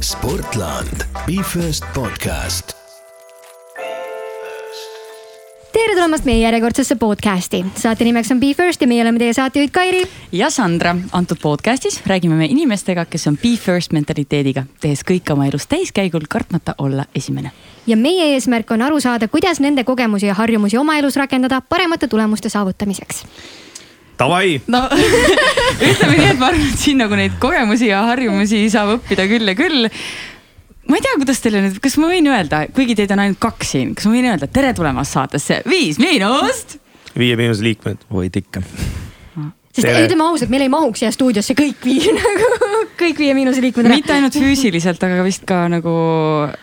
Sportland, Be First podcast tere tulemast meie järjekordsesse podcasti. saate nimeks on Be First ja meie oleme teie saatejuhid Kairi. ja Sandra. antud podcastis räägime me inimestega, kes on Be First mentaliteediga, tehes kõike oma elus täiskäigul, kartmata olla esimene. ja meie eesmärk on aru saada, kuidas nende kogemusi ja harjumusi oma elus rakendada paremate tulemuste saavutamiseks Davai. no ütleme nii, et ma arvan, et siin nagu neid kogemusi ja harjumusi saab õppida küll ja küll ma ei tea, kuidas teile nüüd, kas ma võin öelda, kuigi teid on ainult kaks siin, kas ma võin öelda tere tulemast saatesse Viis Miinust? Viie Miinuse liikmed. võid ikka. sest ütleme ausalt, meil ei mahuks siia stuudiosse kõik viis nagu kõik Viie Miinuse liikmed. mitte ainult füüsiliselt, aga vist ka nagu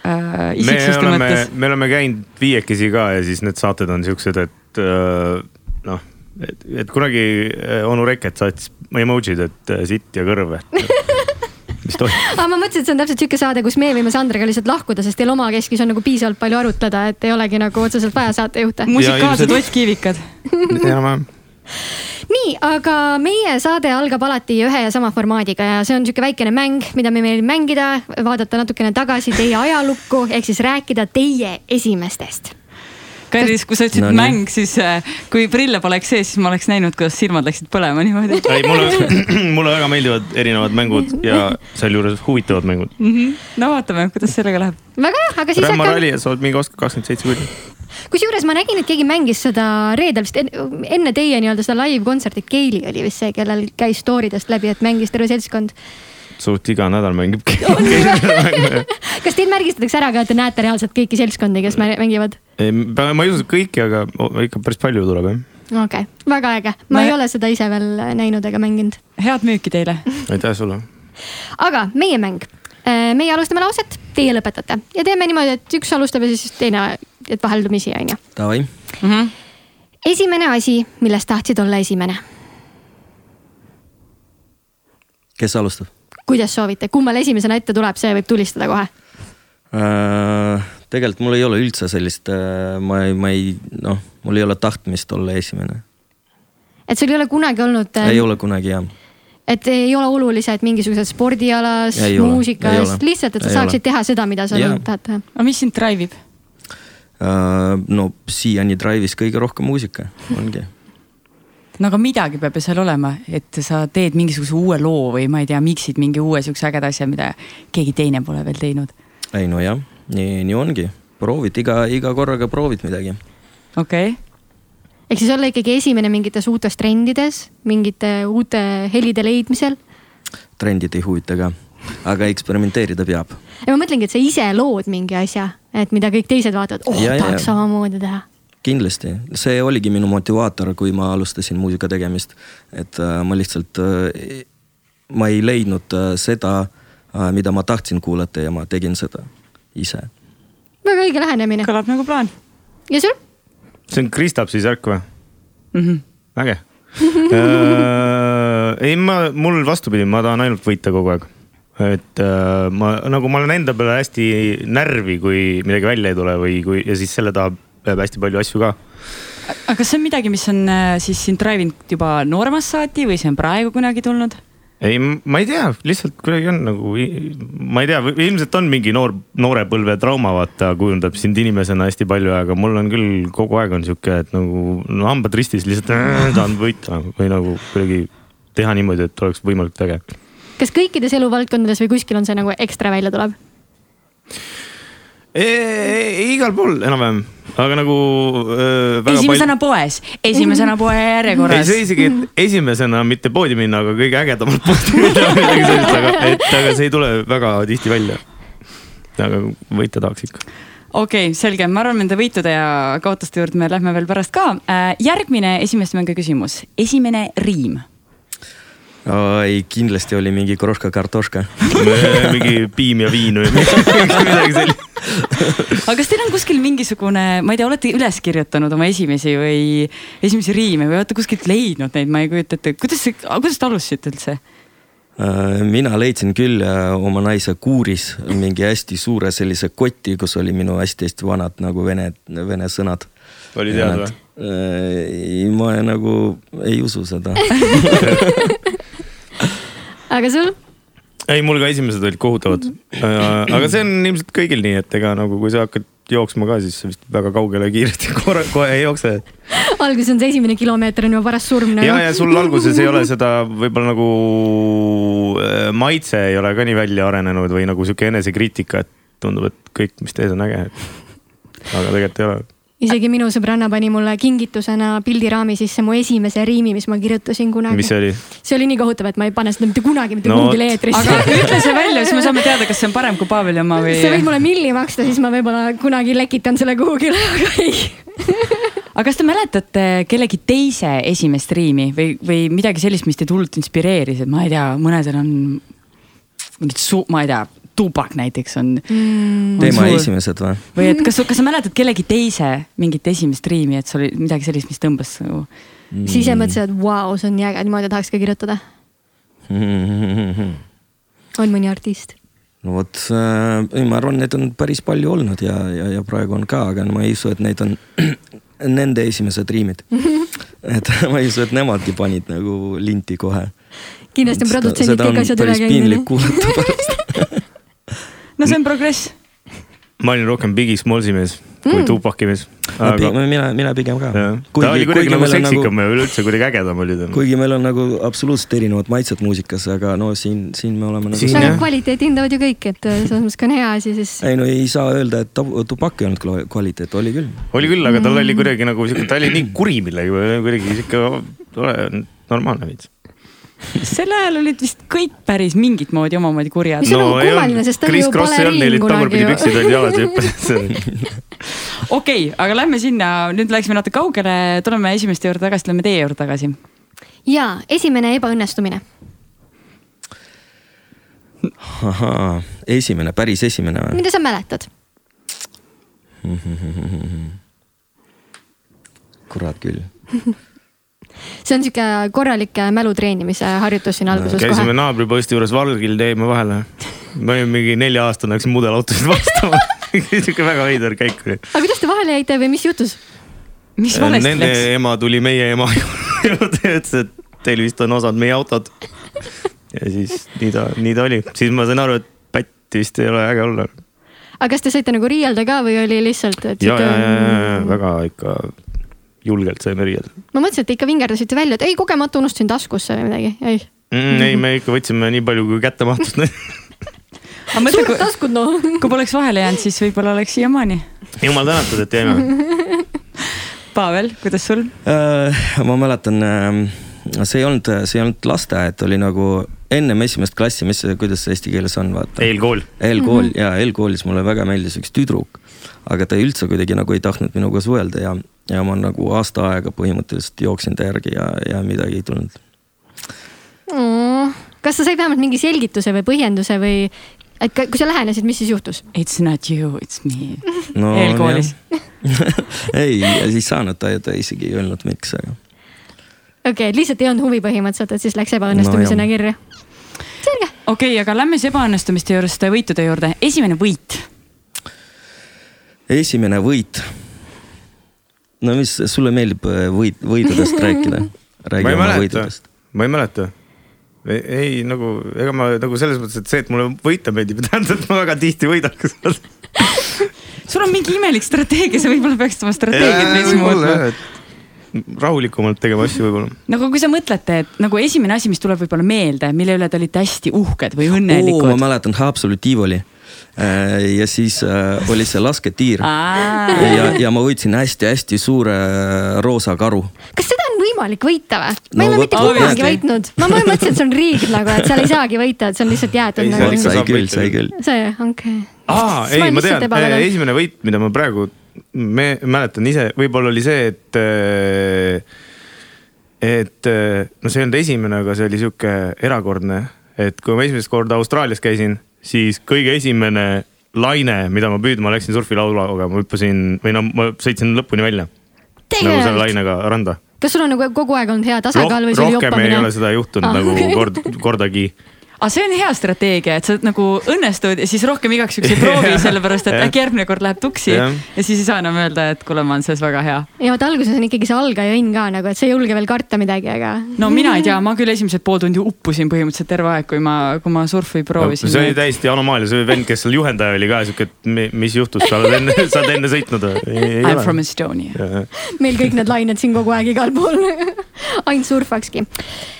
äh, isiksuste me oleme, mõttes. me oleme käinud viiekesi ka ja siis need saated on siuksed, et äh, noh, et, et kunagi äh, onu Reket saatis emotsid, et äh, sitt ja kõrv, et mis toimub. aga ma mõtlesin, et see on täpselt sihuke saade, kus me võime Sandriga lihtsalt lahkuda, sest teil omakeskis on nagu piisavalt palju arutleda, et ei olegi nagu otseselt vaja saatejuhte. musikaalsed ottkiivikad enam-vähem nii, aga meie saade algab alati ühe ja sama formaadiga ja see on sihuke väikene mäng, mida me meil mängida, vaadata natukene tagasi teie ajalukku ehk siis rääkida teie esimestest Kallis, kui sa ütlesid no, mäng, siis äh, kui prille poleks sees, siis ma oleks näinud, kuidas silmad läksid põlema niimoodi. ei, mulle, mulle väga meeldivad erinevad mängud ja sealjuures huvitavad mängud mm. -hmm. no vaatame, kuidas sellega läheb. väga hea, aga siis. Rämma ralli, et sa oled mingi oskad kakskümmend seitse kuudi kusjuures ma nägin, et keegi mängis seda reedel vist enne teie nii-öelda seda live-kontserti, Keili oli vist see, kellel käis story dest läbi, et mängis terve seltskond suht iga nädal mängib kas teid märgistatakse ära ka, et te näete reaalselt kõiki seltskondi, kes mängivad? ma ei usu kõiki, aga ikka päris palju tuleb jah. okei okay., väga äge, ma ei ole seda ise veel näinud ega mänginud. head müüki teile. aitäh sulle. aga meie mäng, äh, meie alustame lauset, teie lõpetate ja teeme niimoodi, et üks alustab ja siis teine, et vaheldumisi on ju. Davai mm. -hmm. esimene asi, millest tahtsid olla esimene. kes alustab? Kuidas soovite, kummal esimesena ette tuleb, see võib tulistada kohe äh,? tegelikult mul ei ole üldse sellist äh,, ma ei, ma ei noh, mul ei ole tahtmist olla esimene. et sul ei ole kunagi olnud äh,? ei ole kunagi jah. et ei ole olulised mingisugused spordialas, muusikas, lihtsalt, et sa ei saaksid ole. teha seda, mida sa ja. tahad teha. aga mis sind drive ib uh,? no siiani drive'is kõige rohkem muusika, ongi no aga midagi peab ju seal olema, et sa teed mingisuguse uue loo või ma ei tea, miksid mingi uue siukse ägeda asja, mida keegi teine pole veel teinud. ei nojah, nii, nii ongi, proovid iga, iga korraga proovid midagi. okei okay. ehk siis olla ikkagi esimene mingites uutes trendides, mingite uute helide leidmisel? trendid ei huvita ka, aga eksperimenteerida peab. ja ma mõtlengi, et sa ise lood mingi asja, et mida kõik teised vaatavad, oh ja, tahaks ja. samamoodi teha kindlasti, see oligi minu motivaator, kui ma alustasin muusika tegemist. et äh, ma lihtsalt äh,, ma ei leidnud äh, seda mida ma tahtsin kuulata ja ma tegin seda ise. väga õige lähenemine. kõlab nagu plaan. ja sul? see on Kristapsi särk või mm? -hmm. äge ei, ma, mul vastupidi, ma tahan ainult võita kogu aeg et äh, ma nagu ma olen enda peale hästi närvi, kui midagi välja ei tule või kui ja siis selle tahab peab hästi palju asju ka. aga kas see on midagi, mis on äh, siis sind drive inud juba nooremast saati või see on praegu kunagi tulnud? ei, ma ei tea, lihtsalt kuidagi on nagu, ma ei tea, ilmselt on mingi noor, noore põlve trauma, vaata, kujundab sind inimesena hästi palju, aga mul on küll kogu aeg on sihuke, et nagu no, hambad ristis lihtsalt äh, tahan võita või nagu kuidagi teha niimoodi, et oleks võimalikult äge. kas kõikides eluvaldkondades või kuskil on see nagu ekstra välja tuleb? Igal pool enam-vähem, aga nagu äh,. esimesena pal... poes, esimesena poe järjekorras. ei, see isegi, et esimesena mitte poodi minna, aga kõige ägedamalt poodi minna või midagi sellist, aga, et aga see ei tule väga tihti välja. aga võita tahaks ikka okei okay,, selge, ma arvan, nende võitude ja kaotuste juurde me lähme veel pärast ka. Äh, järgmine esimest mängu küsimus, esimene riim ei, kindlasti oli mingi kroška kartoška mingi piim ja viin või midagi sellist. aga kas teil on kuskil mingisugune, ma ei tea, olete üles kirjutanud oma esimesi või esimesi riime või olete kuskilt leidnud neid, ma ei kujuta ette, kuidas see, kuidas te alustasite üldse? Äh, mina leidsin küll äh, oma naise kuuris mingi hästi suure sellise koti, kus oli minu hästi-hästi vanad nagu vene, vene sõnad. oli teada või? Ei, ma nagu ei usu seda aga sul? ei, mul ka esimesed olid kohutavad. aga see on ilmselt kõigil nii, et ega nagu, kui sa hakkad jooksma ka, siis vist väga kaugele kiiresti kohe, kohe ei jookse. alguses on see esimene kilomeeter on juba paras surm ja, ja sul alguses ei ole seda võib-olla nagu äh, maitse ei ole ka nii välja arenenud või nagu sihuke enesekriitika, et tundub, et kõik, mis teed, on äge. aga tegelikult ei ole. Isegi minu sõbranna pani mulle kingitusena pildiraami sisse mu esimese riimi, mis ma kirjutasin kunagi mis. see oli? see oli nii kohutav, et ma ei pane seda mitte kunagi mitte No no, kuhugile eetrisse. aga ütle see välja, siis me saame teada, kas see on parem kui Paaveli oma või. sa võid mulle milli maksta, siis ma võib-olla kunagi lekitan selle kuhugile, aga ei. aga kas te mäletate kellegi teise esimest riimi või, või midagi sellist, mis teid hullult inspireeris, et ma ei tea, mõnedel on mingid suu-, ma ei tea, tupak näiteks on mm.. teema esimesed või? või et kas, kas sa mäletad kellegi teise mingit esimest riimi, et see oli midagi sellist, mis tõmbas nagu. siis ise mõtlesin, et vau, see on nii äge, niimoodi tahaks ka kirjutada. on mõni artist? no vot äh,, ei ma arvan, neid on päris palju olnud ja, ja, ja praegu on ka, aga ma ei usu, et need on nende esimesed riimid. et ma ei usu, et nemadki panid nagu linti kohe. kindlasti on produtsendid kõik asjad üle päris piinlik käinud. kuulata pärast. No see on progress. ma olin rohkem Biggie Smallsi mees kui Mm. Tupaki mees. aga mina, mina pigem ka. ta oli kuidagi nagu seksikam ja üleüldse kuidagi ägedam oli ta. kuigi meil on nagu absoluutselt erinevad maitsed muusikas, aga no siin, siin me oleme nagu Siin aga jah. kvaliteeti hindavad ju kõik, et äh, selles mõttes, kui on hea asi, siis ei no ei saa öelda, et Tupak ei olnud kvaliteet, oli küll. oli küll, aga tal oli kuidagi nagu sihuke, ta oli nii kuri millegi peale, kuidagi sihuke normaalne veits. sel ajal olid vist kõik päris mingit moodi omamoodi kurjad Mis on nagu kummaline, sest ta oli ju baleriin tagurpidi kunagi ju. püksid olid jalas ja hüppasid. okei aga lähme sinna, nüüd läksime natuke kaugele, tuleme esimeste juurde tagasi, tuleme teie juurde tagasi. ja esimene ebaõnnestumine. ahaa, esimene, päris esimene või? mida sa mäletad? kurat küll. see on sihuke korralik äh, mälu treenimise harjutus siin alguses käisime kohe. naabriposti juures Valgil teeme vahele. ma olin mingi nelja aastane, hakkasin mudelautosid vastama. sihuke väga veider käik oli. aga kuidas te vahele jäite või mis juhtus? mis valesti Nende läks? ema tuli meie ema juurde ja ütles, et teil vist on osad meie autod. ja siis nii ta, nii ta oli, siis ma sain aru, et pätt vist ei ole äge olla. aga kas te saite nagu riielda ka või oli lihtsalt, et ja, ja, ja, ja, ja sihuke. väga ikka julgelt saime riielda ma mõtlesin, et te ikka vingerdasite välja, et ei kogemata unustasin taskusse või midagi, ei. mm,. ei, me ikka võtsime nii palju, kui kätte mahtus. aga mõtle, suured kui, taskud noh. kui poleks vahele jäänud, siis võib-olla oleks siiamaani. jumal tänatud, et jäime. Pavel, kuidas sul? Äh, ma mäletan, see ei olnud, see ei olnud lasteaed, oli nagu ennem esimest klassi, mis, kuidas see eesti keeles on, vaata. eelkool. eelkool mm -hmm. ja eelkoolis mulle väga meeldis üks tüdruk, aga ta üldse kuidagi nagu ei tahtnud minuga suhelda ja, ja ma nagu aasta aega põhimõtteliselt jooksin ta järgi ja, ja midagi ei tulnud. kas sa said vähemalt mingi selgituse või põhjenduse või, et kui sa lähenesid, mis siis juhtus? It's not you, it's me no. Eelkoolis.. ei, siis saanud ta, ta isegi ei öelnud, miks, aga okei okay,, lihtsalt ei olnud huvi põhimõtteliselt, et siis läks ebaõnnestumisena no, kirja. selge. okei okay,, aga lähme siis ebaõnnestumiste juurest võitude juurde. esimene võit. esimene võit. No mis, sulle meeldib äh, võit, võidudest rääkida? ma räägi ei oma mäleta võidudest., ma ei mäleta. ei nagu, ega ma nagu selles mõttes, et see, et mulle võita meeldib, ei tähenda, et ma väga tihti võidaks. sul on mingi imelik strateegia, sa võib-olla peaksid oma strateegiat veits muutma. rahulikumalt tegema asju võib-olla. nagu kui sa mõtlete, et nagu esimene asi, mis tuleb võib-olla meelde, mille üle te olite hästi uhked või oo, ma õnnelikud. mäletan Haapsalu Tivoli. Ja siis äh, oli see lasketiir ja, ja ma võitsin hästi-hästi suure äh, roosa karu. kas seda on võimalik võita või? ma ei ole mitte kunagi võitnud, ma mõtlesin, et see on riig nagu, et seal ei saagi võita, et see on lihtsalt jäetud nagu sai küll, sai küll. küll. see, okei aa, ei, ma tean, ebapädev. esimene võit, mida ma praegu me mäletan ise, võib-olla oli see, et. et no see ei olnud esimene, aga see oli sihuke erakordne, et kui ma esimest korda Austraalias käisin, siis kõige esimene laine, mida ma püüdma läksin surfilauluga, ma hüppasin või no ma sõitsin lõpuni välja. nagu selle lainega randa. kas sul on nagu kogu aeg olnud hea tasakaal või see oli rohkem ei joppamine ole? seda juhtunud Ah, nagu kord, kordagi. Aga see on hea strateegia, et sa nagu õnnestud ja siis rohkem igaks juhuks ei proovi, sellepärast et äkki järgmine kord läheb tuksi ja. ja siis ei saa enam öelda, et kuule, ma olen selles väga hea. ja vot alguses on ikkagi see algaja õnn ka nagu, et sa ei julge veel karta midagi, aga. no mina ei tea, ma küll esimesed pool tundi uppusin põhimõtteliselt terve aeg, kui ma, kui ma surfi proovisin no,. see oli täiesti anomaalia, see vend, kes seal juhendaja oli ka sihuke, et mis juhtus, sa oled enne, sa oled enne sõitnud või? I m from Estonia. meil kõik need lained siin kogu aeg igal pool ainult surfakski.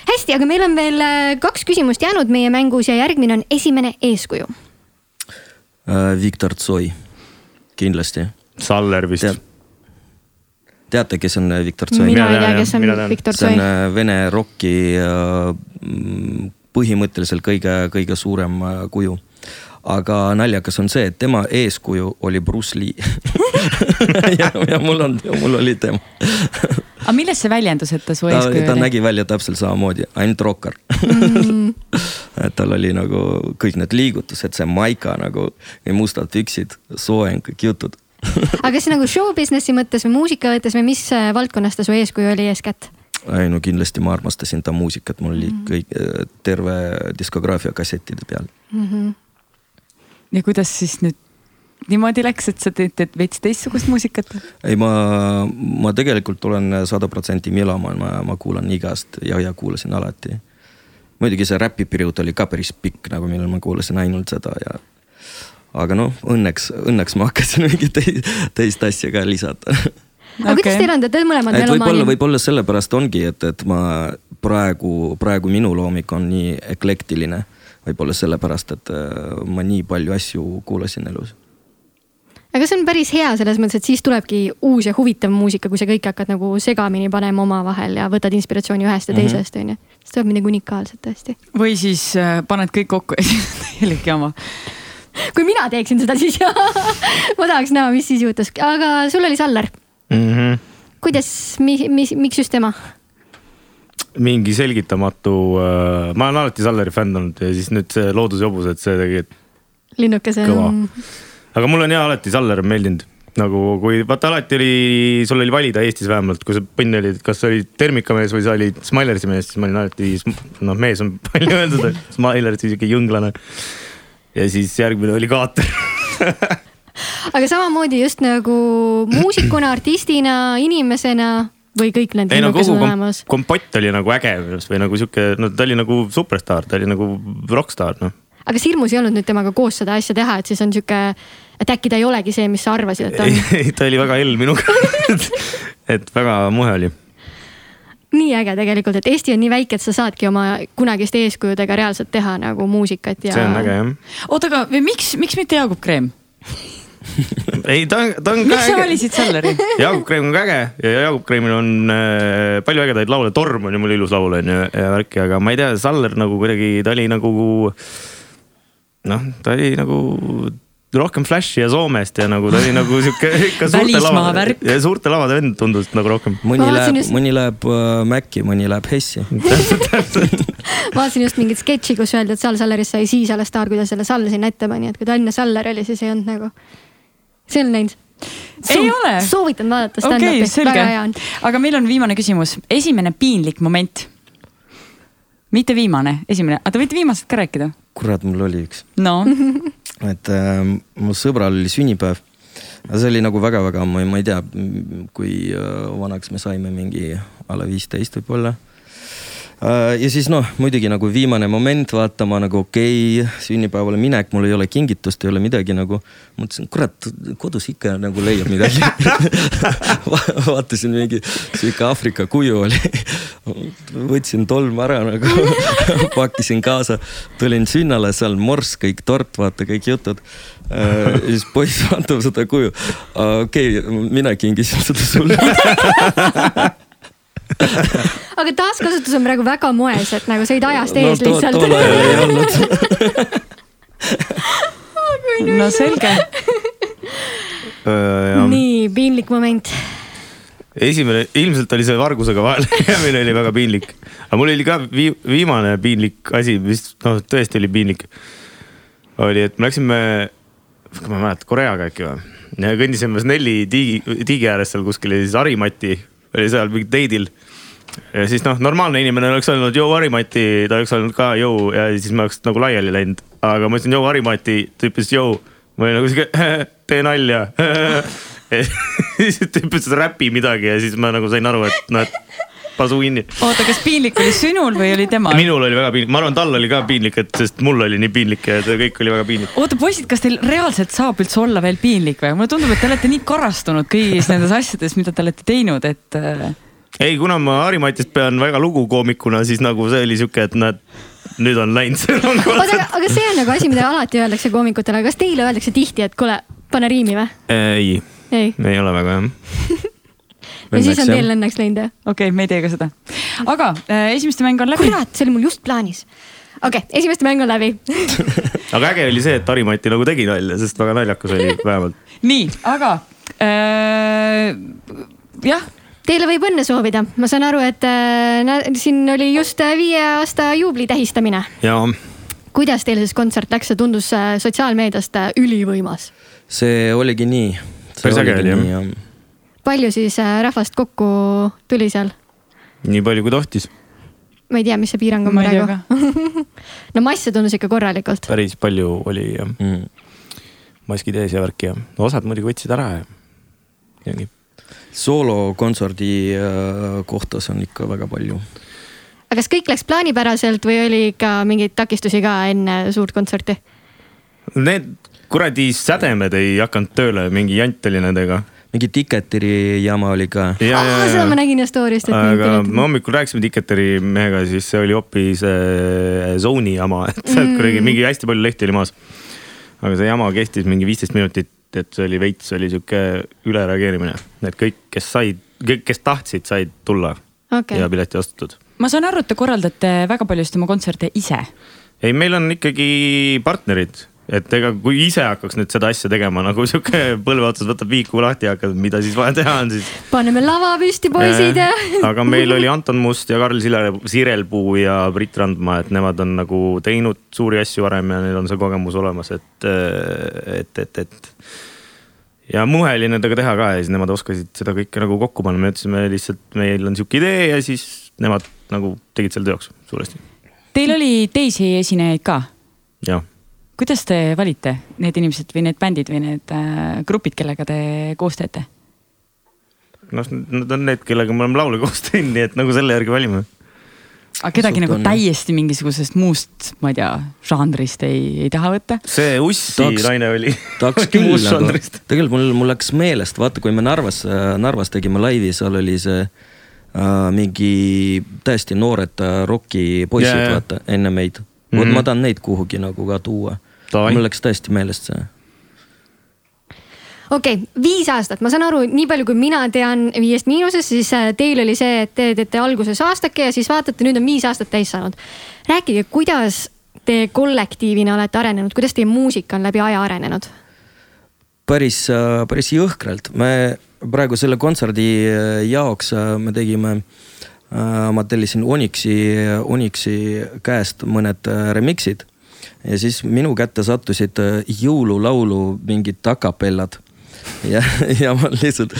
hästi, aga meil on veel äh, kaks küsimust jäänud meie mängus ja järgmine on esimene eeskuju uh,. Viktor Tsoi, kindlasti. Saller vist Te teate, kes on äh, Viktor Tsoi? mina ei tea, kes on Viktor Tsoi. see on vene rocki uh, põhimõtteliselt kõige, kõige suurem kuju aga naljakas on see, et tema eeskuju oli Bruce Lee ja, ja mul on, mul oli tema aga milles see väljendus, et ta su eeskuju oli? ta nägi välja täpselt samamoodi, ainult rokkar mm. et tal oli nagu kõik need liigutused, see maika nagu, mustad püksid, soeng, kõik jutud aga kas nagu show business'i mõttes või muusika mõttes või mis äh, valdkonnas ta su eeskuju oli eeskätt? ei no kindlasti ma armastasin ta muusikat, mul oli mm. kõik, äh, terve diskograafia kassettide peal mm. -hmm. Ja kuidas siis nüüd niimoodi läks, et sa teed, teed veits teistsugust muusikat? ei, ma, ma tegelikult olen sada protsenti melomaan, ma, ma kuulan igast ja, ja kuulasin alati. muidugi see räpiperiood oli ka päris pikk, nagu millal ma kuulasin ainult seda ja. aga noh, õnneks, õnneks ma hakkasin mingit teist, teist asja ka lisada aga okay. kuidas teil on, te olete mõlemad melomaanid? võib-olla, võib-olla sellepärast ongi, et, et ma praegu, praegu minu loomik on nii eklektiline. Võib-olla sellepärast, et äh, ma nii palju asju kuulasin elus aga see on päris hea selles mõttes, et siis tulebki uus ja huvitav muusika, kui sa kõike hakkad nagu segamini panema omavahel ja võtad inspiratsiooni ühest ja mhm. teisest onju. siis tuleb midagi unikaalset tõesti. või siis äh, paned kõik kokku ja siis on täielik jama kui mina teeksin seda, siis jah ma tahaks näha, mis siis juhtus, aga sul oli Saller mm. -hmm. kuidas, mis, mis, miks just tema? Mingi selgitamatu äh,, ma olen alati Salleri fänn olnud ja siis nüüd see Loodusjobused, see tegi. linnukese. aga mulle on ja alati Saller meeldinud nagu kui vaata alati oli, sul oli valida Eestis vähemalt, kui sa põnn olid, kas sa olid termikamees või sa olid Smilersi mees, siis ma olin alati, noh, mees on palju öeldud, Smilersi sihuke jõnglane. ja siis järgmine oli Kaater aga samamoodi just nagu muusikuna, artistina, inimesena või kõik need ei no kogu kom kompott oli nagu äge minu arust või nagu sihuke, no ta oli nagu superstaar, ta oli nagu rokkstaar noh aga kas hirmus ei olnud nüüd temaga koos seda asja teha, et siis on sihuke, et äkki ta ei olegi see, mis sa arvasid, et ta on? ei, ta oli väga hell minuga et väga muhe oli nii äge tegelikult, et Eesti on nii väike, et sa saadki oma kunagiste eeskujudega reaalselt teha nagu muusikat ja. see on äge jah. oota, aga miks, miks mitte Jaagup Kreem ei, ta on, ta on miks sa valisid Salleri? Jaagup Kreem on ka äge ja Jaagup Kreemil on äh, palju ägedaid laule, Torm on ju mul ilus laul on ju ja värki, aga ma ei tea, Saller nagu kuidagi, ta oli nagu noh, ta oli nagu rohkem Flashi ja Soomest ja nagu ta oli nagu sihuke ikka suurte lavade, ja suurte lavade vend tundus nagu rohkem. mõni läheb just..., mõni läheb äh, Maci, mõni läheb Hessi täpselt, täpselt. vaatasin just mingit sketši, kus öeldi, et Sall Sallerist sai siis alles staar, kui ta selle Sall sinna ette pani, et kui ta enne Saller oli, siis ei olnud nagu, see on läinud. ei ole. soovitan vaadata stand-up'i okay,, väga hea on. aga meil on viimane küsimus, esimene piinlik moment. mitte viimane, esimene, aga te võite viimasest ka rääkida kurat, mul oli üks. no et äh, mu sõbral oli sünnipäev. see oli nagu väga-väga, ma, ma ei tea, kui äh, vanaks me saime, mingi a la viisteist võib-olla. Ja siis noh, muidugi nagu viimane moment, vaata ma nagu okei okay,, sünnipäevale minek, mul ei ole kingitust, ei ole midagi nagu. mõtlesin, kurat, kodus ikka nagu leiab midagi vaatasin mingi sihuke Aafrika kuju oli võtsin tolmu ära nagu pakkisin kaasa, tulin sünnale, seal morss, kõik tort, vaata kõik jutud. Äh, ja siis poiss vaatab seda kuju. okei okay,, mina kingisin seda sulle aga taaskasutus on praegu väga moes, et nagu sõid ajast ees no, lihtsalt. tol ajal ei olnud no selge. nii piinlik moment esimene, ilmselt oli see vargusega vahele jäämine oli väga piinlik. aga mul oli ka vii, viimane piinlik asi, mis noh, tõesti oli piinlik. oli, et me läksime, ma ei mäleta, Koreaga äkki või? kõndisime Snelli tiigi, tiigi ääres seal kuskil ja siis Harimati oli seal mingi teidil. ja siis noh, normaalne inimene oleks öelnud jõu Harimati, ta oleks öelnud ka jõu ja siis me oleks nagu laiali läinud. aga ma ütlesin jõu Harimati, ta ütles jõu. ma olin nagu sihuke, tee nalja. siis ta ütles räpi midagi ja siis ma nagu sain aru, et noh, et pasu kinni. oota, kas piinlik oli sinul või oli temal? minul oli väga piinlik, ma arvan, tal oli ka piinlik, et sest mul oli nii piinlik ja kõik oli väga piinlik. oota, poisid, kas teil reaalselt saab üldse olla veel piinlik või? mulle tundub, et te olete nii karastunud kõigis nendes asjades, mida te olete teinud, et. äh, ei, kuna ma Harimatist pean väga lugu koomikuna, siis nagu see oli sihuke, et näed, nüüd on läinud see oota, aga, aga see on nagu asi, mida alati öeldakse koomikutele, kas teile öeldakse tihti, et kuule, pane riimi või? ei, ei, ei ole väga jah. ja siis on teil õnneks läinud jah? okei okay,, me ei tee ka seda. aga äh, esimeste mäng on läbi. kurat, see oli mul just plaanis. okei okay,, esimeste mäng on läbi aga äge oli see, et Harimati nagu tegi nalja, sest väga naljakas oli vähemalt. nii, aga äh, jah Teile võib õnne soovida, ma saan aru, et äh, siin oli just äh, viie aasta juubli tähistamine. ja kuidas teil siis kontsert läks, see tundus äh, sotsiaalmeediast äh, ülivõimas. see oligi nii. Päris äge oli, jah. Palju siis äh, rahvast kokku tuli seal? nii palju kui tohtis, ma ei tea, mis see piirang on praegu no masse tundus ikka korralikult. päris palju oli jah, Mm. maskid ees ja värki ja no, osad muidugi võtsid ära ja, ja nii. soolokontserdi äh, kohta see on ikka väga palju. aga kas kõik läks plaanipäraselt või oli ikka mingeid takistusi ka enne suurt kontserti? Need kuradi sädemed ei hakanud tööle, mingi jant oli nendega. Mingi Ticketiri jama oli ka. aa, seda ma nägin ju story'st, et aga me hommikul rääkisime Ticketeri mehega, siis see oli hoopis äh, Zone'i jama, et sealt Mm. kuidagi mingi hästi palju lehti oli maas. aga see jama kestis mingi viisteist minutit, et see oli veits, oli sihuke ülereageerimine, et kõik, kes said, kõik, kes tahtsid, said tulla okei ja, pileti ostetud. ma saan aru, et te korraldate väga paljusid oma kontserte ise. ei, meil on ikkagi partnerid, et ega kui ise hakkaks nüüd seda asja tegema nagu sihuke põlve otsas võtab viiku lahti ja hakkab, mida siis vaja teha on siis. paneme lava püsti, poisid ja. aga meil oli Anton Must ja Karl Sile- Sirelpuu ja Brit Randma, et nemad on nagu teinud suuri asju varem ja neil on see kogemus olemas, et, et, et, et. ja muhe oli nendega teha ka ja siis nemad oskasid seda kõike nagu kokku panna, me ütlesime lihtsalt, meil on sihuke idee ja siis nemad nagu tegid selle teoks suuresti, Teil oli teisi esinejaid ka. jah kuidas te valite need inimesed või need bändid või need äh, grupid, kellega te koos teete? noh, need on need, kellega me oleme laule koos teinud, nii et nagu selle järgi valime. aga kedagi Suht nagu on, täiesti mingisugusest muust, ma ei tea, žanrist ei, ei taha võtta? see Ussi Tahaks- naine oli. tahaks küll nagu, tegelikult mul, mul läks meelest, vaata, kui me Narvas, Narvas tegime laivi, seal oli see äh, mingi täiesti noored äh, rokipoisid Jaa, jaa. vaata enne meid mm. -hmm. vot ma tahan neid kuhugi nagu ka tuua. Mul läks täiesti meelest see. okei okay,, viis aastat, ma saan aru, nii palju kui mina tean Viiest Miinusest, siis äh, teil oli see, et te teete alguses aastake ja siis vaatate, nüüd on viis aastat täis saanud. rääkige, kuidas te kollektiivina olete arenenud, kuidas teie muusika on läbi aja arenenud? päris, päris jõhkralt, me praegu selle kontserdi äh, jaoks äh, me tegime, ma tellisin Onyxi, Onyxi käest mõned äh, remix'id ja siis minu kätte sattusid äh, jõululaulu mingid akapellad ja, ja ma lihtsalt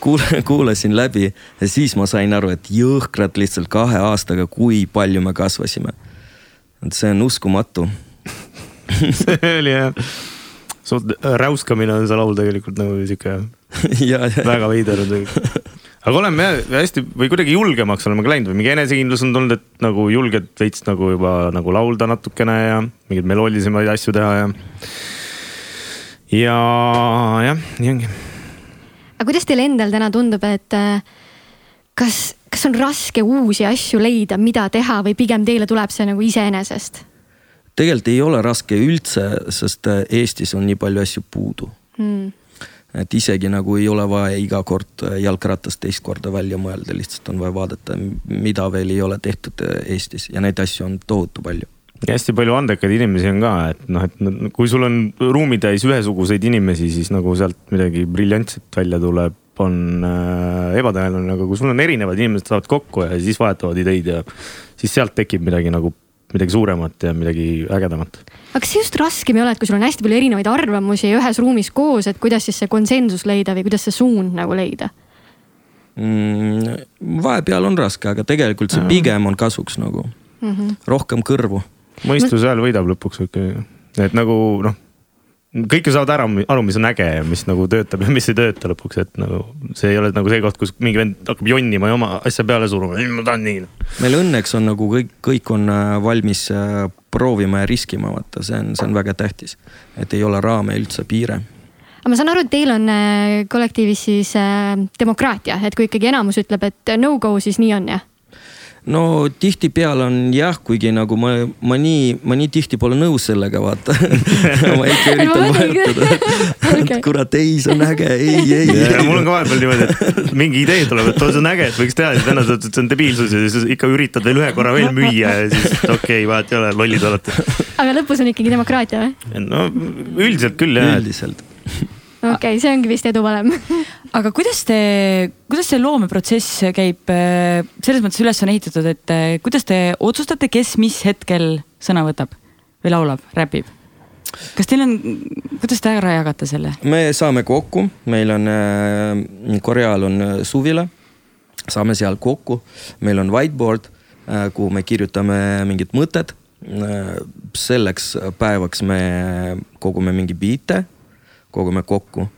kuule, kuulasin läbi ja siis ma sain aru, et jõhkralt lihtsalt kahe aastaga, kui palju me kasvasime. et see on uskumatu see oli jah, suht räuskamine on see laul tegelikult nagu sihuke väga veider on tegelikult. Aga oleme hästi või kuidagi julgemaks oleme ka läinud või mingi enesekindlus on tulnud, et nagu julged veits nagu juba nagu laulda natukene ja mingeid meloodilisemaid asju teha ja. ja jah, nii ongi. aga kuidas teile endal täna tundub, et äh, kas, kas on raske uusi asju leida, mida teha või pigem teile tuleb see nagu iseenesest tegelikult ei ole raske üldse, sest äh, Eestis on nii palju asju puudu. hmm.? Et isegi nagu ei ole vaja iga kord äh, jalgratast teist korda välja mõelda, lihtsalt on vaja vaadata, mida veel ei ole tehtud äh, Eestis ja neid asju on tohutu palju. ja hästi palju andekaid inimesi on ka, et noh, et kui sul on ruumitäis ühesuguseid inimesi, siis nagu sealt midagi briljantset välja tuleb, on äh, ebatõenäoline, aga kui sul on erinevad inimesed saavad kokku ja siis vahetavad ideid ja siis sealt tekib midagi nagu midagi suuremat ja midagi ägedamat. aga kas see just raskem ei ole, et kui sul on hästi palju erinevaid arvamusi ühes ruumis koos, et kuidas siis see konsensus leida või kuidas see suund nagu leida? mm,? vahepeal on raske, aga tegelikult see pigem on kasuks nagu mm, -hmm. rohkem kõrvu. mõistuse hääl võidab lõpuks ikkagi, et nagu noh. Kõik ju saavad ära, aru, mis on äge ja mis nagu töötab ja mis ei tööta lõpuks, et nagu see ei ole nagu see koht, kus mingi vend hakkab jonnima ja oma asja peale suruma, ma tahan nii. meil õnneks on nagu kõik, kõik on äh, valmis äh, proovima ja riskima, vaata, see on, see on väga tähtis. et ei ole raame üldse piire. aga ma saan aru, et teil on äh, kollektiivis siis äh, demokraatia, et kui ikkagi enamus ütleb, et no go, siis nii on jah? No tihtipeale on jah, kuigi nagu ma, ma nii, ma nii tihti pole nõus sellega, vaata ma ikka üritan vahetada, et kurat, ei, see on äge, ei, ei, ei. mul on ka vahepeal niimoodi, et mingi idee tuleb, et see on äge, et võiks teha ja siis vennad ütlevad, et see on debiilsus ja siis ikka üritad veel ühe korra veel müüa ja siis okei okay,, vahet ei ole, lollid olete. aga lõpus on ikkagi demokraatia või? no üldiselt küll jah, üldiselt. Okei okay,, see ongi vist edu valem. aga kuidas te, kuidas see loomeprotsess käib äh, selles mõttes üles on ehitatud, et äh, kuidas te otsustate, kes mis hetkel sõna võtab või laulab, räpib? kas teil on, kuidas te ära jagate selle? me saame kokku, meil on äh, Koreal on äh, suvila, saame seal kokku, meil on whiteboard, kuhu me kirjutame mingid mõtted. selleks päevaks me kogume mingi biite, kogume kokku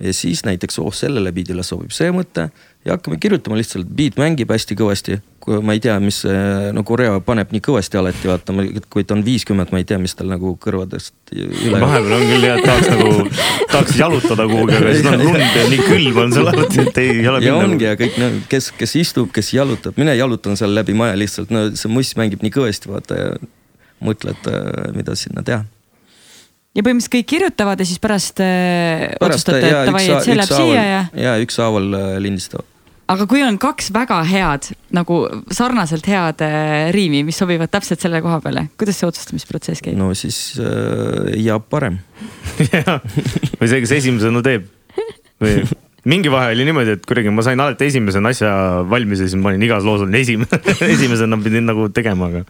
ja siis näiteks oh sellele biidile sobib see mõte ja hakkame kirjutama lihtsalt, beat mängib hästi kõvasti. kui ma ei tea, mis see- no Korea paneb nii kõvasti alati vaata, kui ta on viiskümmend, ma ei tea, mis tal nagu kõrvadest üle. vahepeal on küll jah, et tahaks nagu, tahaks jalutada kuhugi, aga siis on lund ja nii külm on seal alati, et ei ole ja ongi ja kõik, no kes, kes istub, kes jalutab, mina jalutan seal läbi maja lihtsalt, no see muss mängib nii kõvasti vaata ja mõtled, mida sinna teha. Ja põhimõtteliselt kõik kirjutavad ja siis pärast, äh, pärast otsustate, et davai, et see läheb siia ja. ja ükshaaval äh, lindistavad. aga kui on kaks väga head nagu sarnaselt head äh, riimi, mis sobivad täpselt selle koha peale, kuidas see otsustamisprotsess käib no.? no siis äh, jääb parem. jah, või see, kes esimesena teeb või mingi vahe oli niimoodi, et kuidagi ma sain alati esimesena asja valmis ja siis ma olin igas loos olin esimene, esimesena pidin nagu tegema, aga.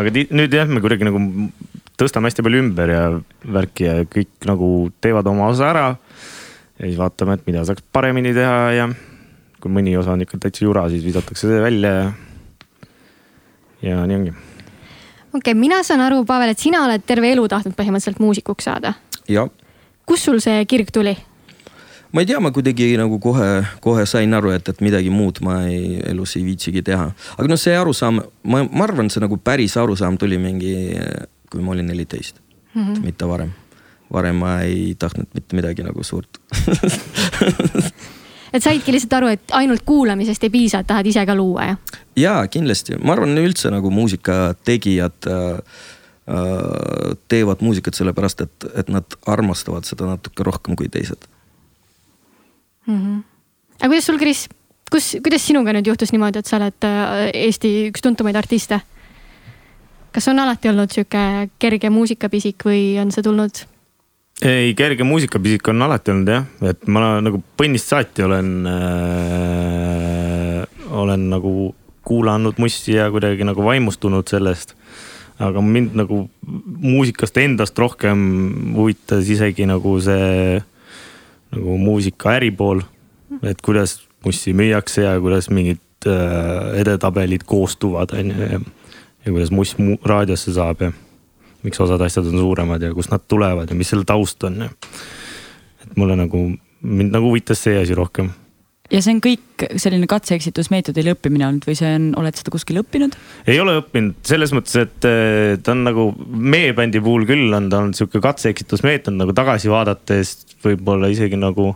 aga nüüd jah, me kuidagi nagu tõstame hästi palju ümber ja värki ja kõik nagu teevad oma osa ära. ja siis vaatame, et mida saaks paremini teha ja kui mõni osa on ikka täitsa jura, siis visatakse see välja ja. ja nii ongi. okei okay,, mina saan aru, Pavel, et sina oled terve elu tahtnud põhimõtteliselt muusikuks saada. ja kust sul see kirg tuli? ma ei tea, ma kuidagi nagu kohe, kohe sain aru, et, et midagi muud ma ei, elus ei viitsigi teha. aga noh, see arusaam, ma, ma arvan, see nagu päris arusaam tuli mingi, kui ma olin neliteist mm, -hmm. mitte varem. varem ma ei tahtnud mitte midagi nagu suurt et saidki lihtsalt aru, et ainult kuulamisest ei piisa, et tahad ise ka luua, jah? jaa, kindlasti, ma arvan üldse nagu muusikategijad äh, äh, teevad muusikat sellepärast, et, et nad armastavad seda natuke rohkem kui teised. aga kuidas sul, Kris, kus, kuidas sinuga nüüd juhtus niimoodi, et sa oled äh, Eesti üks tuntumaid artiste? Kas on alati olnud sihuke kerge muusikapisik või on see tulnud? ei, kerge muusikapisik on alati olnud jah, et ma nagu põnnist saati olen äh,, olen nagu kuulanud mussi ja kuidagi nagu vaimustunud sellest. aga mind nagu muusikast endast rohkem huvitas isegi nagu see nagu muusika äripool, et kuidas mussi müüakse ja kuidas mingid äh, edetabelid koostuvad, on ju, ja, kuidas muss mu- raadiosse saab ja miks osad asjad on suuremad ja kust nad tulevad ja mis selle taust on ja. et mulle nagu, mind nagu huvitas see asi rohkem. ja see on kõik selline katse-eksitusmeetodil õppimine olnud või see on, oled seda kuskil õppinud? ei ole õppinud selles mõttes, et eh, ta on nagu meie bändi puhul küll on ta olnud sihuke katse-eksitusmeetod nagu tagasi vaadates võib-olla isegi nagu.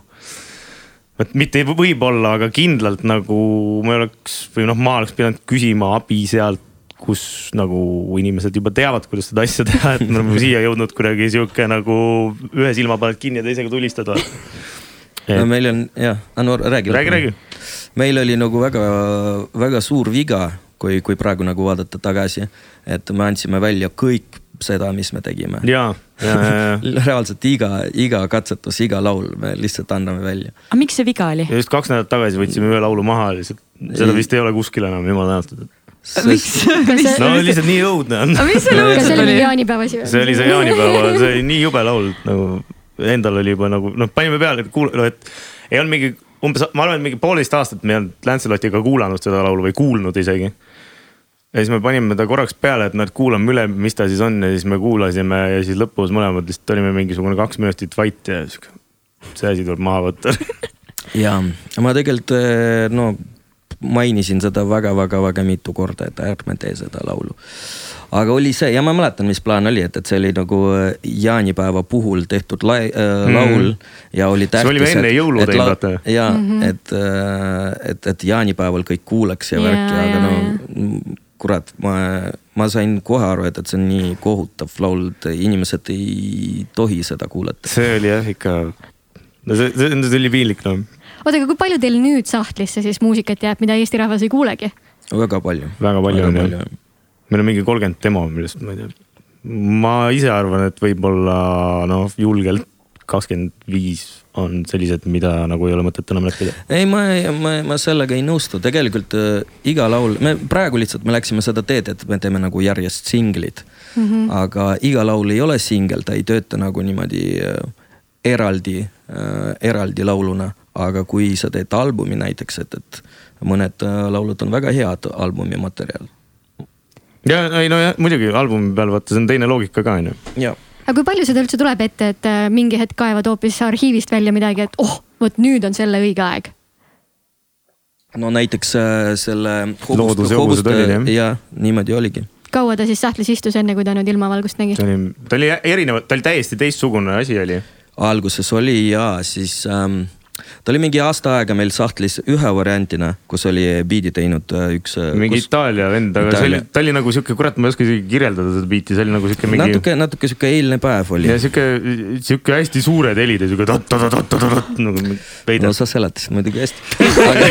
et mitte võib-olla, aga kindlalt nagu ma oleks või noh, ma oleks pidanud küsima abi sealt, kus nagu inimesed juba teavad, kuidas seda asja teha, et me oleme siia jõudnud kuidagi sihuke nagu ühe silma paned kinni ja teisega tulistad. no meil on jah, no räägi. räägi, räägi. meil oli nagu väga-väga suur viga, kui, kui praegu nagu vaadata tagasi, et me andsime välja kõik seda, mis me tegime. ja, ja, ja, ja reaalselt iga, iga katsetus, iga laul me lihtsalt anname välja. aga miks see viga oli? just kaks nädalat tagasi võtsime ühe laulu maha lihtsalt, seda vist ei ole kuskil enam, jumala tänatud. Miks? no lihtsalt nii õudne on. mis selle kas see õudselt oli oli? jaanipäeva asi või? see oli see jaanipäeva, see oli nii jube laul nagu endal oli juba nagu noh, panime peale, et kuula, et ei olnud mingi umbes, ma arvan, et mingi poolteist aastat me ei olnud Lancelotiga kuulanud seda laulu või kuulnud isegi. ja siis me panime ta korraks peale, et noh, et kuulame üle, mis ta siis on ja siis me kuulasime ja siis lõpus mõlemad lihtsalt olime mingisugune kaks minutit vait ja sihuke, see asi tuleb maha võtta. ja ma tegelikult eh, no mainisin seda väga-väga-väga mitu korda, et ärme tee seda laulu. aga oli see ja ma mäletan, mis plaan oli, et, et see oli nagu eh, jaanipäeva puhul tehtud lai, äh, laul ja oli tähtis. Mhm. oli enne jõuludeid, vaata. ja mm, -hmm. et, et, et jaanipäeval kõik kuulaks ja värki, aga jaa, no kurat, ma, ma sain kohe aru, et, et see on nii kohutav laul, et inimesed ei tohi seda kuulata. see oli jah ikka, no see, see, see oli piinlik noh, oota, aga kui palju teil nüüd sahtlisse siis muusikat jääb, mida Eesti rahvas ei kuulegi? väga palju. väga palju on jah. meil on mingi kolmkümmend demo, millest ma ei tea. ma ise arvan, et võib-olla noh, julgelt kakskümmend viis on sellised, mida nagu ei ole mõtet enam leppida. ei, ma, ma, ma sellega ei nõustu, tegelikult äh, iga laul, me praegu lihtsalt me läksime seda teed, et me teeme nagu järjest singlid mm. -hmm. aga iga laul ei ole singel, ta ei tööta nagu niimoodi äh, eraldi äh,, eraldi lauluna. Aga kui sa teed albumi näiteks, et, et mõned äh, laulud on väga head albumi materjal. ja ei nojah, muidugi albumi peal vaata, see on teine loogika ka on ju. ja, aga kui palju seda üldse tuleb ette, et äh, mingi hetk kaevad hoopis arhiivist välja midagi, et oh, vot nüüd on selle õige aeg. no näiteks äh, selle. Looduse hobused olid, jah? jah, niimoodi oligi kaua ta siis sahtlis istus, enne kui ta nüüd ilmavalgust nägi? ta oli erinev, ta oli täiesti teistsugune asi oli. alguses oli ja siis ähm, ta oli mingi aasta aega meil sahtlis ühe variantina, kus oli biidi teinud äh, üks. mingi kus... Itaalia vend, aga see oli Itaalia., ta oli nagu sihuke, kurat, ma ei oska isegi kirjeldada seda biiti, see oli nagu sihuke mingi. natuke, natuke sihuke eilne päev oli ja. sihuke, sihuke hästi suured helid ja sihuke tot-tot-tot-tot nagu no veidras. sa seletasid muidugi hästi. aga,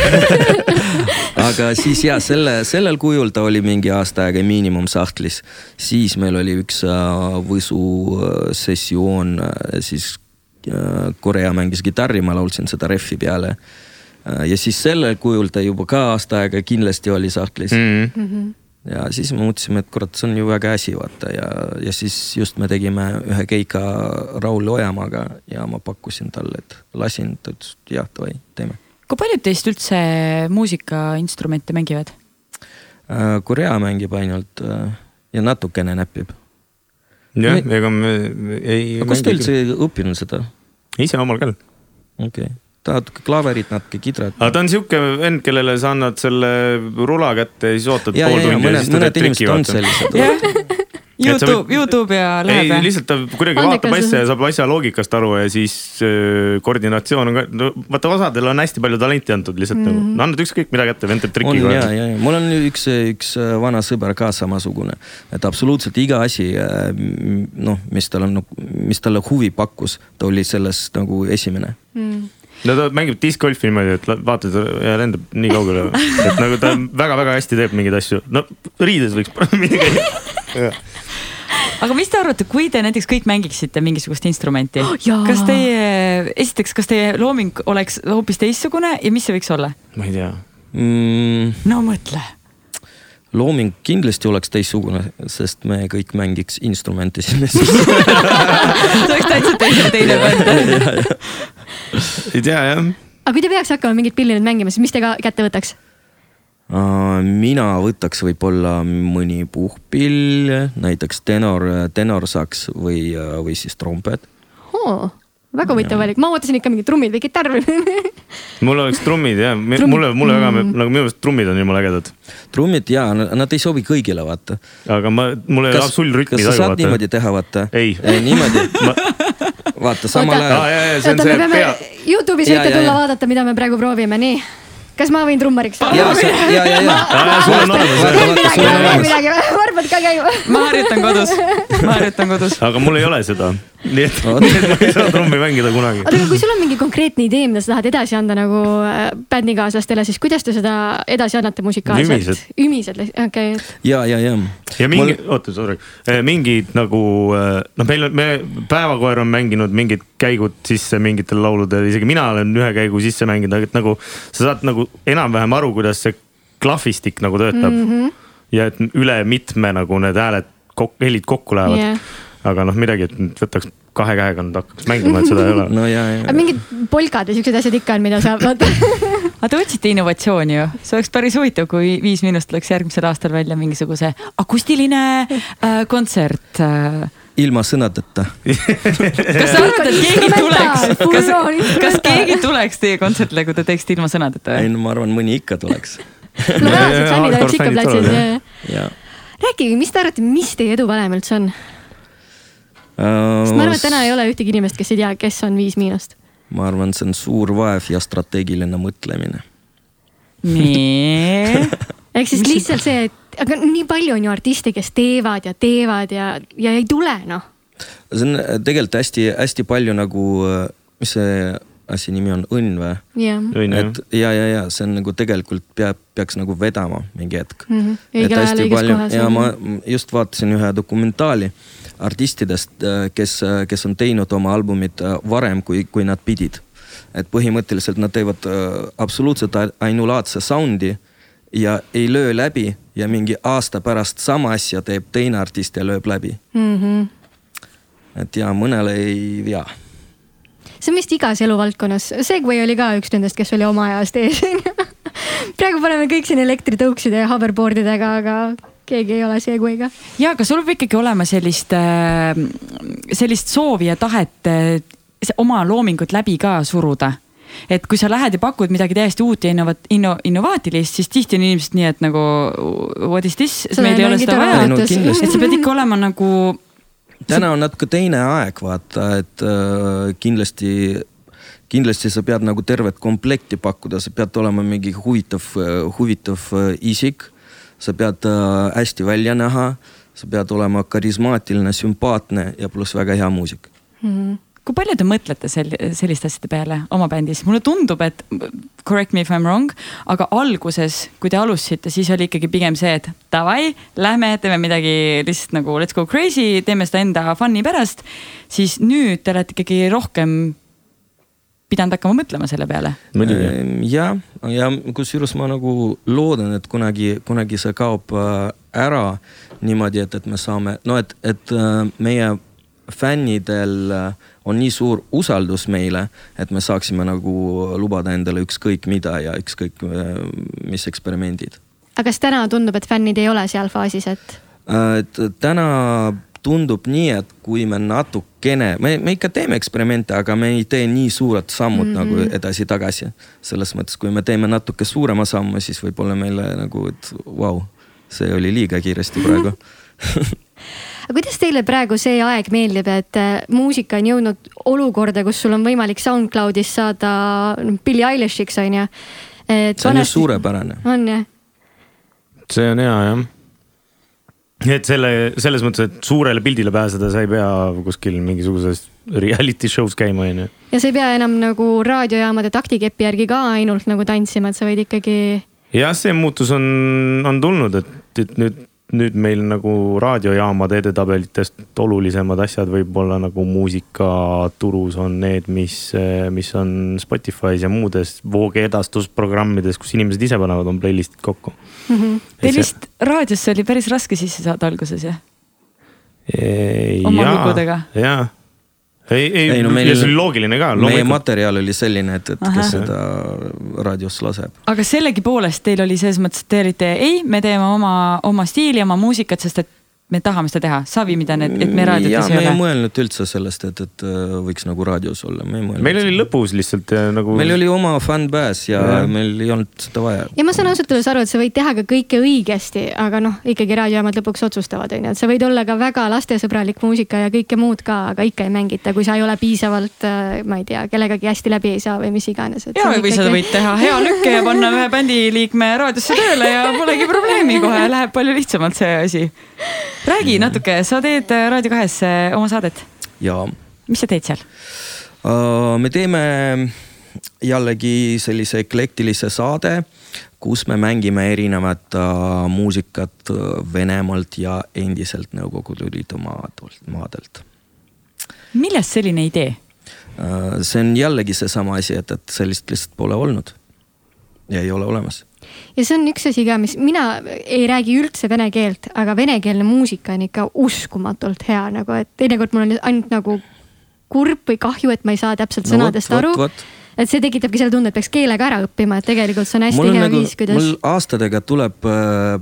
aga siis ja selle, sellel kujul ta oli mingi aasta aega miinimum sahtlis. siis meil oli üks äh, Võsu äh, sessioon äh,, siis äh, Korea mängis kitarri, ma laulsin seda rehvi peale äh,. ja siis sellel kujul ta juba ka aasta aega kindlasti oli sahtlis mm.. Mm. ja siis me mõtlesime, et kurat, see on ju väga asi, vaata ja, ja siis just me tegime ühe keika Raul Ojamaaga ja ma pakkusin talle, et lasin, ta ütles, et jah, davai, teeme. kui paljud teist üldse muusikainstrumente mängivad? Äh, Korea mängib ainult äh, ja natukene näpib. jah, ega me ei. aga kus ta üldse õppinud seda? Ise omal käel. okei okay., ta natuke klaverit, natuke kidrat. aga ta on sihuke vend, kellele sa annad selle rula kätte ja siis ootad ja, pool ja, ja tundi ja mõned, siis ta teeb triki jah, Youtube, Youtube ja ei läheb, jah? lihtsalt ta kuidagi vaatab asja ja saab asja loogikast aru ja siis äh, koordinatsioon on ka, no vaata osadel on hästi palju talenti antud lihtsalt mm -hmm. nagu, no annad ükskõik mida kätte, vend teeb triki on ja, kohe. ja, ja mul on üks, üks vana sõber ka samasugune, et absoluutselt iga asi, noh, mis tal on, mis talle huvi pakkus, ta oli selles nagu esimene. no ta mängib discgolfi niimoodi, et vaatad ja lendab nii kaugele, et nagu ta väga-väga hästi teeb mingeid asju, no riides võiks paremini käia. Aga mis te arvate, kui te näiteks kõik mängiksite mingisugust instrumenti jaa. kas teie, esiteks, kas teie looming oleks hoopis teistsugune ja mis see võiks olla? ma ei tea, mm,. no mõtle. looming kindlasti oleks teistsugune, sest me kõik mängiks instrumente sinna sisse. see oleks täitsa teine, teine bänd. ei tea jah. aga kui te peaks hakkama mingit pilli nüüd mängima, siis mis te ka kätte võtaks? Mina võtaks võib-olla mõni puhkpill, näiteks tenor, tenorsaks või, või siis trompet. väga huvitav valik, ma ootasin ikka mingit trummid või kitarri. mul oleks trummid jah, Trummid. mulle, mulle väga Mm., nagu minu arust trummid on jumala ägedad. trummid ja nad ei sobi kõigile, vaata. aga ma, mul ei ole kas rütmi sa taju saad vaata. niimoodi teha, vaata? Ei. niimoodi, ma, vaata samal ajal. ja, ja Youtube'is Ja, võite ja, tulla ja. vaadata, mida me praegu proovime, nii. Kas ma võin trummariks saada? ja, ja, ja, ja. Sul on olemas, ma harjutan kodus, ma harjutan kodus. aga mul ei ole seda, nii et ma ei saa trummi mängida kunagi. oota, aga kui sul on mingi konkreetne idee, mida sa tahad edasi anda nagu äh, bändikaaslastele, siis kuidas te seda edasi annate musikaalselt Ümised.? ümised, okei okay.. ja, ja, ja. ja mingi, oota, sorry, mingid nagu noh, meil on, me Päevakoer on mänginud mingid käigud sisse mingitel lauludel, isegi mina olen ühe käigu sisse mänginud, aga et nagu sa saad nagu enam-vähem aru, kuidas see klahvistik nagu töötab mm. -hmm. ja et üle mitme nagu need hääled, helid kokku lähevad Jah. Aga noh, midagi, et nüüd võtaks kahe käega nüüd hakkaks mängima, et seda ei ole. no ja, ja aga mingid polkad või siuksed asjad ikka on, mida saab vaata. aga te otsite innovatsiooni ju, see oleks päris huvitav, kui Viis Miinust tuleks järgmisel aastal välja mingisuguse akustiline äh, kontsert äh, ilma sõnadeta. kas sa arvad, et keegi tuleks, kas on, kas keegi tuleks teie kontserdile, kui te teeksite ilma sõnadeta ei no ma arvan, mõni ikka tuleks. no reaalselt fännid oleks ikka fännid platsil tulevad,. ja. rääkige, mis te arvate, mis teie eduvalem üldse on? Sest ma arvan, et täna ei ole ühtegi inimest, kes ei tea, kes on Viis Miinust. ma arvan, see on suur vaev ja strateegiline mõtlemine. nii, ehk siis lihtsalt see, et aga nii palju on ju artiste, kes teevad ja teevad ja, ja ei tule noh. see on äh, tegelikult hästi-hästi palju nagu, mis see asi nimi on, õnn või? õnne et ja, ja, ja see on nagu tegelikult peab, peaks nagu vedama mingi hetk. Mhm. et õigel ajal hästi palju ja ma just vaatasin ühe dokumentaali artistidest, kes, kes on teinud oma albumid äh, varem, kui, kui nad pidid. et põhimõtteliselt nad teevad äh, absoluutselt ainulaadse sound'i ja ei löö läbi ja mingi aasta pärast sama asja teeb teine artist ja lööb läbi. Mhm. et ja mõnele ei vea see on vist igas eluvaldkonnas, Segway oli ka üks nendest, kes oli oma ajast ees praegu paneme kõik siin elektritõukside ja hoverboard idega, aga keegi ei ole Segway'ga. ja aga sul peab ikkagi olema sellist, sellist soovi ja tahet äh, oma loomingut läbi ka suruda. Et kui sa lähed ja pakud midagi täiesti uut ja innovat-, inno-, innovaatilist, siis tihti on inimesed nii, et nagu what is this, meil ei ole seda vaja. et sa pead ikka olema nagu täna on natuke teine aeg, vaata, et äh, kindlasti, kindlasti sa pead nagu tervet komplekti pakkuda, sa pead olema mingi huvitav, huvitav äh, isik. Sa pead äh, hästi välja näha, sa pead olema karismaatiline, sümpaatne ja pluss väga hea muusik. kui palju te mõtlete sel-, selliste asjade peale oma bändis, mulle tundub, et correct me if I m wrong, aga alguses, kui te alustasite, siis oli ikkagi pigem see, et davai, lähme teeme midagi lihtsalt nagu let's go crazy, teeme seda enda fun'i pärast. siis nüüd te olete ikkagi rohkem pidanud hakkama mõtlema selle peale. muidugi, ja, ja kusjuures ma nagu loodan, et kunagi, kunagi see kaob äh, ära niimoodi, et, et me saame, no et, et äh, meie fännidel äh, on nii suur usaldus meile, et me saaksime nagu lubada endale ükskõik mida ja ükskõik mis eksperimendid. aga kas täna tundub, et fännid ei ole seal faasis, et et täna tundub nii, et kui me natukene, me, me ikka teeme eksperimente, aga me ei tee nii suured sammud mm -hmm. nagu edasi-tagasi. selles mõttes, kui me teeme natuke suurema sammu, siis võib-olla meile nagu, et vau wow,, see oli liiga kiiresti praegu aga kuidas teile praegu see aeg meeldib, et äh, muusika on jõudnud olukorda, kus sul on võimalik SoundCloudis saada noh, Billie Eilish'iks on ju. see on ju. suurepärane. on jah, see on hea jah. Et selle, selles mõttes, et suurele pildile pääseda, sa ei pea kuskil mingisuguses reality show's käima, onju. ja sa ei pea enam nagu raadiojaamade taktikepi järgi ka ainult nagu tantsima, et sa võid ikkagi. jah, see muutus on, on tulnud, et, et nüüd, nüüd meil nagu raadiojaamade edetabelitest olulisemad asjad võib-olla nagu muusikaturus on need, mis, mis on Spotify's ja muudes voogedastusprogrammides, kus inimesed ise panevad oma playlist'id kokku. Teil vist raadiosse oli päris raske sisse saada alguses jah? Oma jaa, lugudega. jaa, ei, ei, Ei, no ei meil- ja see oli loogiline ka, meie materjal oli selline, et, et Ahah. kes seda raadios laseb. aga sellegipoolest teil oli selles mõttes, et te olite, ei, me teeme oma, oma stiili, oma muusikat, sest et me tahame seda teha, Savi, mida need, et me ja raadiotes me ei ei ole. mõelnud üldse sellest, et, et äh, võiks nagu raadios olla, me ei mõelnud. meil oli lõpus lihtsalt ja nagu. meil oli oma fännbase ja, ja meil ei olnud seda vaja. ja ma saan ausalt öeldes aru, et sa võid teha ka kõike õigesti, aga noh, ikkagi raadiojaamad lõpuks otsustavad, on ju, et sa võid olla ka väga lastesõbralik muusika ja kõike muud ka, aga ikka ei mängita, kui sa ei ole piisavalt, ma ei tea, kellegagi hästi läbi ei saa või mis iganes. ja, või sa võid teha hea lükke ja panna ühe bändiliikme raadiosse tööle ja polegi probleemi, kohe läheb palju lihtsamalt see asi. Räägi natuke, sa teed äh, Raadio kahes äh, oma saadet, ja mis sa teed seal? uh, me teeme jällegi sellise eklektilise saade, kus me mängime erinevat uh, muusikat Venemaalt ja endiselt Nõukogude Liidu maadelt, maadelt millest selline idee? uh,. see on jällegi seesama asi, et, et sellist lihtsalt pole olnud ja ei ole olemas ja see on üks asi ka, mis mina ei räägi üldse vene keelt, aga venekeelne muusika on ikka uskumatult hea nagu, et teinekord mul on ainult nagu kurb või kahju, et ma ei saa täpselt No sõnadest vot, aru vot, vot. et see tekitabki selle tunde, et peaks keele ka ära õppima, et tegelikult see on hästi on hea nagu, viis, kuidas mul aastatega tuleb äh,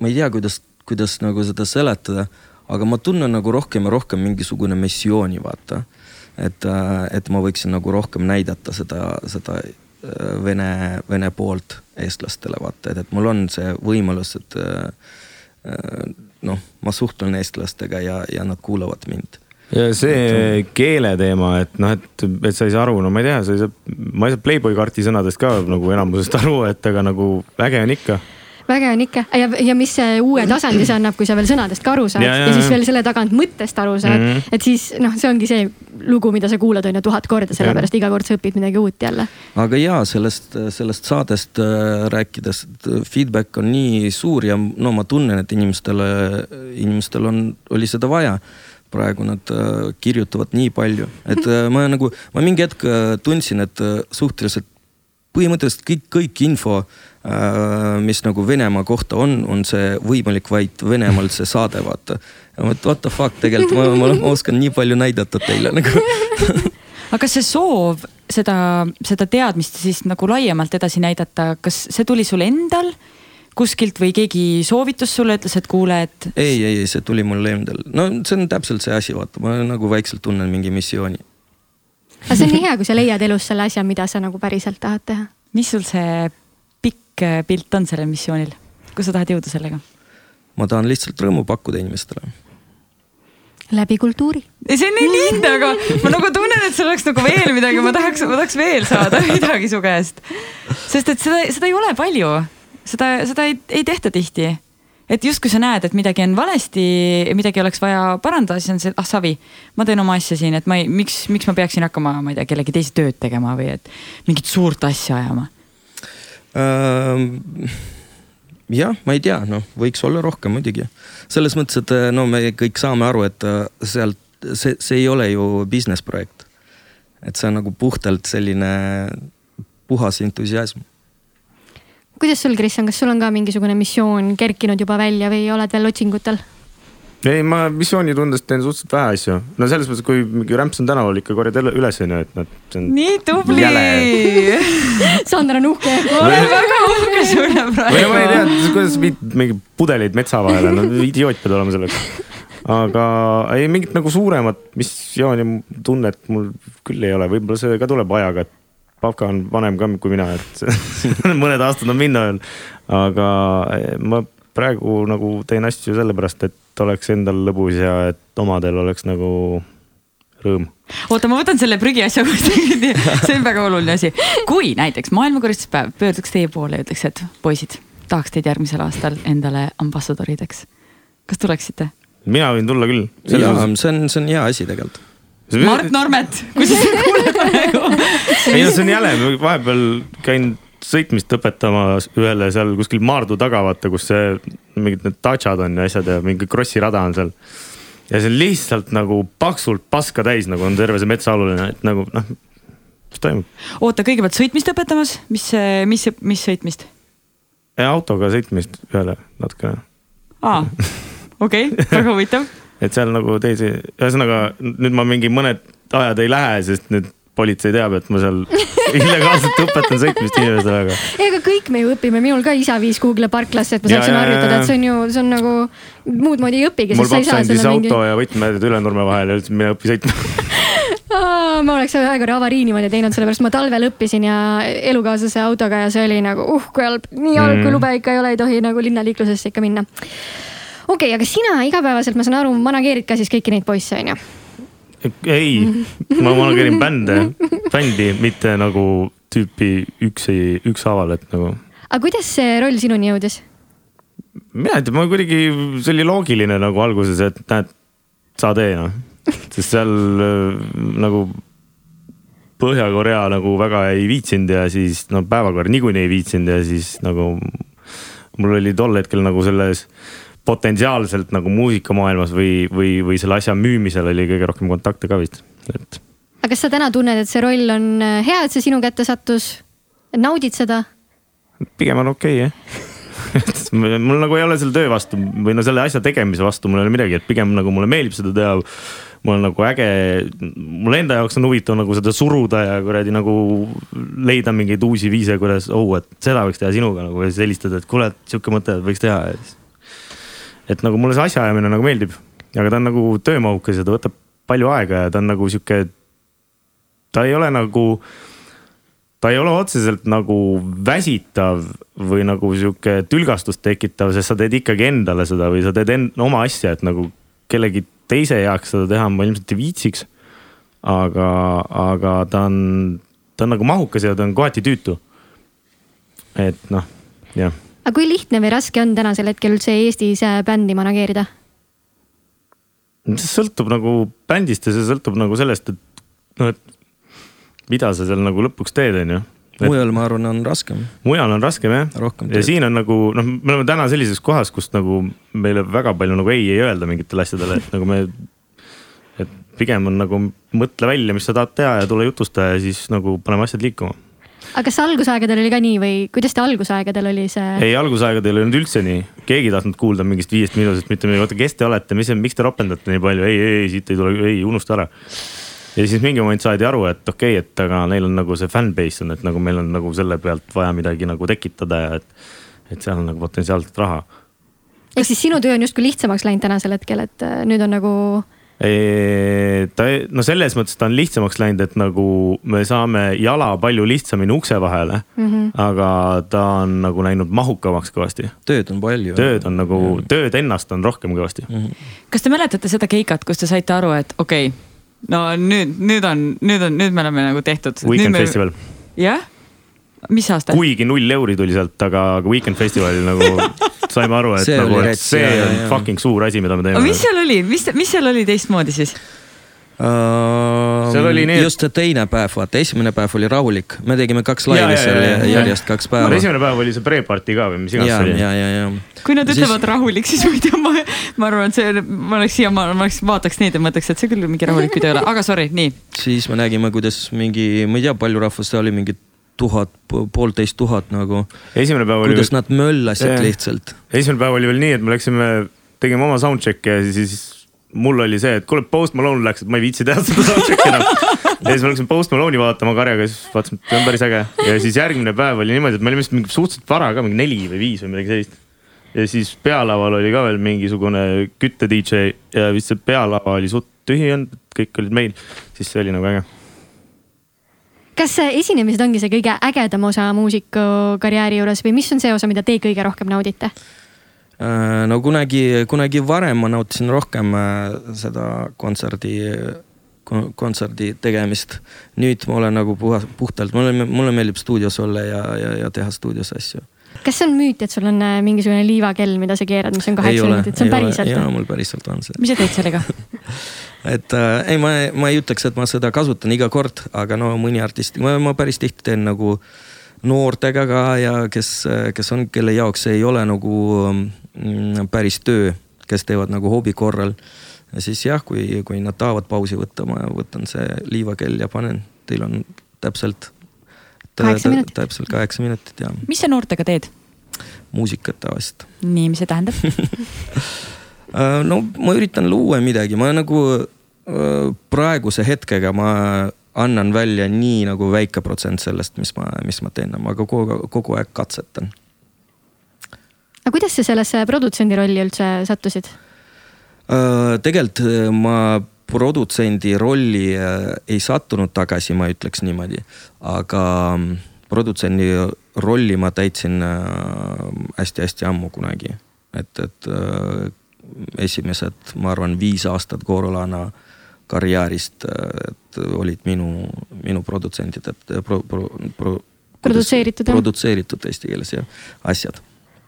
ma ei tea, kuidas, kuidas nagu seda seletada, aga ma tunnen nagu rohkem ja rohkem mingisugune missiooni, vaata. et, et ma võiksin nagu rohkem näidata seda, seda vene, vene poolt eestlastele, vaata, et, et mul on see võimalus, et noh, ma suhtlen eestlastega ja, ja nad kuulavad mind. Ja see keele teema, et noh, et, et sa ei saa aru, no ma ei tea, sa ei saa, ma ei saa Playboy karti sõnadest ka nagu enamusest aru, et aga nagu äge on ikka väge on ikka. Ja, ja mis see uue tasandi see annab, kui sa veel sõnadest ka aru saad? Ja, ja, ja siis veel selle tagant mõttest aru saad. Mm, -hmm. et siis noh, see ongi see lugu, mida sa kuulad on ju tuhat korda, sellepärast iga kord sa õpid midagi uut jälle. aga ja sellest, sellest saadest äh, rääkides, et feedback on nii suur ja no ma tunnen, et inimestele, inimestel on, oli seda vaja. Praegu nad äh, kirjutavad nii palju, et äh, ma nagu, ma mingi hetk äh, tundsin, et äh, suhteliselt põhimõtteliselt kõik, kõik info äh,, mis nagu Venemaa kohta on, on see võimalik vaid Venemaalt see saade, vaata. ja ma mõtlen, what the fuck, tegelikult ma, ma, ma oskan nii palju näidata teile nagu aga kas see soov seda, seda teadmist siis nagu laiemalt edasi näidata, kas see tuli sul endal kuskilt või keegi soovitas sulle, ütles, et kuule, et. ei, ei, see tuli mul endal, no see on täpselt see asi, vaata, ma nagu vaikselt tunnen mingi missiooni. aga see on nii hea, kui sa leiad elus selle asja, mida sa nagu päriselt tahad teha. mis sul see pikk äh, pilt on sellel missioonil, kus sa tahad jõuda sellega? ma tahan lihtsalt rõõmu pakkuda inimestele läbi kultuuri. see on nii lihtne, aga ma nagu tunnen, et sul oleks nagu veel midagi, ma tahaks, ma tahaks veel saada midagi su käest. sest et seda, seda ei ole palju, seda, seda ei, ei tehta tihti. et justkui sa näed, et midagi on valesti, midagi oleks vaja parandada, siis on see, ah savi, ma teen oma asja siin, et ma ei, miks, miks ma peaksin hakkama, ma ei tea, kellegi teise tööd tegema või et mingit suurt asja ajama jah, ma ei tea, noh, võiks olla rohkem muidugi. selles mõttes, et no me kõik saame aru, et äh, sealt, see, see ei ole ju business projekt. et see on nagu puhtalt selline puhas entusiasm. kuidas sul, Kristjan, kas sul on ka mingisugune missioon kerkinud juba välja või oled veel otsingutel? Ei, ma missioonitundest teen suhteliselt vähe asju. no selles mõttes, kui mingi Rämpson tänaval ikka korjad üles onju, et noh, on. nii tubli. Sander on uhke. ma olen väga uhke sulle praegu. või no ma ei tea, kuidas sa viid mingi pudeleid metsa vahele, no idioot pead olema selleks. aga ei mingit nagu suuremat missiooni tunnet mul küll ei ole, võib-olla see ka tuleb ajaga, et Pavka on vanem ka kui mina, et mõned aastad on minna veel. aga ma praegu nagu teen asju sellepärast, et oleks endal lõbus ja et omadel oleks nagu rõõm. oota, ma võtan selle prügiasja kinni, see on väga oluline asi. kui näiteks maailmakoristuspäev pöörduks teie poole ja ütleks, et poisid, tahaks teid järgmisel aastal endale ambassadorideks. kas tuleksite? mina võin tulla küll. jaa, see on, see on hea asi tegelikult. Mart Normet, kui sa seda kuuled praegu. ei no see on jäle, vahepeal käin sõitmist õpetamas ühele seal kuskil Maardu taga, vaata, kus see mingid need tatšad on ja asjad ja mingi krossi rada on seal. ja see on lihtsalt nagu paksult paska täis, nagu on terve see metsaaluline, et nagu noh, mis toimub. oota, kõigepealt sõitmist õpetamas, mis, mis, mis sõitmist? autoga sõitmist ühele natukene. aa, okei okay,, väga huvitav et seal nagu teisi, ühesõnaga nüüd ma mingi mõned ajad ei lähe, sest nüüd politsei teab, et ma seal illegaalselt õpetan sõitmist inimestele, aga. ega kõik me ju õpime, minul ka isa viis Google'i parklasse, et ma saaksin harjutada, et see on ju, see on nagu muud moodi ei õpigi. mul paps andis mingi... auto ja võtmed Ülenurme vahele ja ütles, mine õpi sõitma ma oleks ühe korra avarii niimoodi teinud, sellepärast ma talvel õppisin ja elukaaslase autoga ja see oli nagu uh kui halb, nii halb mm., kui lube ikka ei ole, ei tohi nagu linnaliiklusesse ikka minna. okei okay,, aga sina igapäevaselt, ma saan aru, manageerid ka siis kõiki neid poisse, on ju? Ei, ma manageerin bände, bändi, mitte nagu tüüpi üks, ükshaaval, et nagu. aga kuidas see roll sinuni jõudis? mina ei tea, ma kuidagi, see oli loogiline nagu alguses, et näed, sa tee noh, sest seal äh, nagu Põhja-Korea nagu väga ei viitsinud ja siis no päevakord niikuinii ei viitsinud ja siis nagu mul oli tol hetkel nagu selles potentsiaalselt nagu muusikamaailmas või, või, või selle asja müümisel oli kõige rohkem kontakte ka vist, et. aga kas sa täna tunned, et see roll on äh, hea, et see sinu kätte sattus? naudid seda? pigem on okei okay, jah mul nagu ei ole selle töö vastu või no selle asja tegemise vastu mul ei ole midagi, et pigem nagu mulle meeldib seda teha. mul on nagu äge, mul enda jaoks on huvitav nagu seda suruda ja kuradi nagu leida mingeid uusi viise, kuidas, oh, et seda võiks teha sinuga nagu ja siis helistada, et kuule, et sihuke mõte võiks teha ja siis. Et nagu mulle see asjaajamine nagu meeldib, aga ta on nagu töömahukas ja ta võtab palju aega ja ta on nagu sihuke, ta ei ole nagu ta ei ole otseselt nagu väsitav või nagu sihuke tülgastust tekitav, sest sa teed ikkagi endale seda või sa teed end, oma asja, et nagu kellegi teise heaks seda teha ma ilmselt ei viitsiks. aga, aga ta on, ta on nagu mahukas ja ta on kohati tüütu. et noh, jah. Aga kui lihtne või raske on tänasel hetkel üldse Eestis äh, bändi manageerida? see sõltub nagu bändist ja see sõltub nagu sellest, et noh, et mida sa seal nagu lõpuks teed, on ju. mujal, ma arvan, on raskem. mujal on raskem jah. ja siin on nagu noh, me oleme täna sellises kohas, kus nagu meile väga palju nagu ei ei öelda mingitele asjadele, et nagu me. et pigem on nagu mõtle välja, mis sa tahad teha ja tule jutusta ja siis nagu paneme asjad liikuma aga kas algusaegadel oli ka nii või kuidas te algusaegadel oli see? ei, algusaegadel ei olnud üldse nii, keegi ei tahtnud kuulda mingist viiest minutist mitte midagi, oota, kes te olete, mis, miks te ropendate nii palju, ei, ei, ei, siit ei tule, ei unusta ära ja siis mingi moment saadi aru, et okei okay,, et aga neil on nagu see fanbase on, et nagu meil on nagu selle pealt vaja midagi nagu tekitada ja et, et seal on nagu potentsiaalselt raha. ehk siis sinu töö on justkui lihtsamaks läinud tänasel hetkel, et äh, nüüd on nagu ta, no selles mõttes ta on lihtsamaks läinud, et nagu me saame jala palju lihtsamini ukse vahele mm. -hmm. aga ta on nagu läinud mahukamaks kõvasti. tööd on palju. tööd on nagu, tööd ennast on rohkem kõvasti mm. -hmm. kas te mäletate seda keikat, kus te saite aru, et okei okay,, no nüüd, nüüd on, nüüd on, nüüd me oleme nagu tehtud. Weekend me... Festival. jah, mis aasta? kuigi null euri tuli sealt, aga, aga Weekend Festivalil nagu saime aru, et see nagu, et see on jah, fucking suur asi, mida me teeme. mis seal oli, mis, mis seal oli teistmoodi siis? Uh, seal oli nii, just see teine päev, vaata esimene päev oli rahulik, me tegime kaks laivi seal järjest kaks päeva. esimene päev oli see pre-party ka või mis iganes see oli. ja, ja, ja. kui nad ütlevad siis... rahulik, siis ma ei tea, ma, ma arvan, et see, ma oleks siia, ma oleks, vaataks neid ja mõtleks, et see küll mingi rahulik video ei ole, aga sorry, nii. siis me nägime, kuidas mingi, ma ei tea, palju rahvast oli, mingi tuhat, poolteist tuhat nagu. esimene päev oli. kuidas nad möllasid lihtsalt. esimene päev oli veel nii, et me läksime, tegime oma soundcheck'i ja siis mul oli see, et kuule, Post Malone läks, et ma ei viitsi teha seda soundcheck'i enam. ja siis ma läksin Post Malone'i vaatama karjaga, siis vaatasin, et see on päris äge. ja siis järgmine päev oli niimoodi, et me olime vist mingi suhteliselt vara ka, mingi neli või viis või midagi sellist. ja siis pealaval oli ka veel mingisugune kütte DJ ja vist see pealava oli suht tühi olnud, kõik olid meil, siis see oli nagu äge kas esinemised ongi see kõige ägedam osa muusikukarjääri juures või mis on see osa, mida te kõige rohkem naudite? Äh, no kunagi, kunagi varem ma nautisin rohkem äh, seda kontserdi, kontserdi tegemist. nüüd ma olen nagu puhas, puhtalt, mulle, mulle meeldib stuudios olla ja, ja, ja teha stuudios asju. kas see on müüt, et sul on äh, mingisugune liivakell, mida sa keerad, mis on kaheksa minutit, see on päriselt? jaa, mul päriselt on see. mis sa teed sellega et äh, ei, ma, ma ei ütleks, et ma seda kasutan iga kord, aga no mõni artist, ma, ma päris tihti teen nagu noortega ka ja kes, kes on, kelle jaoks see ei ole nagu Mm, päris töö, kes teevad nagu hobi korral. ja siis jah, kui, kui nad tahavad pausi võtta, ma võtan see liivakell ja panen, teil on täpselt. täpselt kaheksa minutit ja. mis sa noortega teed? muusikat tavaliselt. nii, mis see tähendab äh, no ma üritan luua midagi, ma nagu praeguse hetkega ma annan välja nii nagu väike protsent sellest, mis ma, mis ma teen, ma kogu, kogu aeg katsetan aga kuidas sa sellesse produtsendi rolli üldse sattusid? Äh, tegelikult äh, ma produtsendi rolli äh, ei sattunud tagasi, ma ütleks niimoodi, aga mm, produtsendi rolli ma täitsin hästi-hästi ammu kunagi. et, et esimesed, ma arvan, viis aastat Gorolana karjäärist, et olid minu, minu produtsendid, et pro, pro, pro, produtseeritud, produtseeritud eesti keeles jah, asjad.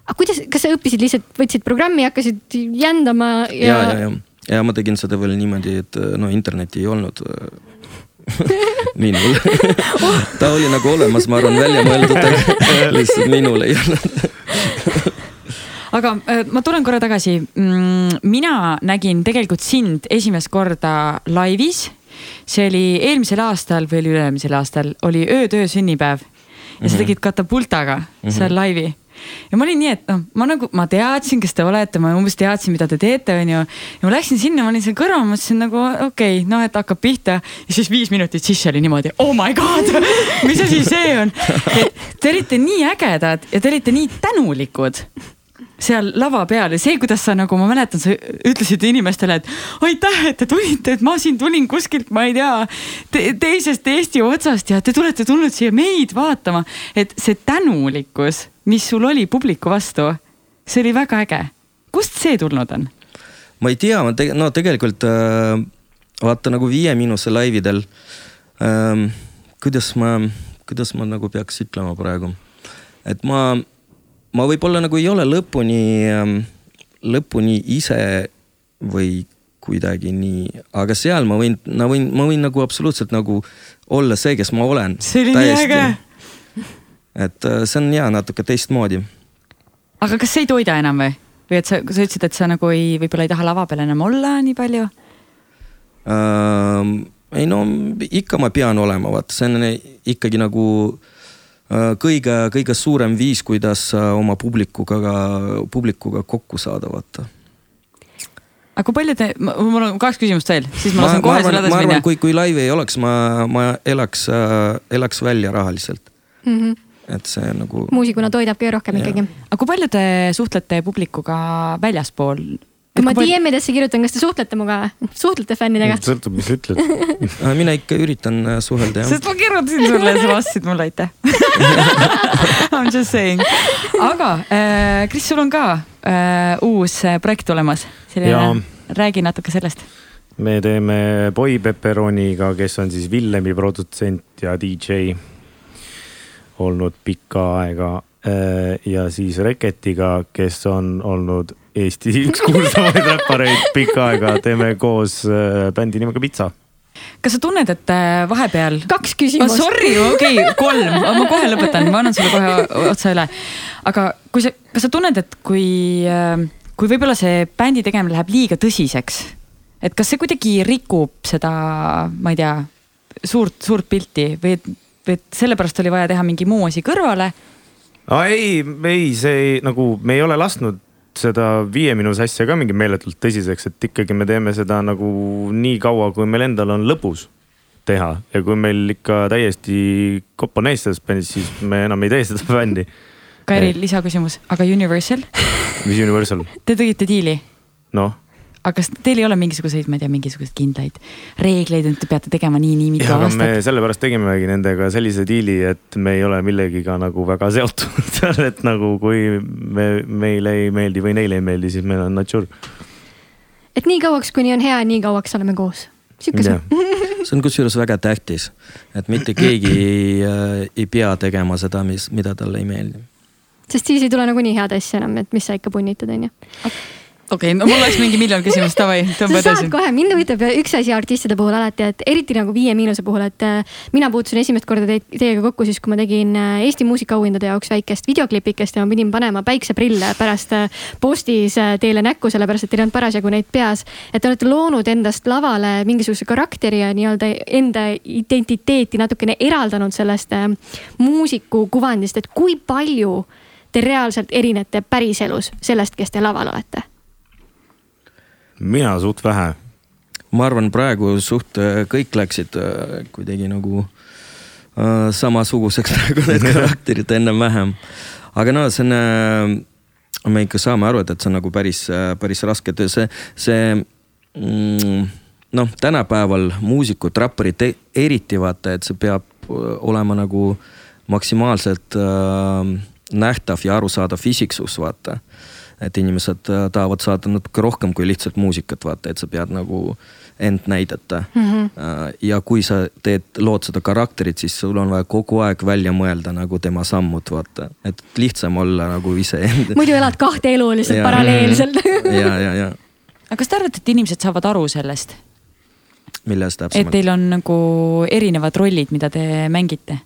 Aga kuidas, kas sa õppisid lihtsalt, võtsid programmi, hakkasid jändama ja? ja, ja, ja, ja ma tegin seda veel niimoodi, et no internetti ei olnud minul. Ta oli nagu olemas, ma arvan, välja mõeldud, aga lihtsalt minul ei olnud aga äh, ma tulen korra tagasi. Mm, mina nägin tegelikult sind esimest korda laivis. see oli eelmisel aastal või oli üle-eelmisel aastal, oli öötöö sünnipäev ja sa mhm. tegid katapultaga seal mm -hmm. laivi ja ma olin nii, et noh, ma nagu, ma teadsin, kes te olete, ma umbes teadsin, mida te teete, onju. ja ma läksin sinna, ma olin seal kõrval, mõtlesin nagu okei okay,, noh, et hakkab pihta. ja siis viis minutit sisse oli niimoodi, oh my god, mis asi see on. te olite nii ägedad ja te olite nii tänulikud seal lava peal ja see, kuidas sa nagu ma mäletan, sa ütlesid inimestele, et aitäh, et te tulite, et ma siin tulin kuskilt, ma ei tea te, teisest Eesti otsast ja te olete tulnud siia meid vaatama. et see tänulikkus, mis sul oli publiku vastu, see oli väga äge. kust see tulnud on? ma ei tea, ma tege-, no tegelikult äh, vaata nagu Viie Miinuse laividel ähm,. kuidas ma, kuidas ma nagu peaks ütlema praegu, et ma ma võib-olla nagu ei ole lõpuni, ähm, lõpuni ise või kuidagi nii, aga seal ma võin, ma võin, ma võin nagu absoluutselt nagu olla see, kes ma olen. see oli nii äge. et äh, see on ja natuke teistmoodi. aga kas see ei toida enam või? või et sa, sa ütlesid, et sa nagu ei, võib-olla ei taha lava peal enam olla nii palju uh,? ei no ikka ma pean olema, vaata, see on ikkagi nagu Äh, kõige, kõige suurem viis, kuidas äh, oma publikuga, publikuga kokku saada, vaata aga kui palju te, mul on kaks küsimust veel, siis ma, ma lasen kohe sulle edasi minna. kui, kui laivi ei oleks, ma, ma elaks äh,, elaks välja rahaliselt mm. -hmm. et see nagu. muusikuna toidab kõige rohkem ja. ikkagi. aga kui palju te suhtlete publikuga väljaspool kui ma DM-idesse kirjutan, kas te suhtlete minuga, suhtlete fännidega? sõltub, mis sa ütled äh, mina ikka üritan äh, suhelda jah. sest ma kirjutasin sulle ja sa vastasid mulle aitäh I m just saying, aga äh, Kris, sul on ka äh, uus äh, projekt olemas, selline, räägi natuke sellest. me teeme Boy Pepperoniga, kes on siis Villemi produtsent ja DJ olnud pikka aega ja siis Reketiga, kes on olnud Eesti üks kuulsamaid räppareid pikka aega, teeme koos äh, bändi nimega Pitsa kas sa tunned, et äh, vahepeal? kaks küsimust oh,. Sorry, okei okay,, kolm, ma kohe lõpetan, ma annan sulle kohe otsa üle. aga kui sa, kas sa tunned, et kui, äh, kui võib-olla see bändi tegemine läheb liiga tõsiseks, et kas see kuidagi rikub seda, ma ei tea, suurt, suurt pilti või et, või et sellepärast oli vaja teha mingi muu asi kõrvale? ei, ei, see ei, nagu me ei ole lasknud seda viie miinus asja ka mingi meeletult tõsiseks, et ikkagi me teeme seda nagu nii kaua, kui meil endal on lõbus teha ja kui meil ikka täiesti kopp on ees selles bändis, siis me enam ei tee seda bändi. Kairi, lisaküsimus, aga Universal? mis Universal? Te tegite diili? noh aga kas teil ei ole mingisuguseid, ma ei tea, mingisuguseid kindlaid reegleid, et te peate tegema nii, nii mitu aastat? me sellepärast tegimegi nendega sellise diili, et me ei ole millegiga nagu väga seotud seal, et nagu kui me, meile ei meeldi või neile ei meeldi, siis meil on not sure. et nii kauaks, kuni on hea, nii kauaks oleme koos sihuke see. see on kusjuures väga tähtis, et mitte keegi ei, äh, ei pea tegema seda, mis, mida talle ei meeldi. sest siis ei tule nagunii head asja enam, et mis sa ikka punnitad, onju okei okay,, no mul oleks mingi miljon küsimust, davai, tõmba edasi. kohe, mind huvitab üks asi artistide puhul alati, et eriti nagu Viie Miinuse puhul, et äh, mina puutusin esimest korda te teiega kokku siis, kui ma tegin äh, Eesti muusikaauhindade jaoks väikest videoklipikest ja ma pidin panema päikseprille pärast äh, postis teile näkku, sellepärast et teil ei olnud parasjagu neid peas. et te olete loonud endast lavale mingisuguse karakteri ja nii-öelda enda identiteeti natukene eraldanud sellest muusiku kuvandist, et kui palju te reaalselt erinete päriselus sellest, kes te laval olete mina suht vähe. ma arvan, praegu suht äh, kõik läksid äh, kuidagi nagu äh, samasuguseks praegu need karakterid ennem-vähem. aga no see on äh,, me ikka saame aru, et, et see on nagu päris äh,, päris raske töö, see, see mm, noh, tänapäeval muusikud, räpparid eriti vaata, et see peab äh, olema nagu maksimaalselt äh, nähtav ja arusaadav isiksus, vaata et inimesed äh, tahavad saada natuke rohkem kui lihtsalt muusikat, vaata, et sa pead nagu end näidata mm. -hmm. ja kui sa teed, lood seda karakterit, siis sul on vaja kogu aeg välja mõelda nagu tema sammud, vaata, et lihtsam olla nagu iseenda. muidu elad kahte elu lihtsalt paralleelselt ja, ja, ja. aga kas te arvate, et inimesed saavad aru sellest? millest täpsemalt? et teil on nagu erinevad rollid, mida te mängite?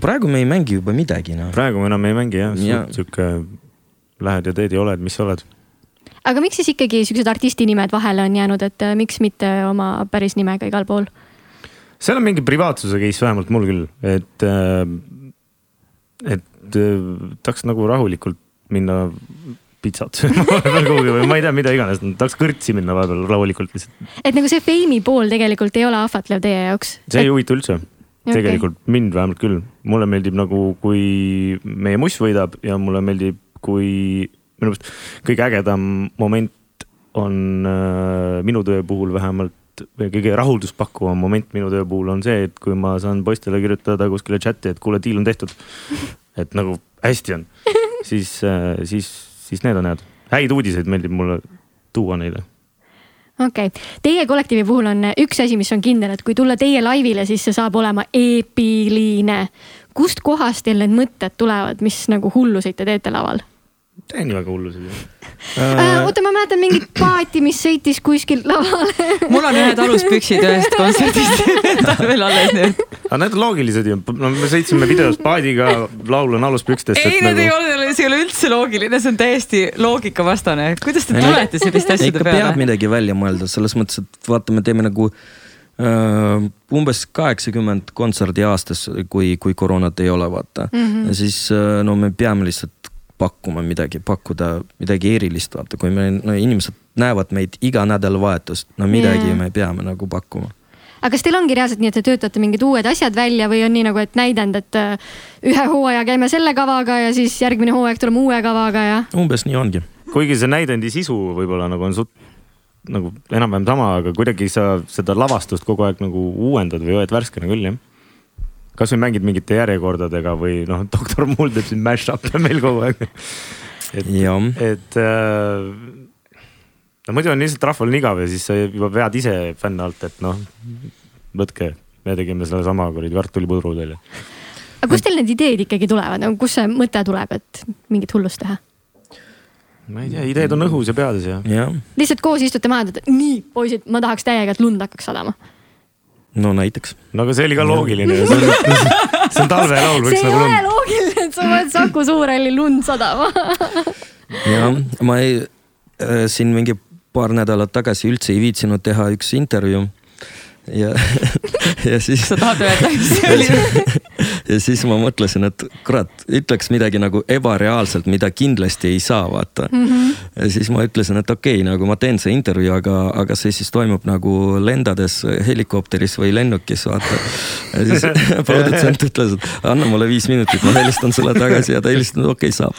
praegu me ei mängi juba midagi noh. praegu me enam ei mängi jah ja., sihuke lähed ja teed ja oled, mis sa oled. aga miks siis ikkagi siuksed artisti nimed vahele on jäänud, et äh, miks mitte oma päris nimega igal pool? seal on mingi privaatsuse case vähemalt mul küll, et äh, et äh, tahaks nagu rahulikult minna pitsat sööma vahepeal kuhugi või ma ei tea, mida iganes, tahaks kõrtsi minna vahepeal rahulikult lihtsalt. et nagu see feimi pool tegelikult ei ole ahvatlev teie jaoks? see ei huvita üldse okay., tegelikult mind vähemalt küll, mulle meeldib nagu, kui meie muss võidab ja mulle meeldib, kui minu meelest kõige ägedam moment on äh, minu töö puhul vähemalt või kõige rahulduspakkuvam moment minu töö puhul on see, et kui ma saan poistele kirjutada kuskile chati, et kuule, diil on tehtud. et nagu hästi on, siis äh,, siis siis need on head. häid uudiseid meeldib mulle tuua neile okei okay., teie kollektiivi puhul on üks asi, mis on kindel, et kui tulla teie laivile, siis see saab olema eepiline. kust kohast teil need mõtted tulevad, mis nagu hulluseid te teete laval? Tee nii väga hullusid ju äh,. oota, ma mäletan mingit paati, mis sõitis kuskilt lavale mul on ühed aluspüksid ühest kontserdist veel alles nüüd. aga need on loogilised ju, no me sõitsime videos paadiga, laul on aluspükstest. ei, need nagu... ei ole, see ei ole üldse loogiline, see on täiesti loogikavastane. kuidas te tulete selliste asjade peale? peab midagi välja mõelda, selles mõttes, et vaata, me teeme nagu Uh, umbes kaheksakümmend kontserdi aastas, kui, kui koroonat ei ole, vaata mm. -hmm. ja siis uh, no me peame lihtsalt pakkuma midagi, pakkuda midagi erilist, vaata, kui me, no inimesed näevad meid iga nädalavahetust, no midagi yeah. me peame nagu pakkuma aga kas teil ongi reaalselt nii, et te töötate mingid uued asjad välja või on nii nagu, et näidend, et äh, ühe hooaja käime selle kavaga ja siis järgmine hooaeg tuleme uue kavaga ja? umbes nii ongi. kuigi see näidendi sisu võib-olla nagu on suht nagu enam-vähem sama, aga kuidagi sa seda lavastust kogu aeg nagu uuendad või hoiad värskena küll jah kasvõi mängid mingite järjekordadega või noh, doktor Mull teeb siin mash-up'e meil kogu aeg. et, et äh, no muidu on lihtsalt rahval on igav ja siis sa juba vead ise fänne alt, et noh, võtke, me tegime sellesama kuradi kartulipudru teile. aga kust teil need ideed ikkagi tulevad, nagu kust see mõte tuleb, et mingit hullust teha? ma ei tea, ideed on õhus ja peades ja, ja.. lihtsalt koos istute maha, et nii poisid, ma tahaks täiega, et lund hakkaks sadama no näiteks. no aga see oli ka loogiline see on, see on talvelaul. see ei nagu ole lund... loogiline, et sa paned Saku Suurhalli lund sadama jah, ma ei äh,, siin mingi paar nädalat tagasi üldse ei viitsinud teha üks intervjuu ja, ja siis. sa tahad öelda, mis see oli? Ja siis ma mõtlesin, et kurat, ütleks midagi nagu ebareaalselt, mida kindlasti ei saa vaata mm. -hmm. ja siis ma ütlesin, et okei okay,, nagu ma teen see intervjuu, aga, aga see siis toimub nagu lendades helikopteris või lennukis vaata. ja siis produtsent ütles, et anna mulle viis minutit, ma helistan sulle tagasi ja ta helistas, okei okay, saab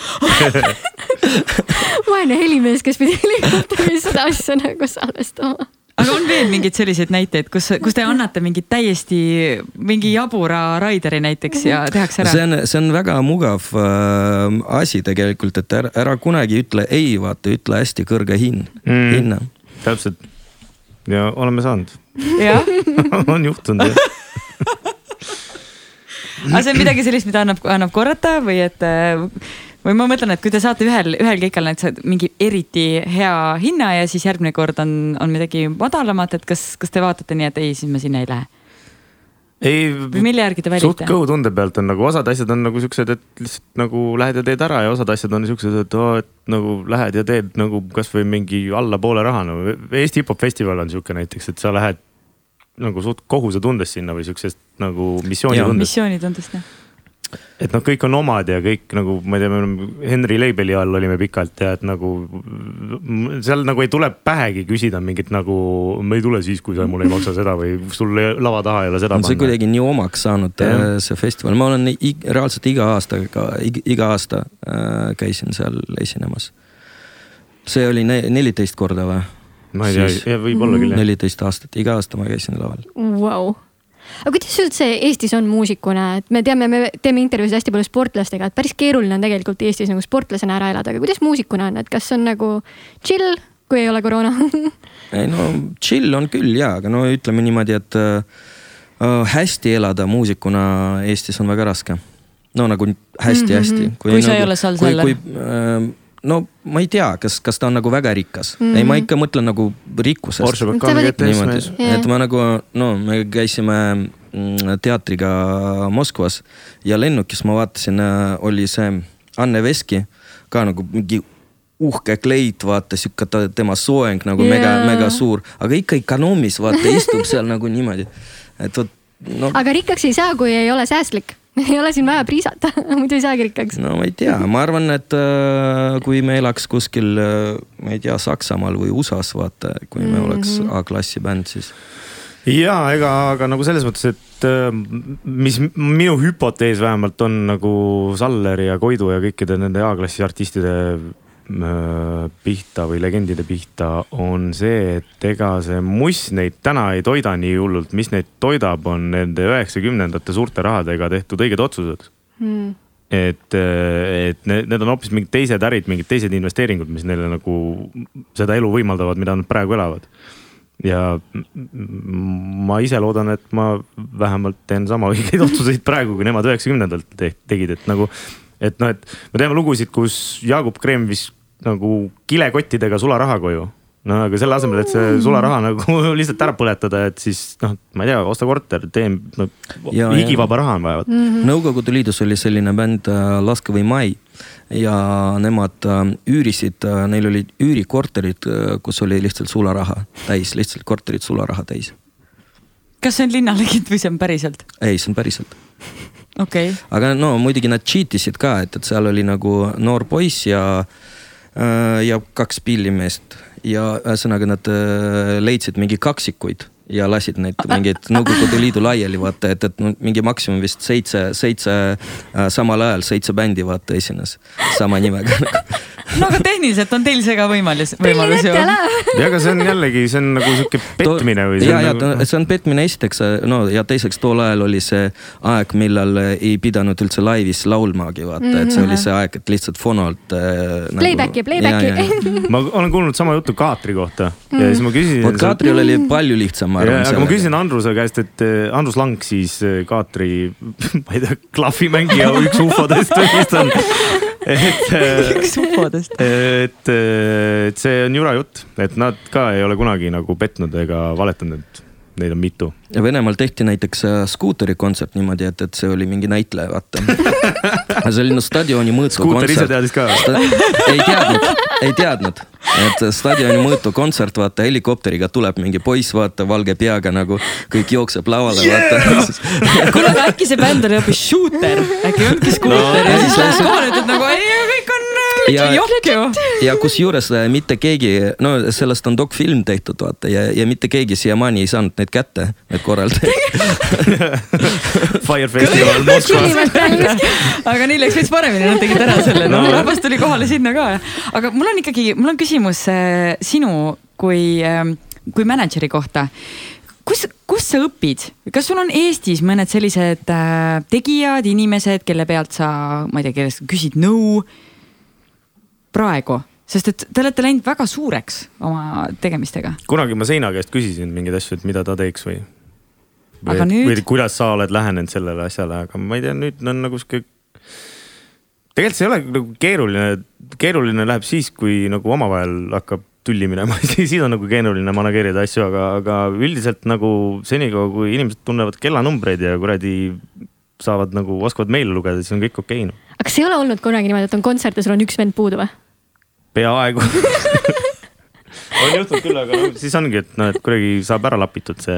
vaene helimees, kes pidi helikopteris seda asja nagu salvestama aga on veel mingeid selliseid näiteid, kus, kus te annate mingit täiesti mingi jabura raideri näiteks ja tehakse ära? see on, see on väga mugav äh, asi tegelikult, et ära, ära kunagi ütle ei, vaata, ütle hästi kõrge hind mm., hinna. täpselt ja oleme saanud. on juhtunud jah aga see on midagi sellist, mida annab, annab korrata või et või ma mõtlen, et kui te saate ühel, ühel keikal näiteks mingi eriti hea hinna ja siis järgmine kord on, on midagi madalamat, et kas, kas te vaatate nii, et ei, siis me sinna ei lähe? ei. suht kõhutunde pealt on nagu osad asjad on nagu siuksed, et lihtsalt nagu lähed ja teed ära ja osad asjad on siuksed, et oo, et nagu lähed ja teed nagu kasvõi mingi allapoole raha nagu. Eesti hip-hop festival on sihuke näiteks, et sa lähed nagu suht kohusetundes sinna või siuksest nagu missioonitundest. missioonitundest jah et noh, kõik on omad ja kõik nagu ma ei tea, me oleme Henry label'i all olime pikalt ja et nagu seal nagu ei tule pähegi küsida mingit nagu. me ei tule siis, kui sa mulle ei maksa seda või sul lava taha ei ole seda see kuidagi nii omaks saanud ja. Äh, see festival, ma olen reaalselt iga aasta, iga aasta äh, käisin seal esinemas. see oli neliteist korda või? ma ei tea, võib-olla küll jah. neliteist aastat, iga aasta ma käisin laval wow aga kuidas üldse Eestis on muusikuna, et me teame, me teeme intervjuusid hästi palju sportlastega, et päris keeruline on tegelikult Eestis nagu sportlasena ära elada, aga kuidas muusikuna on, et kas on nagu chill, kui ei ole koroona ei no chill on küll ja, aga no ütleme niimoodi, et äh, hästi elada muusikuna Eestis on väga raske. no nagu hästi-hästi mm. -hmm. kui, kui sa nagu, ei ole seal selle. kui, kui äh, no ma ei tea, kas, kas ta on nagu väga rikas. Mm, -hmm. ei, ma ikka mõtlen nagu rikkusest. et ma nagu no me käisime mm, teatriga Moskvas ja lennukis ma vaatasin, äh, oli see Anne Veski ka nagu mingi uhke kleit, vaata sihuke ta, tema soeng nagu yeah. mega, mega suur, aga ikka ekonoomis vaata istub seal nagu niimoodi, et vot no.. aga rikkaks ei saa, kui ei ole säästlik ei ole siin vaja priisata, muidu ei saagi rikkaks. no ma ei tea, ma arvan, et äh, kui me elaks kuskil, ma ei tea, Saksamaal või USA-s vaata, kui me oleks A-klassi bänd, siis. ja ega, aga nagu selles mõttes, et äh, mis minu hüpotees vähemalt on nagu Salleri ja Koidu ja kõikide nende A-klassi artistide äh, pihta või legendide pihta on see, et ega see muss neid täna ei toida nii hullult, mis neid toidab, on nende üheksakümnendate suurte rahadega tehtud õiged otsused Hmm. et, et need, need on hoopis mingid teised ärid, mingid teised investeeringud, mis neile nagu seda elu võimaldavad, mida nad praegu elavad. ja ma ise loodan, et ma vähemalt teen sama õigeid otsuseid praegu, kui nemad üheksakümnendalt te- tegid, et nagu. et noh, et me teame lugusid, kus Jaagup Kreem viis nagu kilekottidega sularaha koju no aga selle asemel, et see sularaha nagu lihtsalt ära põletada, et siis noh, ma ei tea, osta korter, tee no,, Ja- igivaba raha on vaja. Nõukogude Liidus oli selline bänd äh, Laske või Mai ja nemad äh, üürisid, neil olid üürikorterid, kus oli lihtsalt sularaha täis, lihtsalt korterid sularaha täis. kas see on linnalegend või see on päriselt? ei, see on päriselt. okei okay., aga no muidugi nad cheat isid ka, et, et seal oli nagu noor poiss ja, ja kaks pillimeest. Ja ühesõnaga nad äh, leidsid mingi kaksikuid ja lasid neid mingeid Nõukogude Liidu laiali vaata, et, et no, mingi maksimum vist seitse, seitse äh, samal ajal seitse bändi vaata esines sama nimega. no aga tehniliselt on teil see ka võimalus, võimalus ju ja aga see on jällegi, see on nagu sihuke petmine või see ja, ja on nagu... see on petmine esiteks, no ja teiseks tol ajal oli see aeg, millal ei pidanud üldse laivis laulmagi vaata mm, -hmm. et see oli see aeg, et lihtsalt fonolt äh,. Playback'i, playback'i. ma olen kuulnud sama juttu Kaatri kohta ja siis ma küsisin. vot Kaatriol oli palju lihtsam, ma arvan. aga ma küsisin Andruse käest, et eh, Andrus Lang siis eh, Kaatri, ma ei tea, klahvimängija või üks ufodest või mis ta on. et, üks ufodest. et, et see on jura jutt, et nad ka ei ole kunagi nagu petnud ega valetanud, et neid on mitu. ja Venemaal tehti näiteks skuuteri kontsert niimoodi, et, et see oli mingi näitleja, vaata. see oli no stadioni mõõtu skuuter ise kontsert. teadis ka. ei teadnud, ei teadnud, et stadioni mõõtu kontsert, vaata helikopteriga tuleb mingi poiss, vaata valge peaga nagu kõik jookseb lavale yeah! vaata. kuule, aga äkki see bänd oli hoopis shooter, äkki ei olnudki skuuter No, ja siis lähed kohale, ütled nagu ei, kõik on Ja- äh, ju. ja kusjuures äh, mitte keegi, no sellest on dokfilm tehtud, vaata ja, ja mitte keegi siiamaani ei saanud neid kätte, need korraldajad. Fire Festival Moskvas. aga neil läks veits paremini, nad tegid ära selle, no No. rahvas tuli kohale sinna ka. aga mul on ikkagi, mul on küsimus äh, sinu kui, kui mänedžeri kohta kus, kus sa õpid, kas sul on Eestis mõned sellised äh, tegijad, inimesed, kelle pealt sa, ma ei tea, kellest küsid nõu praegu, sest et te olete läinud väga suureks oma tegemistega. kunagi ma seina käest küsisin mingeid asju, et mida ta teeks või. Aga või, nüüd? või kuidas sa oled lähenenud sellele asjale, aga ma ei tea, nüüd on nagu sihuke. Tegelikult see ei ole nagu keeruline, keeruline läheb siis, kui nagu omavahel hakkab tülli minema, siis on nagu keeruline manageerida asju, aga, aga üldiselt nagu senikaua, kui inimesed tunnevad kellanumbreid ja kuradi saavad nagu, oskavad meile lugeda, siis on kõik okei okay, no.. aga kas ei ole olnud kunagi niimoodi, et on kontsert ja sul on üks vend puudu või? peaaegu on juhtunud küll, aga no, siis ongi, et noh, et kuidagi saab ära lapitud see,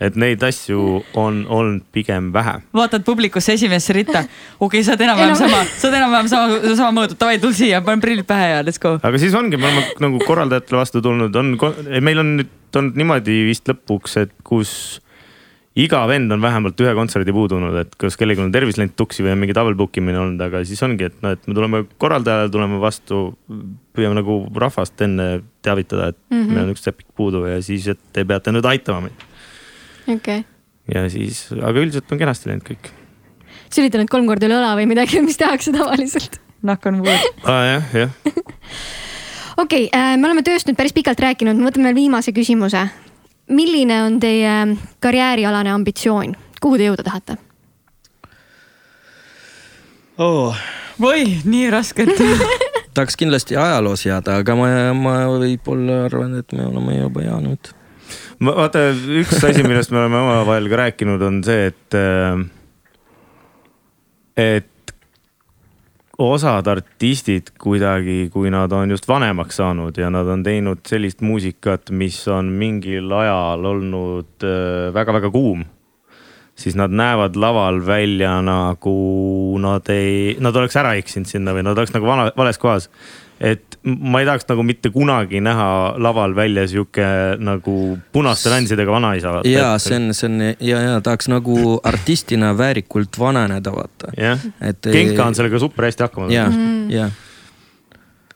et neid asju on olnud pigem vähe. vaatad publikusse esimesse ritta, okei okay,, sa oled enam-vähem Enam- sama, sa oled enam-vähem sama, sama mõõdud, davai, tule siia, panen prillid pähe ja let's go. aga siis ongi, me oleme nagu korraldajatele vastu tulnud, on, meil on nüüd olnud niimoodi vist lõpuks, et kus iga vend on vähemalt ühe kontserdi puudunud, et kas kellelgi on tervis läinud tuksi või on mingi double book imine olnud, aga siis ongi, et noh, et me tuleme korraldajale, tuleme vastu, püüame nagu rahvast enne teavitada, et mm -hmm. meil on üks sepik puudu ja siis, et te peate nüüd aitama meid. Okei okay.. ja siis, aga üldiselt on kenasti läinud kõik. sülitanud kolm korda üle õla või midagi, mis tehakse tavaliselt. nahk on wood. aa jah, jah. okei okay,, me oleme tööst nüüd päris pikalt rääkinud, ma võtan veel viimase küsimuse. milline on teie karjäärialane ambitsioon, kuhu te jõuda tahate? Oh. oi, nii raske, et tahaks kindlasti ajaloos jääda, aga ma, ma võib-olla arvan, et me oleme juba jäänud. vaata, üks asi, millest me oleme omavahel ka rääkinud, on see, et, et osad artistid kuidagi, kui nad on just vanemaks saanud ja nad on teinud sellist muusikat, mis on mingil ajal olnud väga-väga kuum. siis nad näevad laval välja nagu nad ei, nad oleks ära eksinud sinna või nad oleks nagu vana, vales kohas. Et ma ei tahaks nagu mitte kunagi näha laval välja sihuke nagu punaste länssidega vanaisa. ja see on, see on ja, ja tahaks nagu artistina väärikult vananeda, vaata. jah, Genka on sellega super hästi hakkama saanud. ja, ja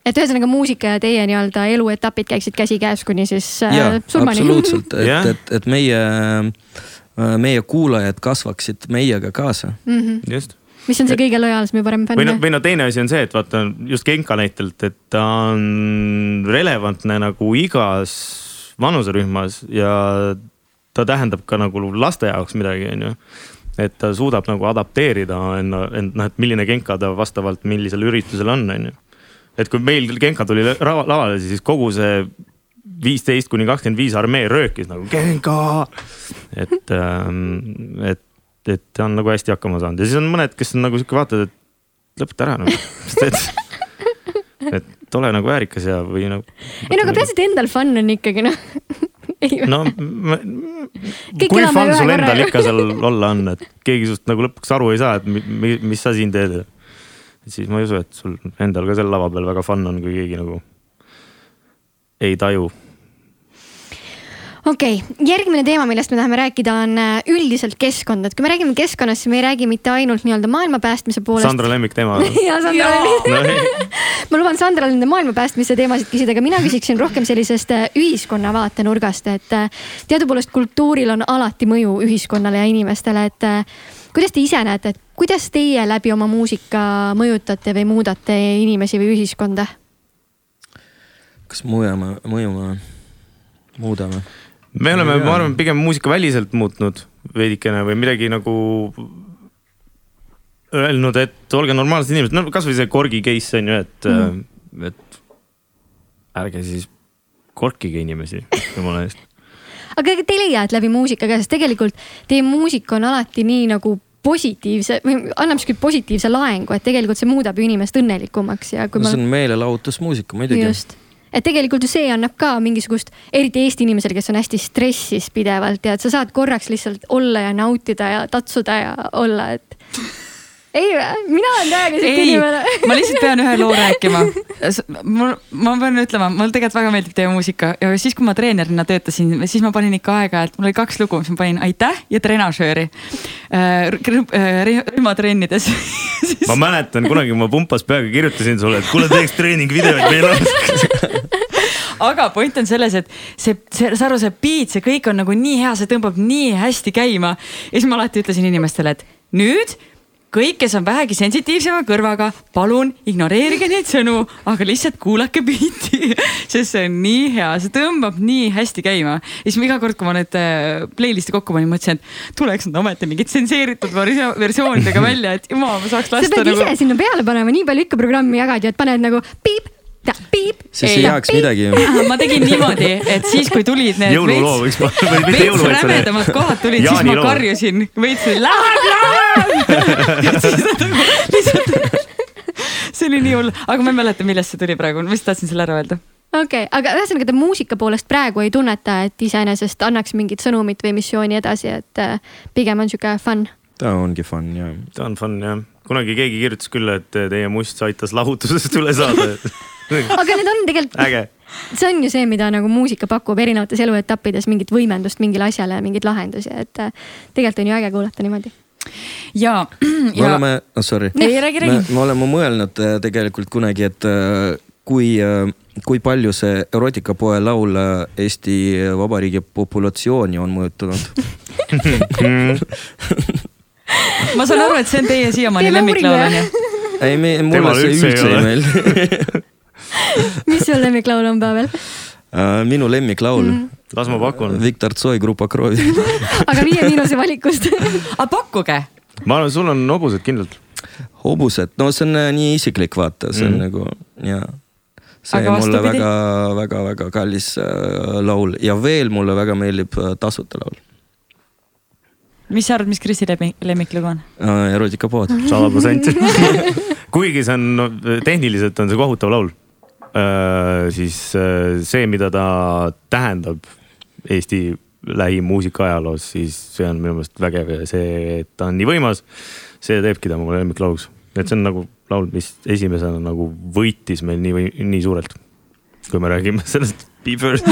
et ühesõnaga muusika ja teie nii-öelda eluetapid käiksid käsikäes kuni siis äh, ja, surmani. absoluutselt, et, et, et meie Äh, meie kuulajad kasvaksid meiega kaasa mm. -hmm. just mis on see kõige lojaalsem ja parem fänn? või noh, või no teine asi on see, et vaata just Genka näitelt, et ta on relevantne nagu igas vanuserühmas ja ta tähendab ka nagu laste jaoks midagi, on ju. et ta suudab nagu adapteerida enna, end noh, et milline Genka ta vastavalt millisel üritusel on, on ju. et kui meil Genka tuli lavale, siis kogu see viisteist kuni kakskümmend viis armee röökis nagu Genka. et, ähm, et, et ta on nagu hästi hakkama saanud. Ja siis on mõned, kes on nagu sihuke vaatad, et lõpeta ära nagu, sest et, et ole nagu väärikas ja, või nagu. ei no aga peaasi, et endal fun on ikkagi noh. No kui fun sul endal ikka seal olla on, et keegi sinust nagu lõpuks aru ei saa, et mi, mis sa siin teed. siis ma ei usu, et sul endal ka seal lava peal väga fun on, kui keegi nagu ei taju okei okay., järgmine teema, millest me tahame rääkida, on äh, üldiselt keskkond, et kui me räägime keskkonnast, siis me ei räägi mitte ainult nii-öelda maailma päästmise poolest. Sandra lemmikteema ja Sandra lemmik ma luban Sandral nende maailma päästmise teemasid küsida, aga mina küsiksin rohkem sellisest äh, ühiskonna vaatenurgast, et äh, teadupoolest kultuuril on alati mõju ühiskonnale ja inimestele, et kuidas te ise näete, et kuidas teie läbi oma muusika mõjutate või muudate inimesi või ühiskonda? kas mõjame, mõjume, muudame? Me oleme, ma arvan, pigem muusikaväliselt muutnud veidikene või midagi nagu öelnud, et olge normaalsed inimesed, no kasvõi see korgi case on ju, et mm., et ärge siis korkige inimesi, jumala eest. aga ega te ei leia, et läbi muusika ka, sest tegelikult teie muusika on alati nii nagu positiivse või annab sihuke positiivse laengu, et tegelikult see muudab ju inimest õnnelikumaks ja kui no, ma. see on meelelahutusmuusika muidugi. just et tegelikult ju see annab ka mingisugust, eriti Eesti inimesele, kes on hästi stressis pidevalt ja et sa saad korraks lihtsalt olla ja nautida ja tatsuda ja olla, et ei, mina olen täiega siuke inimene. ma lihtsalt pean ühe loo rääkima. mul, ma pean ütlema, mulle tegelikult väga meeldib teie muusika ja siis, kui ma treenerina töötasin, siis ma panin ikka aeg-ajalt, mul oli kaks lugu, mis ma panin aitäh ja trenažööri äh, äh, rühmatrennides ma mäletan kunagi ma pumpas peaga kirjutasin sulle, et kuule teeks treeningvideoid meile aga point on selles, et see, see, sa aru, see beat, see kõik on nagu nii hea, see tõmbab nii hästi käima. ja siis ma alati ütlesin inimestele, et nüüd kõik, kes on vähegi sensitiivsema kõrvaga, palun ignoreerige neid sõnu, aga lihtsalt kuulake biiti, sest see on nii hea, see tõmbab nii hästi käima. ja siis ma iga kord, kui ma need äh, playlist'i kokku panin, mõtlesin, et tuleks nad ometi mingid tsenseeritud versioonidega välja, et jumal, ma saaks lasta. sa pead nagu... ise sinna peale panema, nii palju ikka programmi jagad ju, et paned nagu piip. Siis ei jääks midagi ju. ma tegin niimoodi, et siis kui tulid need jõululoo võiks panna või mitte jõululoo. veits rämedamad kohad tulid, siis ma karjusin veits läheb, läheb. lihtsalt, see oli nii hull, aga ma ei mäleta, millest see tuli praegu, ma lihtsalt tahtsin selle ära öelda okei okay,, aga ühesõnaga te muusika poolest praegu ei tunneta, et iseenesest annaks mingit sõnumit või missiooni edasi, et äh, pigem on sihuke fun? ta ongi fun jah. ta on fun jah, kunagi keegi kirjutas küll, et teie must aitas lahutusest üle saada aga need on tegelikult, see on ju see, mida nagu muusika pakub erinevates eluetappides mingit võimendust mingile asjale, mingeid lahendusi, et äh, tegelikult on ju äge kuulata niimoodi ja, ja. me oleme oh,, sorry. ei, räägi, räägi. me oleme mõelnud äh, tegelikult kunagi, et äh, kui, kui palju see erootikapoe laul Eesti Vabariigi populatsiooni on mõjutanud ma saan aru, et see on teie siiamaani lemmiklaul on ju? ei, me, mulle see üldse ei meeldi mis su lemmiklaul on, Pavel uh,? minu lemmiklaul mm. las ma pakun. Viktor Tsoi Grupa Krovi aga Viie Miinuse valikust aga pakkuge. ma arvan, sul on hobused kindlalt. hobused, no see on äh, nii isiklik, vaata, see on mm. nagu ja see aga mulle väga-väga-väga kallis äh, laul ja veel mulle väga meeldib äh, tasuta laul. mis sa arvad, mis Krisi lemmiklugu on äh,? erootikapood. sada protsenti. kuigi see on no,, tehniliselt on see kohutav laul Äh, siis äh, see, mida ta tähendab Eesti lähimuusika ajaloos, siis see on minu meelest vägev ja see, et ta on nii võimas, see teebki ta mu lemmiklauluks. et see on nagu laul, mis esimesena nagu võitis meil nii või nii suurelt. kui me räägime sellest Be First.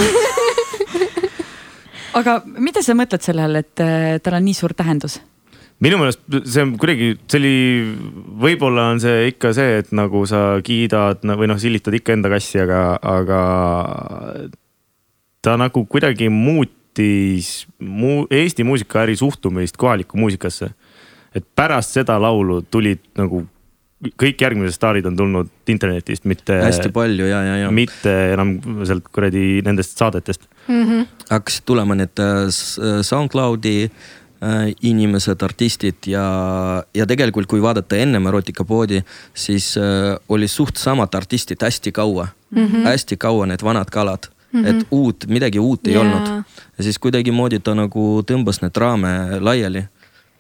aga mida sa mõtled selle all, et äh, tal on nii suur tähendus? Minu meelest see on kuidagi, see oli, võib-olla on see ikka see, et nagu sa kiidad või noh, silitad ikka enda kassi, aga, aga ta nagu kuidagi muutis mu, Eesti muusikaäri suhtumist kohalikku muusikasse. et pärast seda laulu tulid nagu kõik järgmised staarid on tulnud internetist, mitte, hästi palju ja, ja, ja mitte enam sealt kuradi nendest saadetest. hakkasid tulema need äh, SoundCloudi äh, inimesed, artistid ja, ja tegelikult, kui vaadata ennem erotikapoodi, siis äh, oli suht samad artistid hästi kaua mm, -hmm. hästi kaua need vanad kalad mm, -hmm. et uut, midagi uut ei Jaa. olnud. ja siis kuidagimoodi ta nagu tõmbas need raame laiali.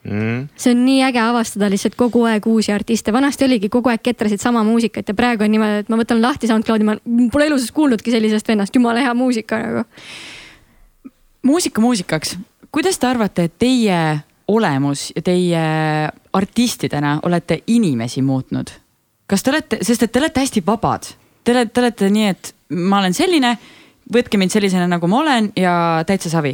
Mm. see on nii äge avastada lihtsalt kogu aeg uusi artiste, vanasti oligi kogu aeg ketrasid sama muusikat ja praegu on niimoodi, et ma võtan lahti SoundCloudi, ma pole elu sees kuulnudki sellisest vennast, jumala hea muusika nagu. muusika muusikaks, kuidas te arvate, et teie olemus ja teie artistidena olete inimesi muutnud? kas te olete, sest et te olete hästi vabad, te olete, te olete nii, et ma olen selline, võtke mind sellisena, nagu ma olen ja täitsa savi.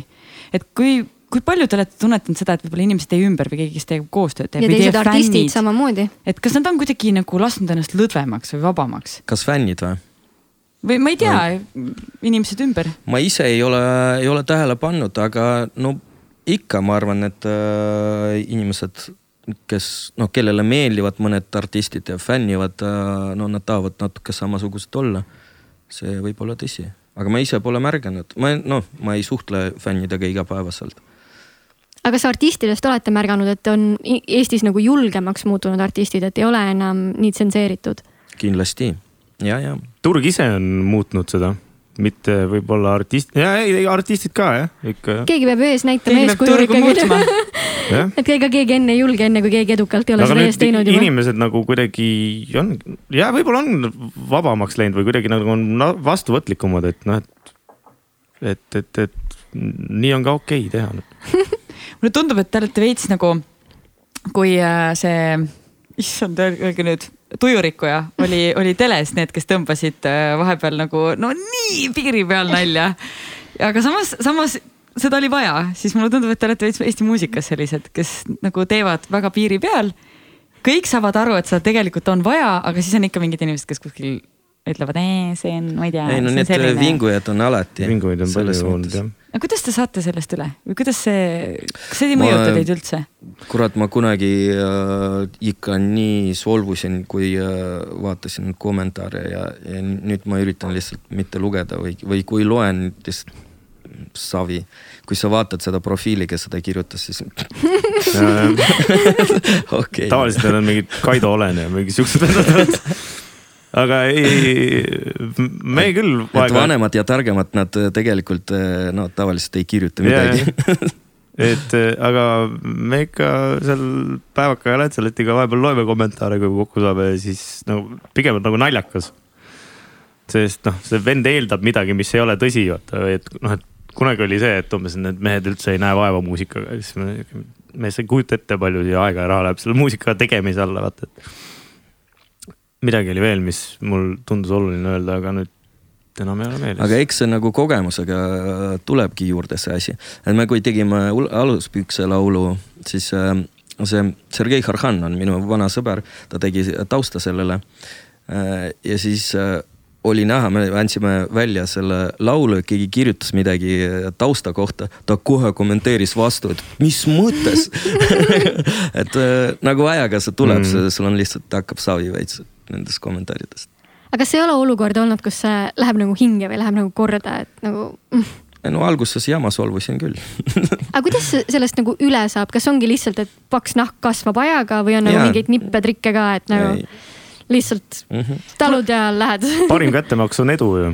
et kui, kui palju te olete tunnetanud seda, et võib-olla inimesed teie ümber või keegi, kes teiega koostööd teeb ja või teie teised artistid samamoodi. et kas nad on kuidagi nagu lasknud ennast lõdvemaks või vabamaks kas fännid või? või ma ei tea, inimesed ümber ma ise ei ole, ei ole tähele pannud, aga no ikka ma arvan, et äh, inimesed, kes noh, kellele meeldivad mõned artistid ja fännivad äh,, no nad tahavad natuke samasugused olla. see võib olla tõsi, aga ma ise pole märganud, ma noh, ma ei suhtle fännidega igapäevaselt. aga kas artistidest olete märganud, et on Eestis nagu julgemaks muutunud artistid, et ei ole enam nii tsenseeritud? kindlasti ja, ja turg ise on muutnud seda, mitte võib-olla artist, ja ei, ei artistid ka jah, ikka jah keegi peab ees näitama eeskuju ikkagi. et ega keegi enne ei julge, enne kui keegi edukalt ei ole seda ees teinud juba. inimesed nagu kuidagi on ja võib-olla on vabamaks läinud või kuidagi nagu on vastuvõtlikumad, et noh, et, et, et, et nii on ka okei okay teha. mulle tundub, et te olete veits nagu, kui äh, see, issand, öelge nüüd, tujurikkuja oli, oli teles need, kes tõmbasid äh, vahepeal nagu no nii piiri peal nalja. aga samas, samas seda oli vaja, siis mulle tundub, et te olete veits Eesti muusikas sellised, kes nagu teevad väga piiri peal. kõik saavad aru, et seda tegelikult on vaja, aga siis on ikka mingid inimesed, kes kuskil ütlevad, see on, ma ei tea. ei no need vingujad on alati. vinguid on palju olnud jah. Aga kuidas te saate sellest üle või kuidas see, kas see ei Ma- mõjuta teid üldse? kurat, ma kunagi äh, ikka nii solvusin, kui äh, vaatasin kommentaare ja, ja nüüd ma üritan lihtsalt mitte lugeda või, või kui loen, lihtsalt savi. kui sa vaatad seda profiili, kes seda kirjutas, siis okei. tavaliselt need on mingid Kaido Olen ja mingi siuksed vennad. aga ei, me küll et. vanemad ja targemad, nad äh, tegelikult äh, no tavaliselt ei kirjuta midagi. et eh, aga me ikka seal päevaka ja Lätsaletiga vahepeal loeme kommentaare, kui kokku saame siis nagu pigem on nagu naljakas. sest noh, see vend eeldab midagi, mis ei ole tõsi, vaata, et noh, et kunagi oli see, et umbes need mehed üldse ei näe vaeva muusikaga siis me, me ei kujuta ette, palju siia aega ja raha läheb selle muusika tegemise alla, vaata, et. Midagi oli veel, mis mul tundus oluline öelda, aga nüüd enam ei ole meeles. aga eks see nagu kogemusega tulebki juurde see asi, et me, kui tegime aluspükse laulu, siis äh, see Sergei Harhan on minu vana sõber, ta tegi tausta sellele äh,. ja siis äh, oli näha, me andsime välja selle laulu, keegi kirjutas midagi tausta kohta, ta kohe kommenteeris vastu, et mis mõttes et nagu ajaga see tuleb mm., sul on lihtsalt hakkab savi veits nendest kommentaaridest. aga kas ei ole olukorda olnud, kus see läheb nagu hinge või läheb nagu korda, et nagu mm. no alguses jama solvusin küll aga kuidas sellest nagu üle saab, kas ongi lihtsalt, et paks nahk kasvab ajaga või on nagu Jaa. mingeid nippe, trikke ka, et nagu Ei. lihtsalt mm. -hmm. talud ja lähed parim kättemaks on edu ju.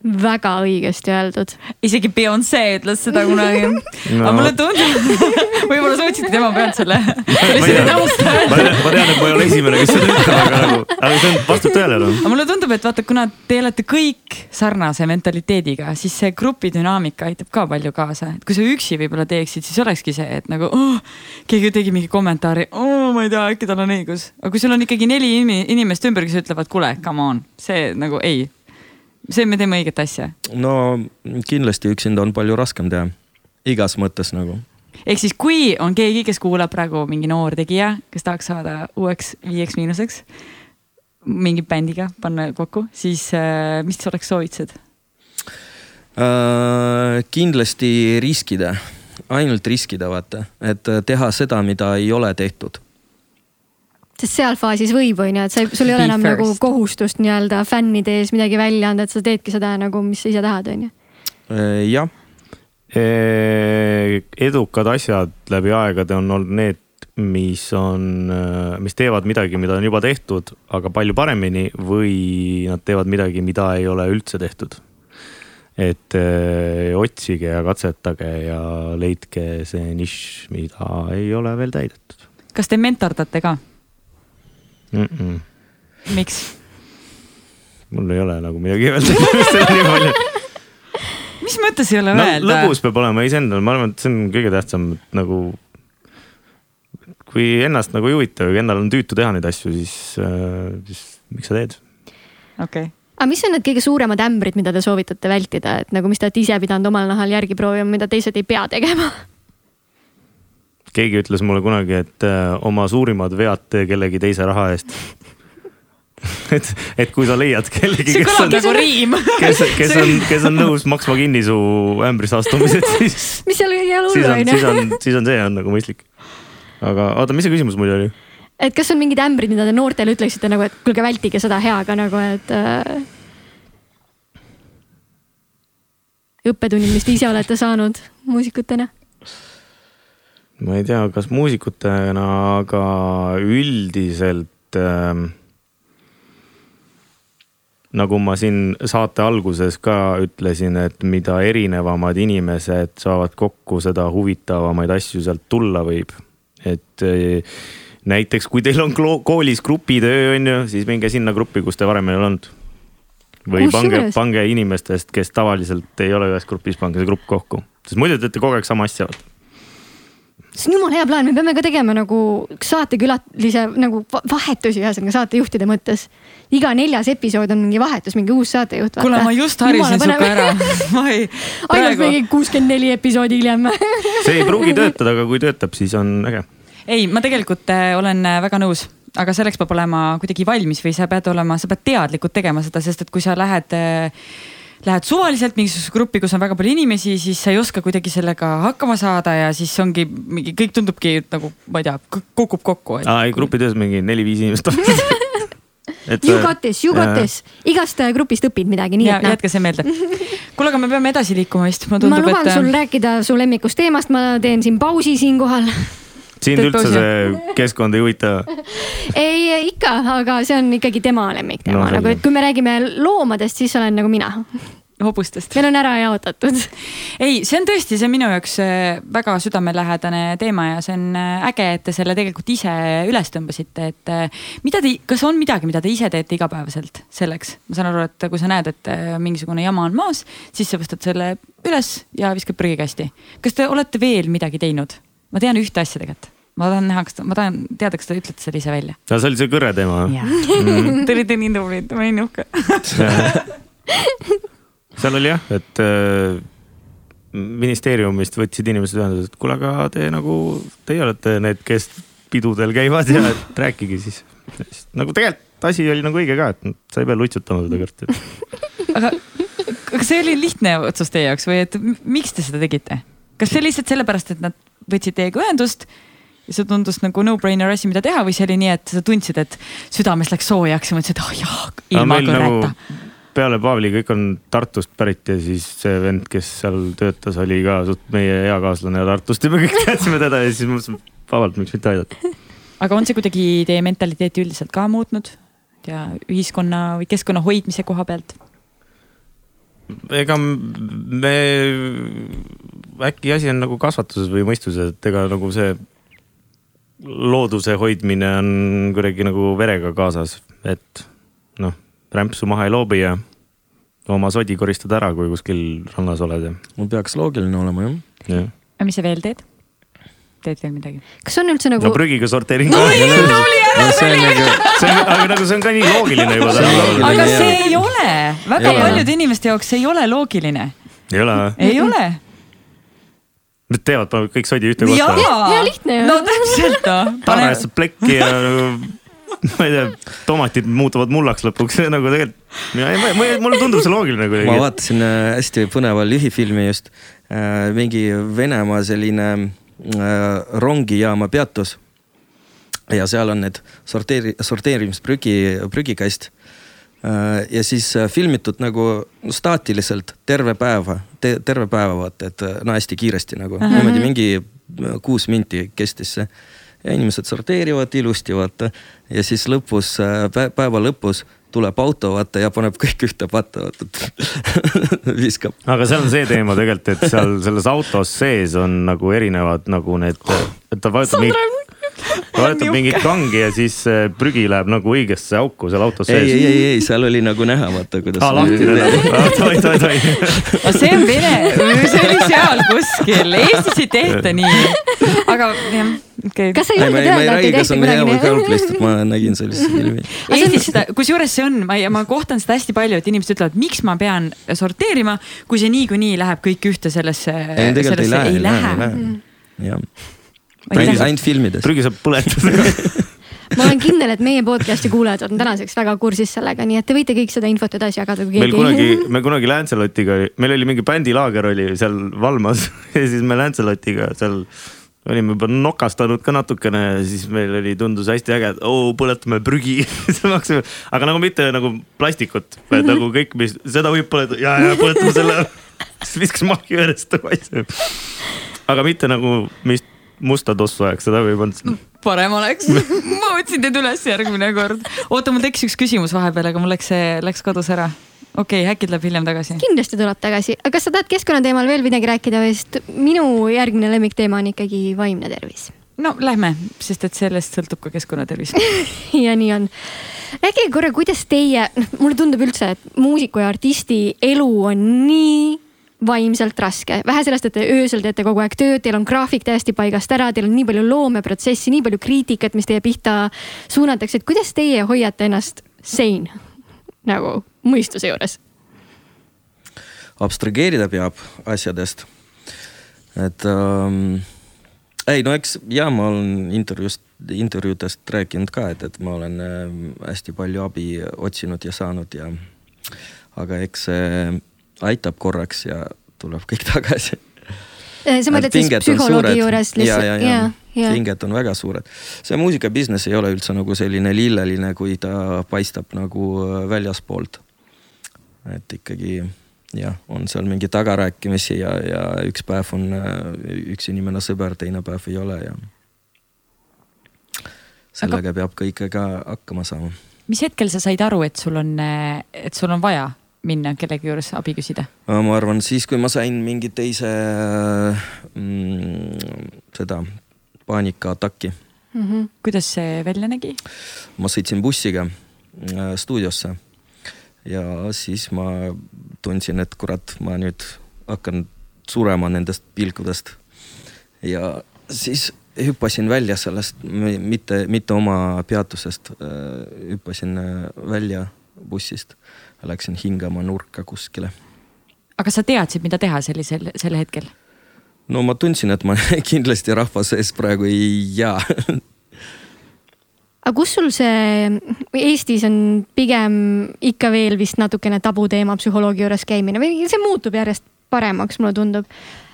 Väga õigesti öeldud. isegi Beyonce ütles seda kunagi no.. Aga mulle tundub, võib-olla sa võtsidki tema pealt selle? ma tean, et ma ei ole esimene, kes seda ütleb, aga nagu, aga see on, vastab tõele noh. aga mulle tundub, et vaata, kuna te olete kõik sarnase mentaliteediga, siis see grupi dünaamika aitab ka palju kaasa, et kui sa üksi võib-olla teeksid, siis olekski see, et nagu oh, keegi tegi mingi kommentaari oh,, ma ei tea, äkki tal on õigus. aga kui sul on ikkagi neli inimest ümber, kes ütlevad, kuule, come on, see nagu ei see, me teeme õiget asja. no kindlasti üksinda on palju raskem teha, igas mõttes nagu. ehk siis, kui on keegi, kes kuulab praegu mingi noor tegija, kes tahaks saada uueks Viieks Miinuseks, mingi bändiga panna kokku, siis äh, mis oleks soovitused äh,? kindlasti riskida, ainult riskida, vaata, et teha seda, mida ei ole tehtud sest seal faasis võib, on ju, et sa, sul ei ole enam first. nagu kohustust nii-öelda fännide ees midagi välja anda, et sa teedki seda nagu, mis sa ise tahad, on ju. Äh, jah. edukad asjad läbi aegade on olnud need, mis on, mis teevad midagi, mida on juba tehtud, aga palju paremini või nad teevad midagi, mida ei ole üldse tehtud. et öö, otsige ja katsetage ja leidke see nišš, mida ei ole veel täidetud. kas te mentordate ka? Mm. -mm. miks? mul ei ole nagu midagi öelda mis mõttes ei ole no, öelda? lõbus peab olema iseendal, ma arvan, et see on kõige tähtsam, et nagu. kui ennast nagu ei huvita või endal on tüütu teha neid asju, siis äh,, siis miks sa teed? okei okay aga mis on need kõige suuremad ämbrid, mida te soovitate vältida, et nagu, mis te olete ise pidanud omal nahal järgi proovima, mida teised ei pea tegema? keegi ütles mulle kunagi, et äh, oma suurimad vead tee kellegi teise raha eest et, et kui sa leiad kellegi, kes on nagu riim. kes, kes on, kes on nõus maksma kinni su ämbrist astumised, siis. mis seal ei ole hullu on ju. siis on, siis on see on nagu mõistlik. aga oota, mis see küsimus muidu oli? et kas on mingid ämbrid, mida te noortele ütleksite nagu, et kuulge, vältige seda heaga nagu, et äh.... õppetunnid, mis te ise olete saanud muusikutena ma ei tea, kas muusikutena, aga üldiselt äh, nagu ma siin saate alguses ka ütlesin, et mida erinevamad inimesed saavad kokku, seda huvitavamaid asju sealt tulla võib. et äh, näiteks, kui teil on koolis grupitöö, on ju, siis minge sinna gruppi, kus te varem ei olnud. või pange, pange inimestest, kes tavaliselt ei ole ühes grupis, pange see grupp kokku, sest muidu teete kogu aeg sama asja see on jumala hea plaan, me peame ka tegema nagu saatekülalise nagu vahetusi, ühesõnaga saatejuhtide mõttes. iga neljas episood on mingi vahetus, mingi uus saatejuht. kuule, ma just harisin sinuga ära ma ei. ainult mingi kuuskümmend neli episoodi hiljem see ei pruugi töötada, aga kui töötab, siis on äge. ei, ma tegelikult äh, olen äh, väga nõus aga selleks peab olema kuidagi valmis või sa pead olema, sa pead teadlikult tegema seda, sest et kui sa lähed äh, lähed suvaliselt mingisugusesse gruppi, kus on väga palju inimesi, siis sa ei oska kuidagi sellega hakkama saada ja siis ongi mingi, kõik tundubki nagu, ma ei tea, kukub kokku aa ei, grupitöös mingi neli-viis inimest on et. You got this, you got this, igast äh, grupist õpid midagi, nii ja, et noh. jätke see meelde. kuule, aga me peame edasi liikuma vist, mulle tundub, et. ma luban et... sul rääkida su lemmikust teemast, ma teen siin pausi siinkohal sind üldse see keskkond ei huvita? ei, ikka, aga see on ikkagi tema lemmikteema no,, nagu et kui me räägime loomadest, siis olen nagu mina hobustest. meil on ära jaotatud. ei, see on tõesti, see on minu jaoks äh, väga südamelähedane teema ja see on äh, äge, et te selle tegelikult ise üles tõmbasite, et äh, mida te, kas on midagi, mida te ise teete igapäevaselt selleks? ma saan aru, et kui sa näed, et mingisugune jama on maas, siis sa võtad selle üles ja viskad prügikasti. kas te olete veel midagi teinud? Ma tean ühte asja tegelikult ma tahan näha, kas ta, ma tahan teada, kas te ütlete selle ise välja. see oli see kõre teema mm.. Te olite nii tublid, ma olin uhke seal oli jah, et äh, ministeeriumist võtsid inimesed ühendust, et kuule, aga te nagu, teie olete need, kes pidudel käivad ja et rääkige siis. nagu tegelikult asi oli nagu õige ka, et sa ei pea lutsutama seda kõrti aga kas see oli lihtne otsus teie jaoks või et miks te seda tegite? kas see lihtsalt sellepärast, et nad võtsid teiega ühendust ja see tundus nagu no-brainer asi, mida teha või see oli nii, et sa tundsid, et südames läks soojaks ja mõtlesid, oh jah, ilma kõreta nagu peale Paavli kõik on Tartust pärit ja siis see vend, kes seal töötas, oli ka suht meie eakaaslane Tartust ja me kõik teadsime teda ja siis mõtlesime, vabalt, miks mitte aidata. aga on see kuidagi teie mentaliteeti üldiselt ka muutnud ja ühiskonna või keskkonna hoidmise koha pealt? Ega me, äkki asi on nagu kasvatuses või mõistuses, et ega nagu see looduse hoidmine on kuidagi nagu verega kaasas, et noh, rämpsu maha ei loobi ja oma sodi koristad ära, kui kuskil rannas oled ja, mul peaks loogiline olema jah. jah. aga mis sa veel teed? Teed veel midagi? kas on üldse nagu no prügiga sorteerin no ei, tuli ära! nagu, on, aga nagu see on ka nii loogiline juba tänapäeval. aga see ei ole, väga ole. paljude inimeste jaoks see ei ole loogiline. ei ole või? ei ole. Nad teevad, panevad kõik sodi ühte kohta. Hea lihtne ju. no täpselt noh. parajasti plekki ja nagu ma ei tea, tomatid muutuvad mullaks lõpuks, nagu tegelikult, mulle tundub see loogiline ma kuidagi. vaatasin äh, hästi põneva lühifilmi just, mingi Venemaa selline äh, rongijaama peatus. ja seal on need sorteeri-, sorteerimisprügi, prügikast. ja siis äh, filmitud nagu staatiliselt terve päeva te,, terve päeva vaata, et äh, no hästi kiiresti nagu uh, -huh. niimoodi mingi äh, kuus minti kestis see. ja inimesed sorteerivad ilusti vaata ja siis lõpus, päeva lõpus tuleb auto vaata ja paneb kõik ühte patta vaata viskab. aga seal on see teema tegelikult, et seal selles autos sees on nagu erinevad nagu need, et ta vajutab mingi, ta vajutab mingit kangi ja siis see prügi läheb nagu õigesse auku seal autos ei, sees. ei, ei, ei, seal oli nagu näha, vaata kuidas. aa, lahti teda, oi, oi, oi. aga see on vene, see oli seal kuskil, Eestis ei tehta nii. aga jah, okei okay. kas sa ei, julged ei, ei öelda, et räägi, ei või midagi lihtsalt ma nägin sellist filmi. Eestis seda, kusjuures see on, ma, ma kohtan seda hästi palju, et inimesed ütlevad, miks ma pean sorteerima, kui see niikuinii läheb kõik ühte sellesse. ei, tegelikult ei lähe, ei lähe, ei lähe. jah, ainult, ainult filmides. prügi saab põletada ma olen kindel, et meie podcast'i kuulajad on tänaseks väga kursis sellega, nii et te võite kõik seda infot edasi jagada, kui meil keegi kunagi, me kunagi Lancelotiga, meil oli mingi bändilaager oli seal Valmas ja siis me Lancelotiga seal olime juba nokastanud ka natukene ja siis meil oli, tundus hästi äge, et oo põletame prügi aga nagu mitte nagu plastikut, vaid nagu kõik, mis, seda võib põletada ja, ja põletame selle. siis viskasime ahju järjest tagasi. aga mitte nagu, mis musta tossu ajaks, seda võib olnud. parem oleks, ma otsin teid üles järgmine kord. oota, mul tekkis üks küsimus vahepeal, aga mul läks see, läks kadus ära. okei okay,, äkki tuleb hiljem tagasi. kindlasti tuleb tagasi, aga kas sa tahad keskkonnateemal veel midagi rääkida või, sest minu järgmine lemmikteema on ikkagi vaimne tervis. no lähme, sest et sellest sõltub ka keskkonnatervis ja nii on. rääkige korra, kuidas teie, noh mulle tundub üldse, et muusiku ja artisti elu on nii vaimselt raske, vähe sellest, et te öösel teete kogu aeg tööd, teil on graafik täiesti paigast ära, teil on nii palju loomeprotsessi, nii palju kriitikat, mis teie pihta suunatakse, et kuidas teie hoiate ennast sein nagu mõistuse juures? abstrageerida peab asjadest. et ähm, ei no eks ja ma olen intervjuust, intervjuudest rääkinud ka, et, et ma olen äh, hästi palju abi otsinud ja saanud ja aga eks see aitab korraks ja tuleb kõik tagasi. sa mõtled siis psühholoogi juures ja, ja, lihtsalt, ja, ja, ja. pinged on väga suured. see muusikabusiness ei ole üldse nagu selline lilleline, kui ta paistab nagu äh, väljaspoolt. et ikkagi jah, on seal mingi tagarääkimisi ja, ja üks päev on äh, üks inimene sõber, teine päev ei ole ja. sellega Aga... peab ka ikka hakkama saama. mis hetkel sa said aru, et sul on, et sul on vaja minna kellegi juures abi küsida? ma arvan siis, kui ma sain mingi teise mm, seda paanikaataki. Mm -hmm. kuidas see välja nägi? ma sõitsin bussiga äh, stuudiosse ja siis ma tundsin, et kurat, ma nüüd hakkan surema nendest pilkudest. ja siis hüppasin välja sellest, mitte, mitte oma peatusest, hüppasin äh, välja bussist, läksin hingama nurka kuskile aga sa teadsid, mida teha sellisel, sel hetkel? no ma tundsin, et ma kindlasti rahva sees praegu ei jää aga kus sul see, Eestis on pigem ikka veel vist natukene tabuteema psühholoogi juures käimine või see muutub järjest paremaks, mulle tundub.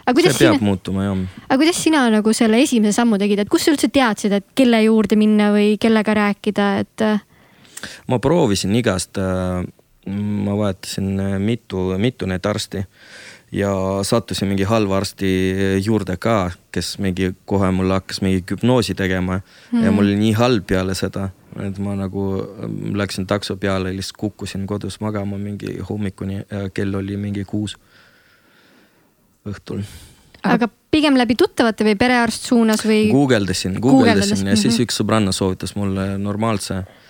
aga see kuidas peab sina, muutuma jah. aga kuidas sina nagu selle esimese sammu tegid, et kust sa üldse teadsid, et kelle juurde minna või kellega rääkida, et ma proovisin igast, ma vahetasin mitu, mitu neid arsti ja sattusin mingi halva arsti juurde ka, kes mingi kohe mulle hakkas mingi hüpnoosi tegema mm. ja mul oli nii halb peale seda, et ma nagu läksin takso peale, lihtsalt kukkusin kodus magama mingi hommikuni ja kell oli mingi kuus õhtul. aga pigem läbi tuttavate või perearst suunas või? guugeldasin, guugeldasin ja siis mhm. üks sõbranna soovitas mulle normaalse äh,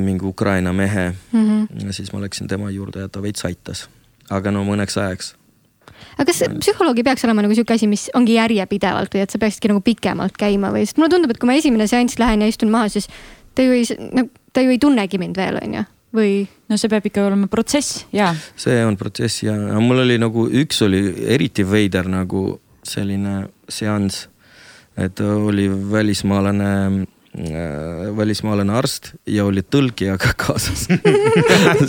mingi Ukraina mehe mm. -hmm. ja siis ma läksin tema juurde ja ta veits aitas, aga no mõneks ajaks aga kas psühholoog ei peaks olema nagu sihuke asi, mis ongi järjepidevalt või et sa peaksidki nagu pikemalt käima või, sest mulle tundub, et kui ma esimene seanss lähen ja istun maha, siis ta ju ei, no ta ju ei tunnegi mind veel, on ju või? no see peab ikka olema protsess ja. see on protsess ja, mul oli nagu üks oli eriti veider nagu selline seanss. et oli välismaalane Äh, välismaalane arst ja oli tõlgijaga kaasas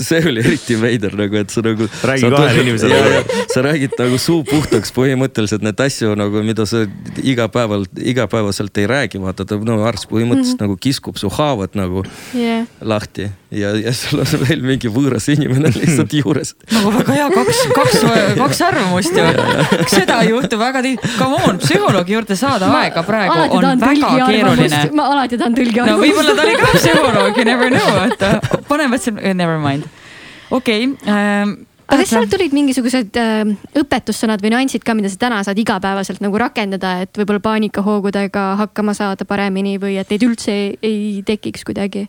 see oli eriti veider nagu, et sa nagu. räägi kahele inimesele. sa räägid nagu suu puhtaks põhimõtteliselt neid asju nagu, mida sa igapäeval, igapäevaselt ei räägi, vaata ta no arst põhimõtteliselt mm -hmm. nagu kiskub su haavad nagu yeah. lahti ja, ja sul on veel mingi võõras inimene lihtsalt juures. nagu väga hea, kaks, kaks, kaks arvamust ju. seda ei juhtu väga tihti, come on, psühholoogi juurde saada ma, aega praegu on väga keeruline. ma alati ja ta on tõlgi no võib-olla ta oli ka psühholoog, you never know, vaata. paneme selle, never mind. okei okay, ähm, aga kas sealt tulid mingisugused äh, õpetussõnad või nüansid ka, mida sa täna saad igapäevaselt nagu rakendada, et võib-olla paanikahoogudega hakkama saada paremini või et neid üldse ei, ei tekiks kuidagi?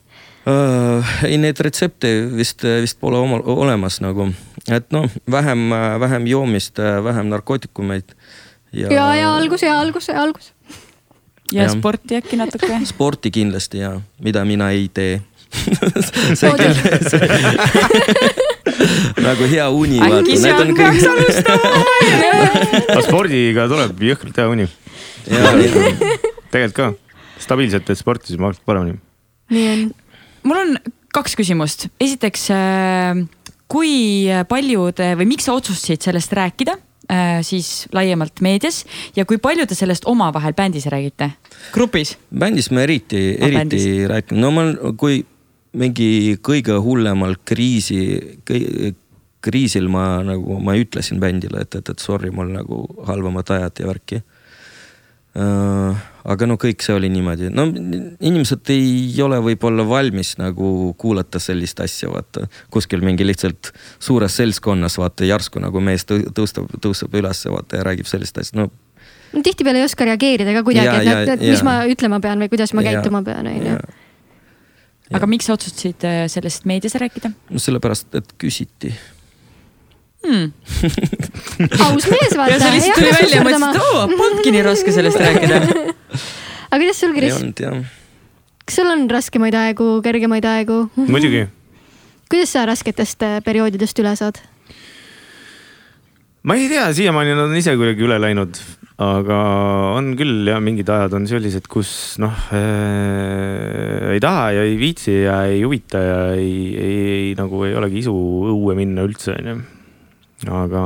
Ei, neid retsepte vist, vist pole oma, olemas nagu, et noh, vähem, vähem joomist, vähem narkootikumeid. ja, ja, ja algus ja algus ja algus ja, sporti äkki natuke? sporti kindlasti ja, mida mina ei tee nagu hea uni. äkki sealt peaks alustama aga spordiga tuleb jõhkralt hea uni. tegelikult ka, stabiilselt teed sporti, siis maksad paremini. nii on. Mul on kaks küsimust, esiteks äh, kui palju te või miks sa otsustasid sellest rääkida äh, siis laiemalt meedias ja kui palju te sellest omavahel bändis räägite, grupis? bändis me eriti, eriti ah, rääkinud, no ma, kui mingi kõige hullemal kriisi, kriisil ma nagu, ma ütlesin bändile, et, et, et sorry, mul nagu halvemad ajad ja värki aga no kõik see oli niimoodi, no inimesed ei ole võib-olla valmis nagu kuulata sellist asja, vaata. kuskil mingi lihtsalt suures seltskonnas vaata järsku nagu mees tõustab, tõuseb ülesse vaata ja räägib sellist asja, no. no tihtipeale ei oska reageerida ka kuidagi, et, et mis ja. ma ütlema pean või kuidas ma ja, käituma pean, on ju. aga miks sa otsustasid äh, sellest meedias rääkida? no sellepärast, et küsiti hmm. aus mees vaata. ja see lihtsalt tuli välja ja mõtlesin, et oo, polnudki nii raske sellest rääkida aga kuidas sul, Kris? ei olnud jah. kas sul on raskemaid aegu, kergemaid aegu? muidugi. kuidas sa rasketest äh, perioodidest üle saad? ma ei tea, siiamaani nad on ise kuidagi üle läinud, aga on küll ja mingid ajad on sellised, kus noh äh, ei taha ja ei viitsi ja ei huvita ja ei, ei, ei nagu ei olegi isu õue minna üldse onju. Aga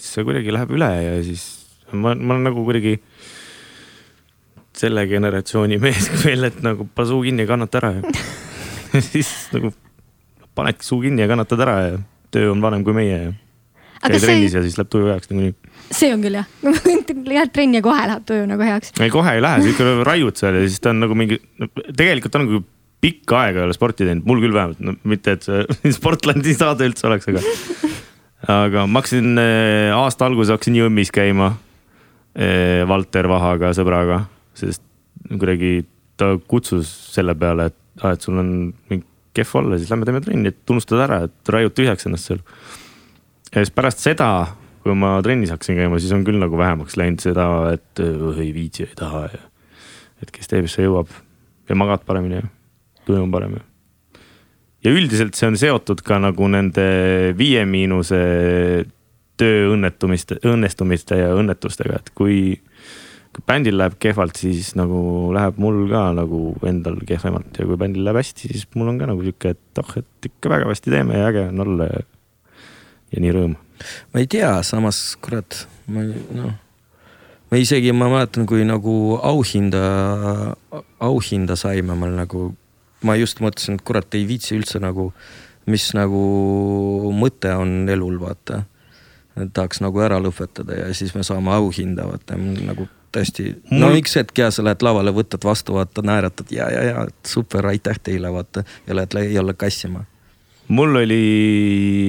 see kuidagi läheb üle ja siis ma, ma olen nagu kuidagi selle generatsiooni mees veel, et nagu pane suu kinni ja kannata ära ja siis nagu panedki suu kinni ja kannatad ära ja töö on vanem kui meie ja. käid trennis see... ja siis läheb tuju heaks niikuinii. see on küll jah, lähed trenni ja kohe läheb tuju nagu heaks. ei, kohe ei lähe, sa ikka raiud seal ja siis ta on nagu mingi, tegelikult on nagu pikka aega ei ole sporti teinud, mul küll vähemalt, no mitte, et see sportlandi saade üldse oleks, aga. Aga ma hakkasin äh, aasta alguses hakkasin jõmmis käima. Äh, Valter Vahaga, sõbraga sest kuidagi ta kutsus selle peale, et ah,, et sul on mingi kehv olla, siis lähme teeme trenni, et unustad ära, et raiud tühjaks ennast seal. ja siis pärast seda, kui ma trennis hakkasin käima, siis on küll nagu vähemaks läinud seda, et oh, ei viitsi, ei taha ja. et kes teeb, see jõuab ja magad paremini ja tuju on parem ja. Ja üldiselt see on seotud ka nagu nende Viie Miinuse tööõnnetumiste, õnnestumiste ja õnnetustega, et kui kui bändil läheb kehvalt, siis nagu läheb mul ka nagu endal kehvemalt ja kui bändil läheb hästi, siis mul on ka nagu sihuke, et oh, et ikka väga hästi teeme ja äge on olla ja, ja nii rõõm. ma ei tea, samas kurat, ma noh, ma isegi, ma mäletan, kui nagu auhinda, auhinda saime, ma nagu, ma just mõtlesin, et kurat, ei viitsi üldse nagu, mis nagu mõte on elul, vaata tahaks nagu ära lõpetada ja siis me saame auhinda, vaata nagu tõesti Mul..., no üks hetk ja sa lähed lavale, võtad vastu, vaata, naeratad ja, ja, ja super, aitäh teile, vaata ja lähed jälle kassima. mul oli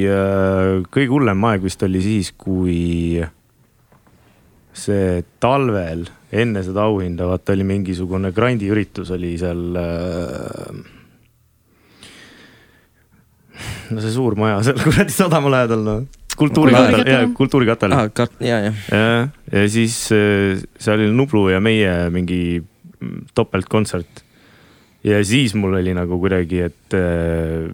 äh, kõige hullem aeg vist oli siis, kui see talvel enne seda auhinda, vaata oli mingisugune grandiüritus oli seal äh, no see suur maja seal kuradi sadama lähedal noh. kultuurikatal, jaa, kultuurikatal ah,. kat-, ja, ja. ja, ja siis äh, seal oli Nublu ja meie mingi topeltkontsert. ja siis mul oli nagu kuidagi, et äh,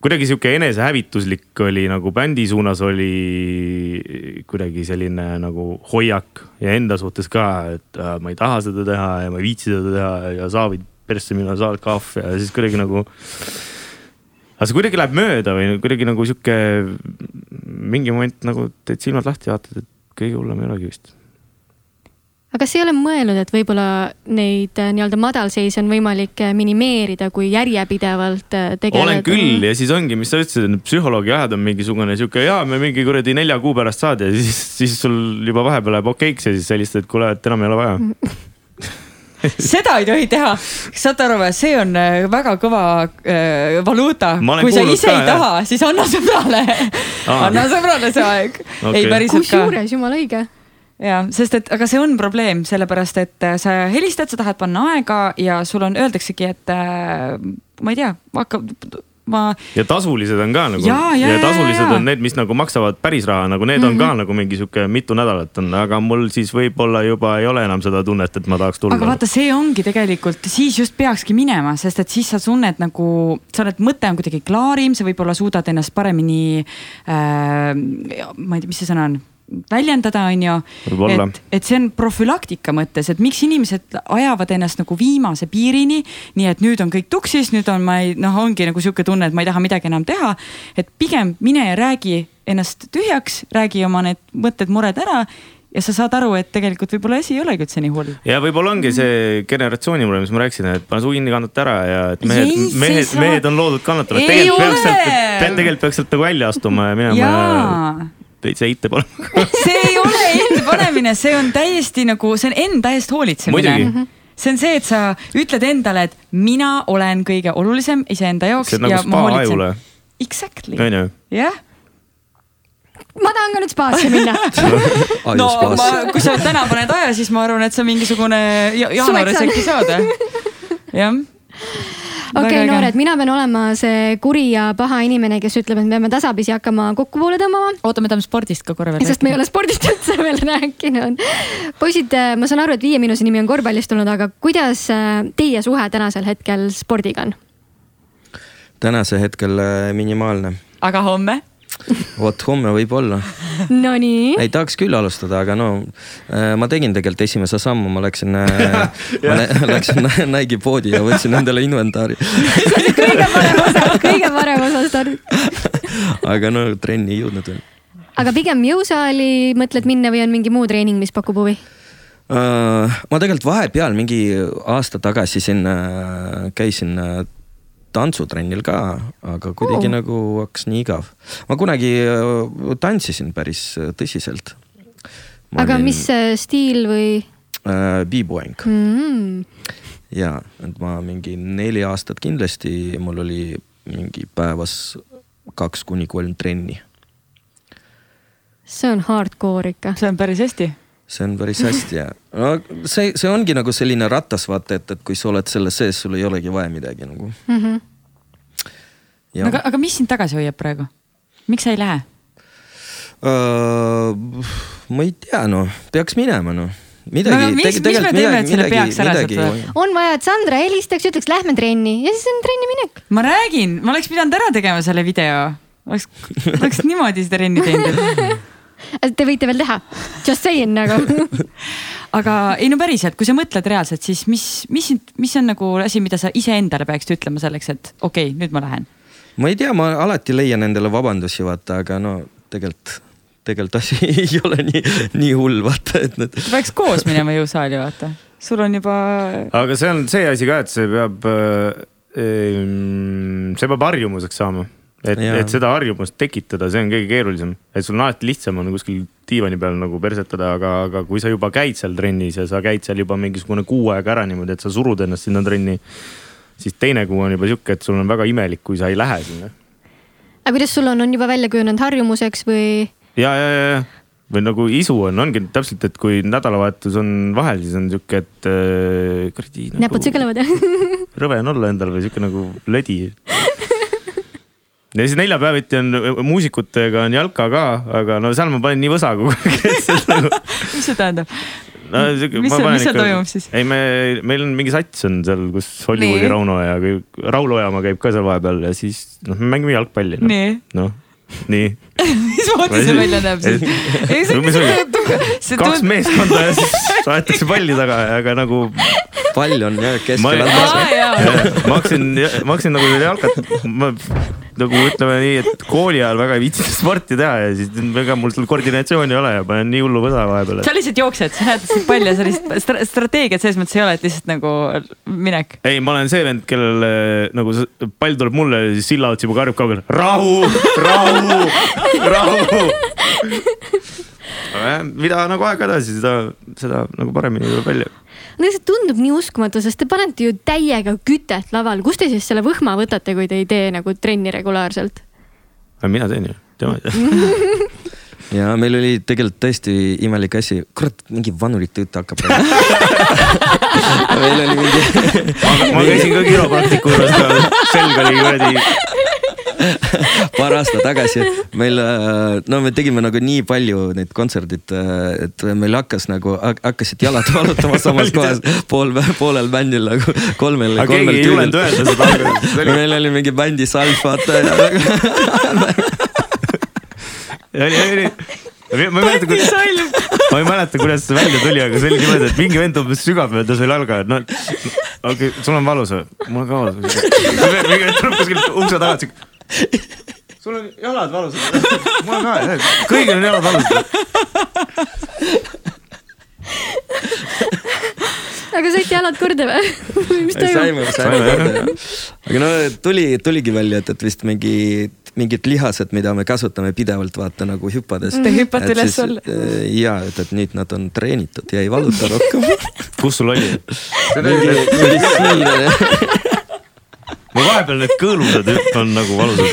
kuidagi sihuke enesehävituslik oli nagu bändi suunas oli kuidagi selline nagu hoiak ja enda suhtes ka, et äh, ma ei taha seda teha ja ma ei viitsi seda teha ja saavid persse minna, saad kahv ja siis kuidagi nagu. aga see kuidagi läheb mööda või kuidagi nagu sihuke mingi moment nagu teed silmad lahti vaatad, et kõige hullem ei olegi vist. Aga kas ei ole mõelnud, et võib-olla neid äh, nii-öelda madalseise on võimalik äh, minimeerida, kui järjepidevalt äh, tegeleda? olen küll ja siis ongi, mis sa ütlesid, et psühholoogi ajad on mingisugune sihuke ja me mingi kuradi nelja kuu pärast saad ja siis, siis sul juba vahepeal läheb okeiks ja siis sa helistad, et kuule, et enam ei ole vaja. seda ei tohi teha, saate aru see on väga kõva äh, valuuta. Kui sa ise ka, ei jah. taha, siis anna sõbrale Aa. anna sõbrale see aeg ka. kusjuures jumala õige. Ja sest et, aga see on probleem, sellepärast et äh, sa helistad, sa tahad panna aega ja sul on, öeldaksegi, et äh, ma ei tea, hakka, ma ja tasulised on ka nagu jaa, ja jaa, tasulised jaa. on need, mis nagu maksavad päris raha, nagu need on ka nagu mingi sihuke mitu nädalat on, aga mul siis võib-olla juba ei ole enam seda tunnet, et ma tahaks tulla. aga vaata, see ongi tegelikult, siis just peakski minema, sest et siis sa tunned nagu, sa oled, mõte on kuidagi klaarim, sa võib-olla suudad ennast paremini äh,. ma ei tea, mis see sõna on väljendada, on ju. Et, et see on profülaktika mõttes, et miks inimesed ajavad ennast nagu viimase piirini. nii et nüüd on kõik tuksis, nüüd on, ma ei noh, ongi nagu sihuke tunne, et ma ei taha midagi enam teha. et pigem mine ja räägi ennast tühjaks, räägi oma need mõtted-mured ära ja sa saad aru, et tegelikult võib-olla asi ei olegi üldse nii hull ja võib-olla ongi see generatsiooni mure, mis ma rääkisin, et pane suu kinni, kannata ära ja et mehed mehed, saa- mehed on loodud kannatama. Tegelikult peaks sealt, tegelikult peaks sealt nagu välja astuma ja minema ja jaa, veits heite panema. see ei ole enda panemine, see on täiesti nagu, see on enda eest hoolitsemine Muidugi.. see on see, et sa ütled endale, et mina olen kõige olulisem iseenda jaoks see on nagu spa ajule,. Exactly, jah. ma tahan ka nüüd spaasse minna. no ma, kui sa täna paned aja, siis ma arvan, et sa mingisugune ja, jaanuaris äkki saad. jah. okei, noored, mina pean olema see kuri ja paha inimene, kes ütleb, et me peame tasapisi hakkama kokkupoole tõmbama. oota, me tahame spordist ka korra veel sest me ei ole spordist üldse veel rääkinud. poisid, ma saan aru, et Viie Miinuse nimi on korvpallist tulnud, aga kuidas äh, teie suhe tänasel hetkel spordiga on? tänase hetkel äh, minimaalne. aga homme? Vot homme võib-olla. Nonii. ei tahaks küll alustada, aga no äh, ma tegin tegelikult esimese sammu, ma läksin, ma lä- läksin Nike'i poodi ja võtsin endale inventari. kõige parem osa, kõige parem osa stardist. aga no trenni ei jõudnud veel. aga pigem jõusaali mõtled minna või on mingi muu treening, mis pakub huvi? Äh, ma tegelikult vahepeal mingi aasta tagasi siin äh, käisin äh, tantsutrennil ka, aga kuidagi oh. nagu hakkas nii igav. ma kunagi äh, tantsisin päris äh, tõsiselt. aga olin... mis äh, stiil või äh,? B-boing mm.? ja, et ma mingi neli aastat kindlasti, mul oli mingi päevas kaks kuni kolm trenni. see on hardcore ikka. see on päris hästi see on päris hästi ja no see, see ongi nagu selline ratas, vaata, et, et kui sa oled selles sees, sul ei olegi vaja midagi nagu. Mm -hmm. ja aga, aga mis sind tagasi hoiab praegu? miks sa ei lähe? uh, ma ei tea, noh, peaks minema, noh. midagi No mis- mis me teeme, et selle peaks ära saada? on vaja, et Sandra helistaks, ütleks lähme trenni ja siis on trenni minek. ma räägin, ma oleks pidanud ära tegema selle video. oleks, oleks niimoodi seda trenni teinud. Te võite veel teha, just saying nagu. aga ei no päriselt, kui sa mõtled reaalselt, siis mis, mis, mis on nagu asi, mida sa iseendale peaksid ütlema selleks, et okei okay,, nüüd ma lähen. ma ei tea, ma alati leian endale vabandusi, vaata, aga no tegelikult, tegelikult asi ei ole nii, nii hull, vaata, et need. peaks koos minema jõusaali, vaata. sul on juba, aga see on see asi ka, et see peab, see peab harjumuseks saama. et, et seda harjumust tekitada, see on kõige keerulisem, et sul on alati lihtsam on kuskil diivani peal nagu persetada, aga, aga kui sa juba käid seal trennis ja sa käid seal juba mingisugune kuu aega ära niimoodi, et sa surud ennast sinna trenni. siis teine kuu on juba sihuke, et sul on väga imelik, kui sa ei lähe sinna. aga kuidas sul on, on juba välja kujunenud harjumuseks või? ja, ja, ja, ja või nagu isu on, ongi täpselt, et kui nädalavahetus on vahel, siis on sihuke, et äh, kuradi nagu, näpud sügelevad jah? rõve on olla endal või sihuke nagu lödi. Ja siis neljapäeviti on muusikutega on jalka ka, aga no seal ma panen nii võsa on nagu mis see tähendab? no,. Mis seal- mis seal toimub siis? ei, me, meil on mingi sats on seal, kus Hollywoodi Nii. Rauno ja kõik- Raul Ojamaa käib ka seal vahepeal ja siis noh, me mängime jalgpalli no.. nii, noh, nii. mismoodi see välja näeb siis? ei, see Mis oli? see kaks meeskonda ja siis aetakse palli taga, aga nagu pall on jah keskel ma hakkasin, ma hakkasin nagu jalkat, ma nagu ütleme nii, et kooli ajal väga ei viitsinud sporti teha ja siis ega mul seal koordinatsiooni ei ole ja panen nii hullu võsa vahepeal. sa lihtsalt jooksed, sa näed seda palli ja sellist stra strateegiat selles mõttes ei ole, et lihtsalt nagu minek. ei, ma olen see vend, kellel nagu pall tuleb mulle ja siis Silla otsib karjub kaugel. rahu, rahu, rahu. mida nagu aeg edasi, seda, seda nagu paremini tuleb välja. No see tundub nii uskumatu, sest te panete ju täiega kütet laval, kust te siis selle võhma võtate, kui te ei tee nagu trenni regulaarselt? mina teen ju, tema ei tee. ja meil oli tegelikult tõesti imelik asi, kurat, mingi vanurit jutt hakkab meil oli mingi ma käisin ka kiropraktiku juures ka, selg oli kuradi. Paar aastat tagasi meil, no me tegime nagu nii palju neid kontserdid, et meil hakkas nagu, hakkasid jalad valutama samas kohas pool, poolel bändil nagu kolmel, aga keegi kolmel ei julenud öelda seda, oli, meil oli mingi bändi salv, vaata ja oli, oli. ma ei mäleta, kuidas, ma ei mäleta, kuidas see välja tuli, aga see oli niimoodi, et mingi vend umbes sügab mööda selle jalga, et noh, okei okay,, sul on valus või? mul on ka valus. mingi vend tuleb kuskilt ukse tagant siuke. Sul on jalad valusad? mul on ka, kõigil on jalad valusad. aga saite jalad korda või? mis toimub? saime, saime korda jah. aga no tuli, tuligi välja, et, et vist mingi mingid lihased, mida me kasutame pidevalt, vaata nagu hüppades. Te hüppate üles-alla. ja, et, et nüüd nad on treenitud ja ei valuta rohkem. kus sul oli? Ma vahepeal need kõõlused on nagu valusad.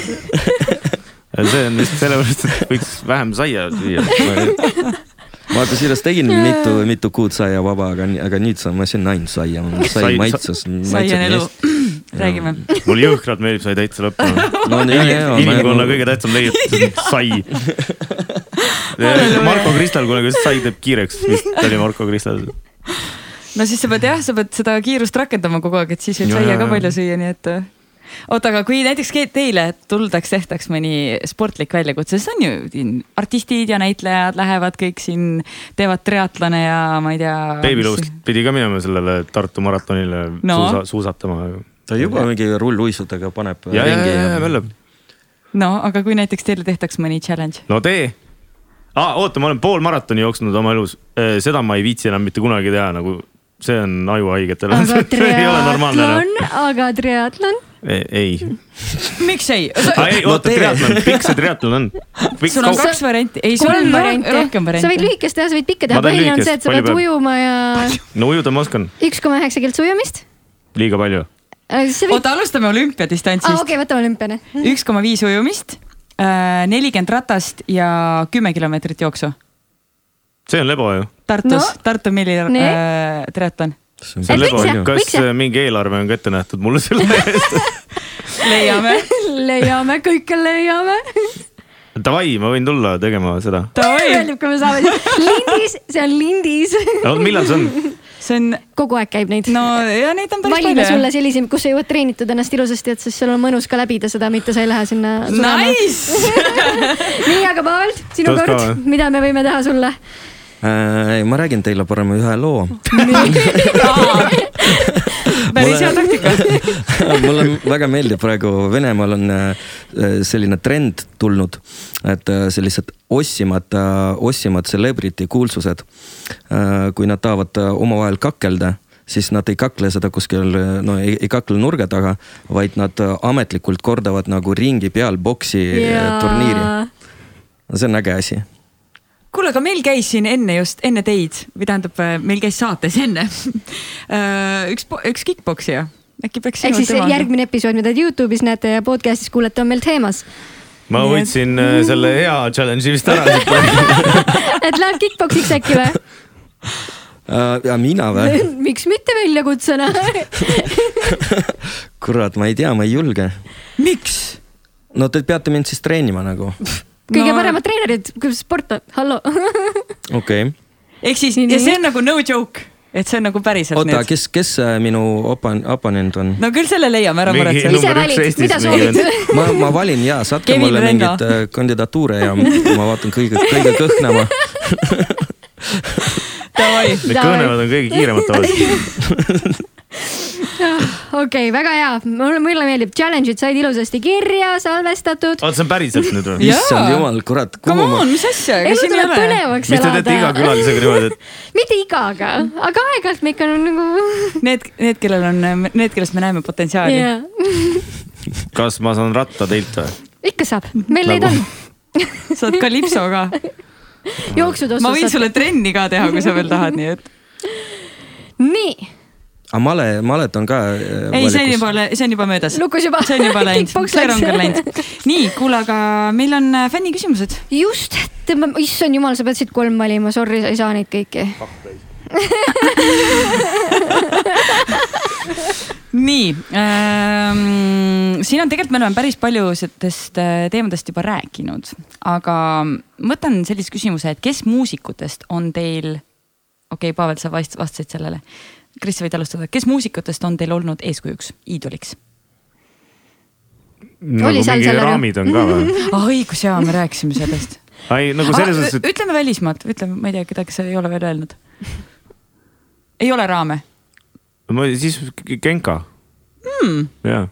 see on vist sellepärast, et võiks vähem saia süüa. ma kusjuures tegin mitu, mitu kuud saia vaba, aga, aga nüüd sa- ma söön ainult saia, sai maitses. sai on elu, räägime. mul jõhkralt meeldib sai täitsa lõppema. no ja, ja, ja. inimkonna kõige tähtsam leiutis on sai. Marko Kristal kunagi sai teeb kiireks, vist oli Marko Kristal. no siis sa pead jah, sa pead seda kiirust rakendama kogu aeg, et siis võib Ja, saia ka palju süüa, nii et. oota, aga kui näiteks ke- teile tuldaks, tehtaks mõni sportlik väljakutse, siis on ju siin artistid ja näitlejad lähevad kõik siin, teevad triatlone ja ma ei tea. Babylost pidi ka minema sellele Tartu maratonile No. suusa, suusatama. ta juba mingi rulluisudega paneb ja, ja, ringi ja, ja möllab. no aga kui näiteks teile tehtaks mõni challenge, no tee ah,. oota, ma olen pool maratoni jooksnud oma elus, seda ma ei viitsi enam mitte kunagi teha, nagu see on ajuhaigetele. aga normaalne enam. triatlon, aga triatlon, ei, miks ei? ei No oota, tee. triatlon, pikk see triatlon on? sul on kaks varianti, ei sul on varianti rohkem. sa võid variante. lühikest teha, sa võid pikka teha, põhiline on see, et sa pead peab? ujuma ja no ujuda ma oskan, üks koma üheksa kiltsu ujumist. liiga palju. võid, oota, alustame olümpiadistantsist aa. okei, võtame olümpiane. üks koma viis ujumist, nelikümmend ratast ja kümme kilomeetrit jooksu. see on lebo ju. Tartus No. no,, Tartu milli äh, triatlon. See võiks jah,, kas võiks jah. mingi eelarve on ka ette nähtud mulle selle eest? leiame. leiame, kõike leiame. Davai, ma võin tulla tegema seda. Meeldib, kui me saame siis lindis, see on lindis. oota, millal see on? see on, kogu aeg käib neid. no ja neid on päris valime sulle palju. selliseid, kus sa jõuad treenitud ennast ilusasti, et siis sul on mõnus ka läbida seda, mitte sa ei lähe sinna. Nice, nii, aga Paul, sinu ka kord mida me võime teha sulle? Äh, ma räägin teile parem ühe loo. päris hea taktika. mulle väga meeldib praegu Venemaal on äh, selline trend tulnud, et äh, sellised ossimad, ossimad celebrity kuulsused, kui nad tahavad omavahel kakelda siis nad ei kakle seda kuskil, no ei, ei kakle nurga taga, vaid nad ametlikult kordavad nagu ringi peal boksi yeah. turniiri. see on äge asi kuule, aga meil käis siin enne just, enne teid või tähendab, meil käis saates enne üks, üks kick-poksija, äkki peaks. ehk siis järgmine episood, mida te Youtube'is näete ja podcast'is kuulete, on meil teemas. ma Nii et- võtsin äh, selle hea challenge'i vist ära et lähed kick-poksiks äkki või? Äh, ja mina või? miks mitte väljakutsena? kurat, ma ei tea, ma ei julge. miks? no te peate mind siis treenima nagu, kõige No- paremad treenerid, kuidas sport on, hallo. okei ehk siis, ja see on nagu no joke, et see on nagu päriselt oota, kes, kes äh, minu opan-, oponent on? no küll selle leiame, ära number ise valid, mida soovid? ma, ma valin ja saatke Kevin mulle Renno. mingeid äh, kandidatuure ja ma vaatan kõige, kõige kõhnema. Need kõnevad on kõige kiiremad tavaliselt. okei, väga hea, mulle, mulle meeldib, challenge'id said ilusasti kirja, salvestatud. oota, see on päriselt nüüd või? Issand jumal, kurat, come kuhu ma on, mis asja, kas siin ei ole? põnevaks mis te teete iga elada. külalisega niimoodi, et mitte igaga, aga aeg-ajalt me ikka nagu. Need, need, kellel on, need, kellest me näeme potentsiaali. kas ma saan ratta teilt või? ikka saab, meil neid Nagu- on. saad kalipso ka. jooksud ma võin sulle trenni ka teha, kui sa veel tahad, nii et. nii, aga male, malet on ka. ei, see on juba, see on juba möödas. lukus juba. see on juba läinud, see rong on läinud. nii, kuule, aga meil on äh, fänniküsimused. just, issand jumal, sa pead siit kolm valima, sorry, sa ei saa neid kõiki. nii ähm,, siin on tegelikult, me oleme päris paljudest äh, teemadest juba rääkinud, aga võtan sellise küsimuse, et kes muusikutest on teil, okei okay,, Pavel, sa vast- vastasid sellele. Kris, sa võid alustada, kes muusikutest on teil olnud eeskujuks, iidoliks? nagu Oli seal mingi sellega? raamid on ka või? ah õigus jaa, me rääkisime sellest. ei, nagu selles suhtes, et ütleme välismaalt, ütleme, ma ei tea, keda, kes ei ole veel öelnud. ei ole raame ma siis Genka hmm.? jaa.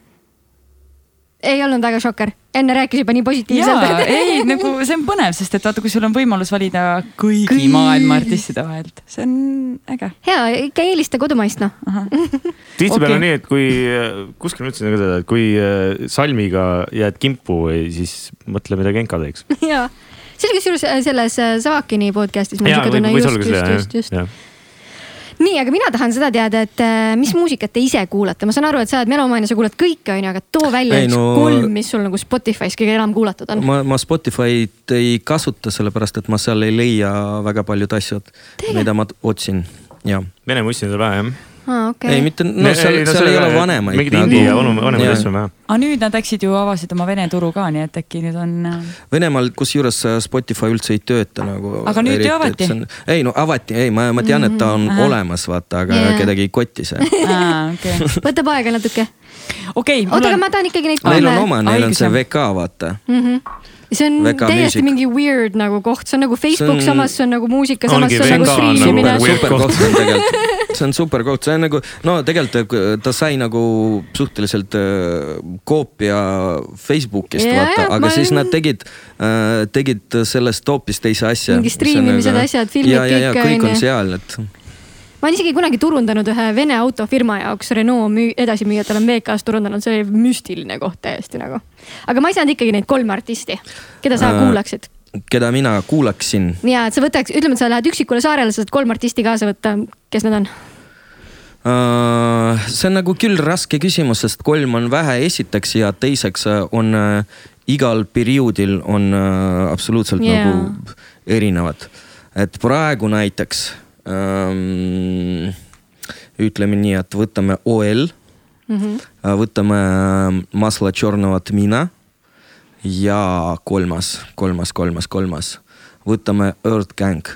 Ei olnud väga šokker, enne rääkis juba nii positiivselt. ei nagu see on põnev, sest et vaata, kui sul on võimalus valida kõigi Kõik. maailma artistide vahelt, see on äge. hea, ikka eelista kodumaist noh. tihtipeale Okei. on nii, et kui kuskil ma ütlesin ka seda, et kui äh, salmiga jääd kimpu, siis mõtle, mida Genka teeks. ja, see oli kusjuures äh, selles äh, Savakini podcast'is. küll just, just, just. nii, aga mina tahan seda teada, et äh, mis muusikat te ise kuulate, ma saan aru, et sa oled melomaan ja sa kuulad kõike, onju, aga too välja Ei, üks no- kolm, mis sul nagu Spotify's kõige enam kuulatud on. ma, ma Spotify'd ei kasuta, sellepärast et ma seal ei leia väga paljud asjad, mida ma otsin, jah. Vene on seal vähe jah? aa, okei ei, mitte, no seal, seal ei ole vanemaid. mingid ja vanu- vanemaid asju on vähe. aga nüüd nad läksid ju, avasid oma Vene turu ka, nii et äkki nüüd on. Venemaal kusjuures äh, Spotify üldse ei tööta nagu. Aga nüüd ju avati.. ei no avati, ei, ma, ma tean, et ta on Ahah. olemas, vaata, aga Jaa. kedagi ei koti see. okei, võtab aega natuke. okei. oota, aga ma tahan ikkagi neid Neil on kolme oma, neil on see. VK, vaata. mm. -hmm. See on Väga täiesti music. mingi weird nagu koht, see on nagu Facebook See on- samas, see on nagu muusika, samas see on nagu on nagu striimimine weird super koht. on tegelikult, see on super koht, see on nagu no tegelikult äh, ta sai nagu suhteliselt äh, koopia Facebookist Jaa, vaata, aga ma- siis nad tegid, tegid sellest hoopis teise asja. Mingi striimimised, asjad, filmid, ja, ja, kõik, kõik onju. on seal, et ma olen isegi kunagi turundanud ühe Vene autofirma jaoks Renault müü-, edasimüüjatel on VK-s turundanud, see oli müstiline koht täiesti nagu. aga ma ei saanud ikkagi neid kolme artisti, keda sa Äh, kuulaksid. keda mina kuulaksin ja, et sa võtaks, ütleme, et sa lähed üksikule saarele, sa saad kolm artisti kaasa võtta, kes need on? Uh, see on nagu küll raske küsimus, sest kolm on vähe, esiteks ja teiseks äh, on uh, igal perioodil on absoluutselt yeah. nagu erinevad. et praegu näiteks ütleme nii, et võtame OL Mm -hmm. võtame äh, Masla Tšornova Tmina ja kolmas, kolmas, kolmas, kolmas, võtame Earth Gang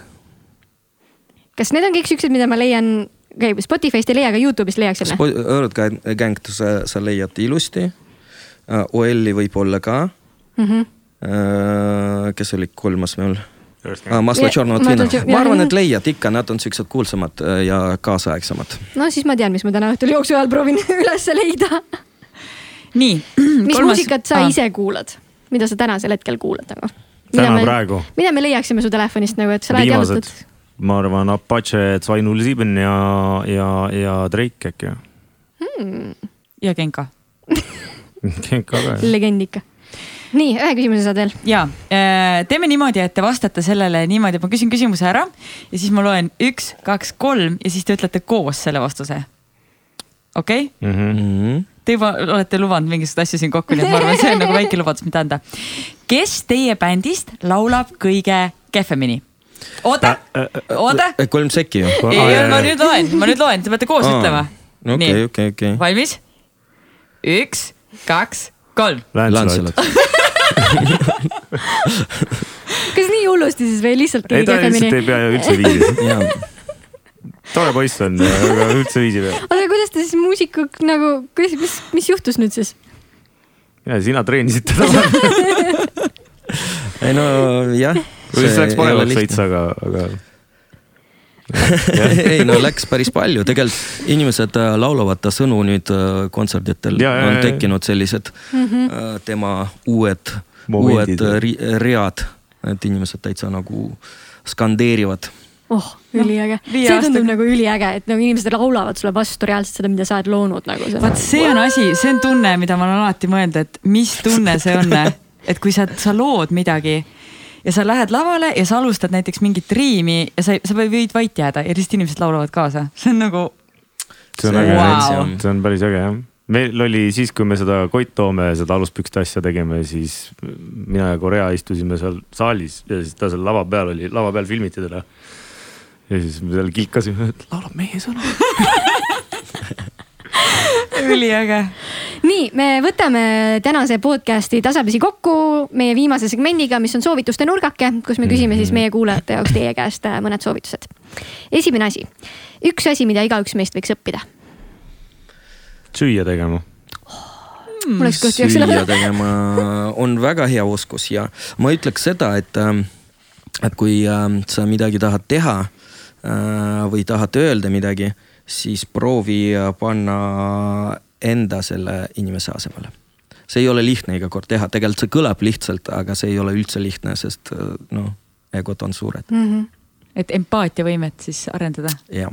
kas need on kõik siuksed, mida ma leian, okay,, Spotify'st ei leia, aga Youtube'ist leiaks selle? Spo- Earth Gang, sa, sa leiad ilusti uh,. OL-i võib-olla ka Mm -hmm. kes oli kolmas meil uh,? Maslo Ja- Tšornov Maslo Tvina Tšor-, ma arvan, et leiad ikka, nad on siuksed kuulsamad äh, ja kaasaegsemad. no siis ma tean, mis ma täna õhtul jooksu ajal proovin üles leida. nii. mis muusikat sa ah. ise kuulad, mida sa tänasel hetkel kuulad nagu? täna me, praegu mida me leiaksime su telefonist nagu, et sa lähed jalutad?, ma arvan Apache zwei null sieben ja, ja, ja Drake äkki. ja Genka. Genka ka jah. legend ikka. nii, ühe küsimuse saad veel. ja teeme niimoodi, et te vastate sellele niimoodi, et ma küsin küsimuse ära ja siis ma loen üks, kaks, kolm ja siis te ütlete koos selle vastuse. okei okay?, Mhm. Te juba olete lubanud mingisuguseid asju siin kokku, nii et ma arvan, et see on nagu väike lubadus, mida anda. kes teie bändist laulab kõige kehvemini? oota, oota. kolm sekki ju. ei, ma nüüd loen, ma nüüd loen, te peate koos ütlema. okei, okei, okei. valmis? üks, kaks, Lancelot. kas nii hullusti siis või lihtsalt ei ta lihtsalt ei? pea üldse viisi. tore poiss on, aga üldse viisi ei pea. oota, kuidas te siis muusikuks nagu, kuidas, mis, mis juhtus nüüd siis? ja sina treenisid teda. ei no jah. kuidas läks paremaks veits, aga, aga. ei no läks päris palju, tegelikult inimesed äh, laulavad ta sõnu nüüd äh, kontserditel on tekkinud sellised mm -hmm. tema uued, uued read, et inimesed täitsa nagu skandeerivad. oh, üliäge. viie see tundub aastaga- nagu üliäge, et nagu inimesed laulavad sulle vastu reaalselt seda, mida sa oled loonud nagu. vaat see on asi, see on tunne, mida ma olen alati mõelnud, et mis tunne see on, et kui sa, sa lood midagi ja sa lähed lavale ja sa alustad näiteks mingit riimi ja sa, sa võid vait jääda ja lihtsalt inimesed laulavad kaasa, see on nagu. see on äge on wow. see on päris äge jah. meil oli siis, kui me seda Koit Toome seda aluspükste asja tegime, siis mina ja Korea istusime seal saalis ja siis ta seal lava peal oli, lava peal filmiti teda. ja siis me seal kilkasime, et laulab meie sõnu. üliäge. nii, me võtame tänase podcast'i tasapisi kokku meie viimase segmendiga, mis on soovituste nurgake, kus me küsime siis meie kuulajate jaoks teie käest äh, mõned soovitused. esimene asi, üks asi, mida igaüks meist võiks õppida. süüa tegema. mul läks kõht tühjaks selle süüa tegema on väga hea oskus ja ma ütleks seda, et, et kui ähm, sa midagi tahad teha äh, või tahad öelda midagi, siis proovi äh, panna enda selle inimese asemele. see ei ole lihtne iga kord teha, tegelikult see kõlab lihtsalt, aga see ei ole üldse lihtne, sest äh, noh, egod on suured et empaatiavõimet siis arendada. ja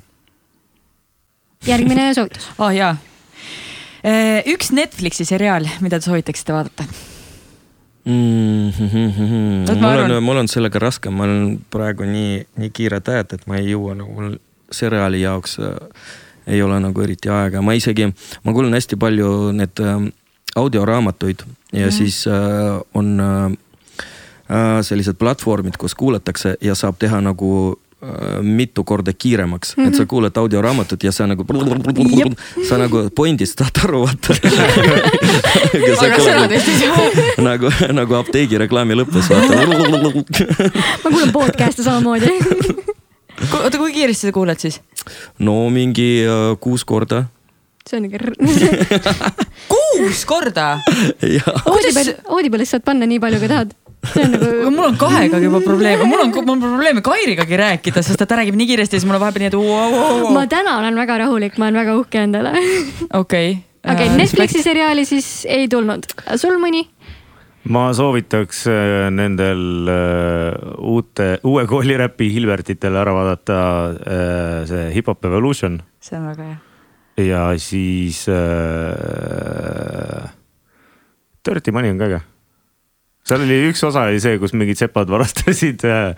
järgmine soovitus. oh jaa. üks Netflixi seriaal, mida te soovitaksite vaadata? mm. -hmm. Mul on, mul on sellega raske, ma olen praegu nii, nii kiired ajad, et ma ei jõua nagu mul seriaali jaoks äh, ei ole nagu eriti aega, ma isegi, ma kuulan hästi palju need äh, audioraamatuid ja mm. siis äh, on äh, äh, sellised platvormid, kus kuulatakse ja saab teha nagu äh, mitu korda kiiremaks mm, -hmm. et sa kuulad audioraamatut ja sa nagu, sa nagu point'ist saad aru, vaata. nagu, nagu apteegi reklaami lõpus vaata. ma kuulan podcast'e samamoodi. oota, kui kiiresti sa kuulad siis? no mingi äh, kuus korda. see on ikka. kuus korda? jah, Audible, Audible'is saad panna nii palju, kui tahad. see on nagu aga mul on kahega juba probleem, mul on, mul on probleeme Kairigagi rääkida, sest ta räägib nii kiiresti siis mul on vahepeal nii, et vau, ma täna olen väga rahulik, ma olen väga uhke endale. okei. okei, Netflixi seriaali siis ei tulnud. sul mõni? Ma soovitaks äh, nendel äh, uute, uue kooli räpi Hilbertitel ära vaadata äh, see Hip Hop Evolution see on väga hea. ja siis äh,. Dirty Money on ka äge. seal oli üks osa oli see, kus mingid sepad varastasid äh,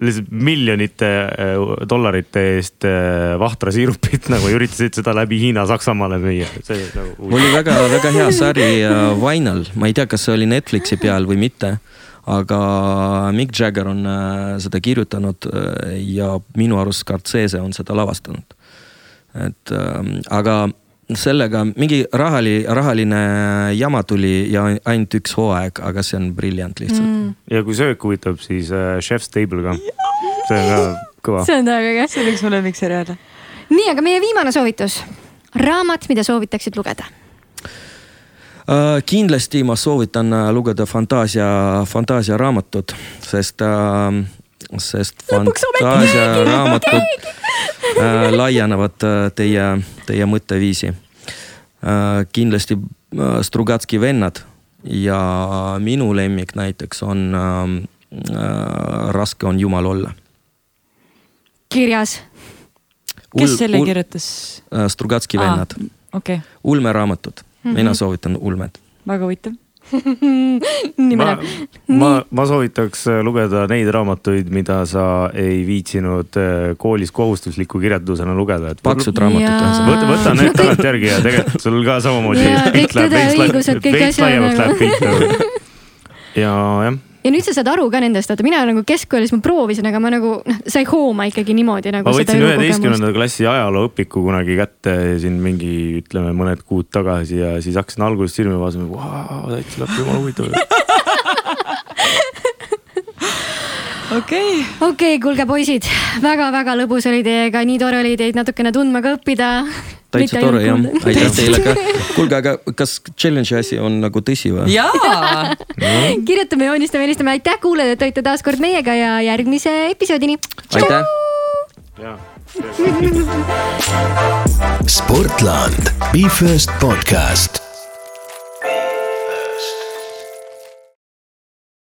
lihtsalt miljonite äh, dollarite eest äh, vahtrasiirupit nagu ja üritasid seda läbi Hiina Saksamaale müüa, nagu. oli väga-väga hea sari äh, Vinyl, ma ei tea, kas see oli Netflixi peal või mitte. aga Mick Jagger on seda kirjutanud ja minu arust Scorsese on seda lavastanud. et äh, aga sellega mingi rahali, rahaline jama tuli ja ainult üks hooaeg, aga see on briljant lihtsalt mm.. ja kui söök huvitab, siis äh, Chef's Table ka. see on ka kõva. see on väga äge. see on üks mu lemmikseriaale. nii, aga meie viimane soovitus. raamat, mida soovitaksid lugeda. Uh, kindlasti ma soovitan äh, lugeda fantaasia, fantaasiaraamatut, sest uh,, sest fantaasiaraamatud uh, laienevad uh, teie, teie mõtteviisi uh,. kindlasti uh, Strugatski vennad ja minu lemmik näiteks on uh, uh, Raske on Jumal olla. kirjas. kes selle kirjutas? uh, Strugatski vennad, okei, ulmeraamatud, mina soovitan ulmet. väga huvitav. nii ma ma, ma soovitaks äh, lugeda neid raamatuid, mida sa ei viitsinud äh, koolis kohustusliku kirjandusena lugeda, et. paksud raamatud ühesõnaga. võta, võta need tagantjärgi ja tegelikult sul ka samamoodi kõik tõde, veits õigused, kõik asjad nagu. nagu. ja jah, ja nüüd sa saad aru ka nendest, vaata mina nagu keskkoolis ma proovisin, aga ma nagu noh, sa ei hooma ikkagi niimoodi nagu ma võtsin üheteistkümnenda klassi ajalooõpiku kunagi kätte siin mingi, ütleme mõned kuud tagasi ja siis hakkasin alguses silmi vaatama, vau, täitsa läheb jumala huvitav. okei, okei okay,, kuulge poisid väga,, väga-väga lõbus oli teiega, nii tore oli teid natukene tundma ka õppida. Täitsa tore jah, aitäh teile ka. kuulge, aga kas challenge'i asi on nagu tõsi või? jaa, kirjutame, joonistame, helistame, aitäh kuulajad, et olite taas kord meiega ja järgmise episoodini. aitäh. Sportland, Be First podcast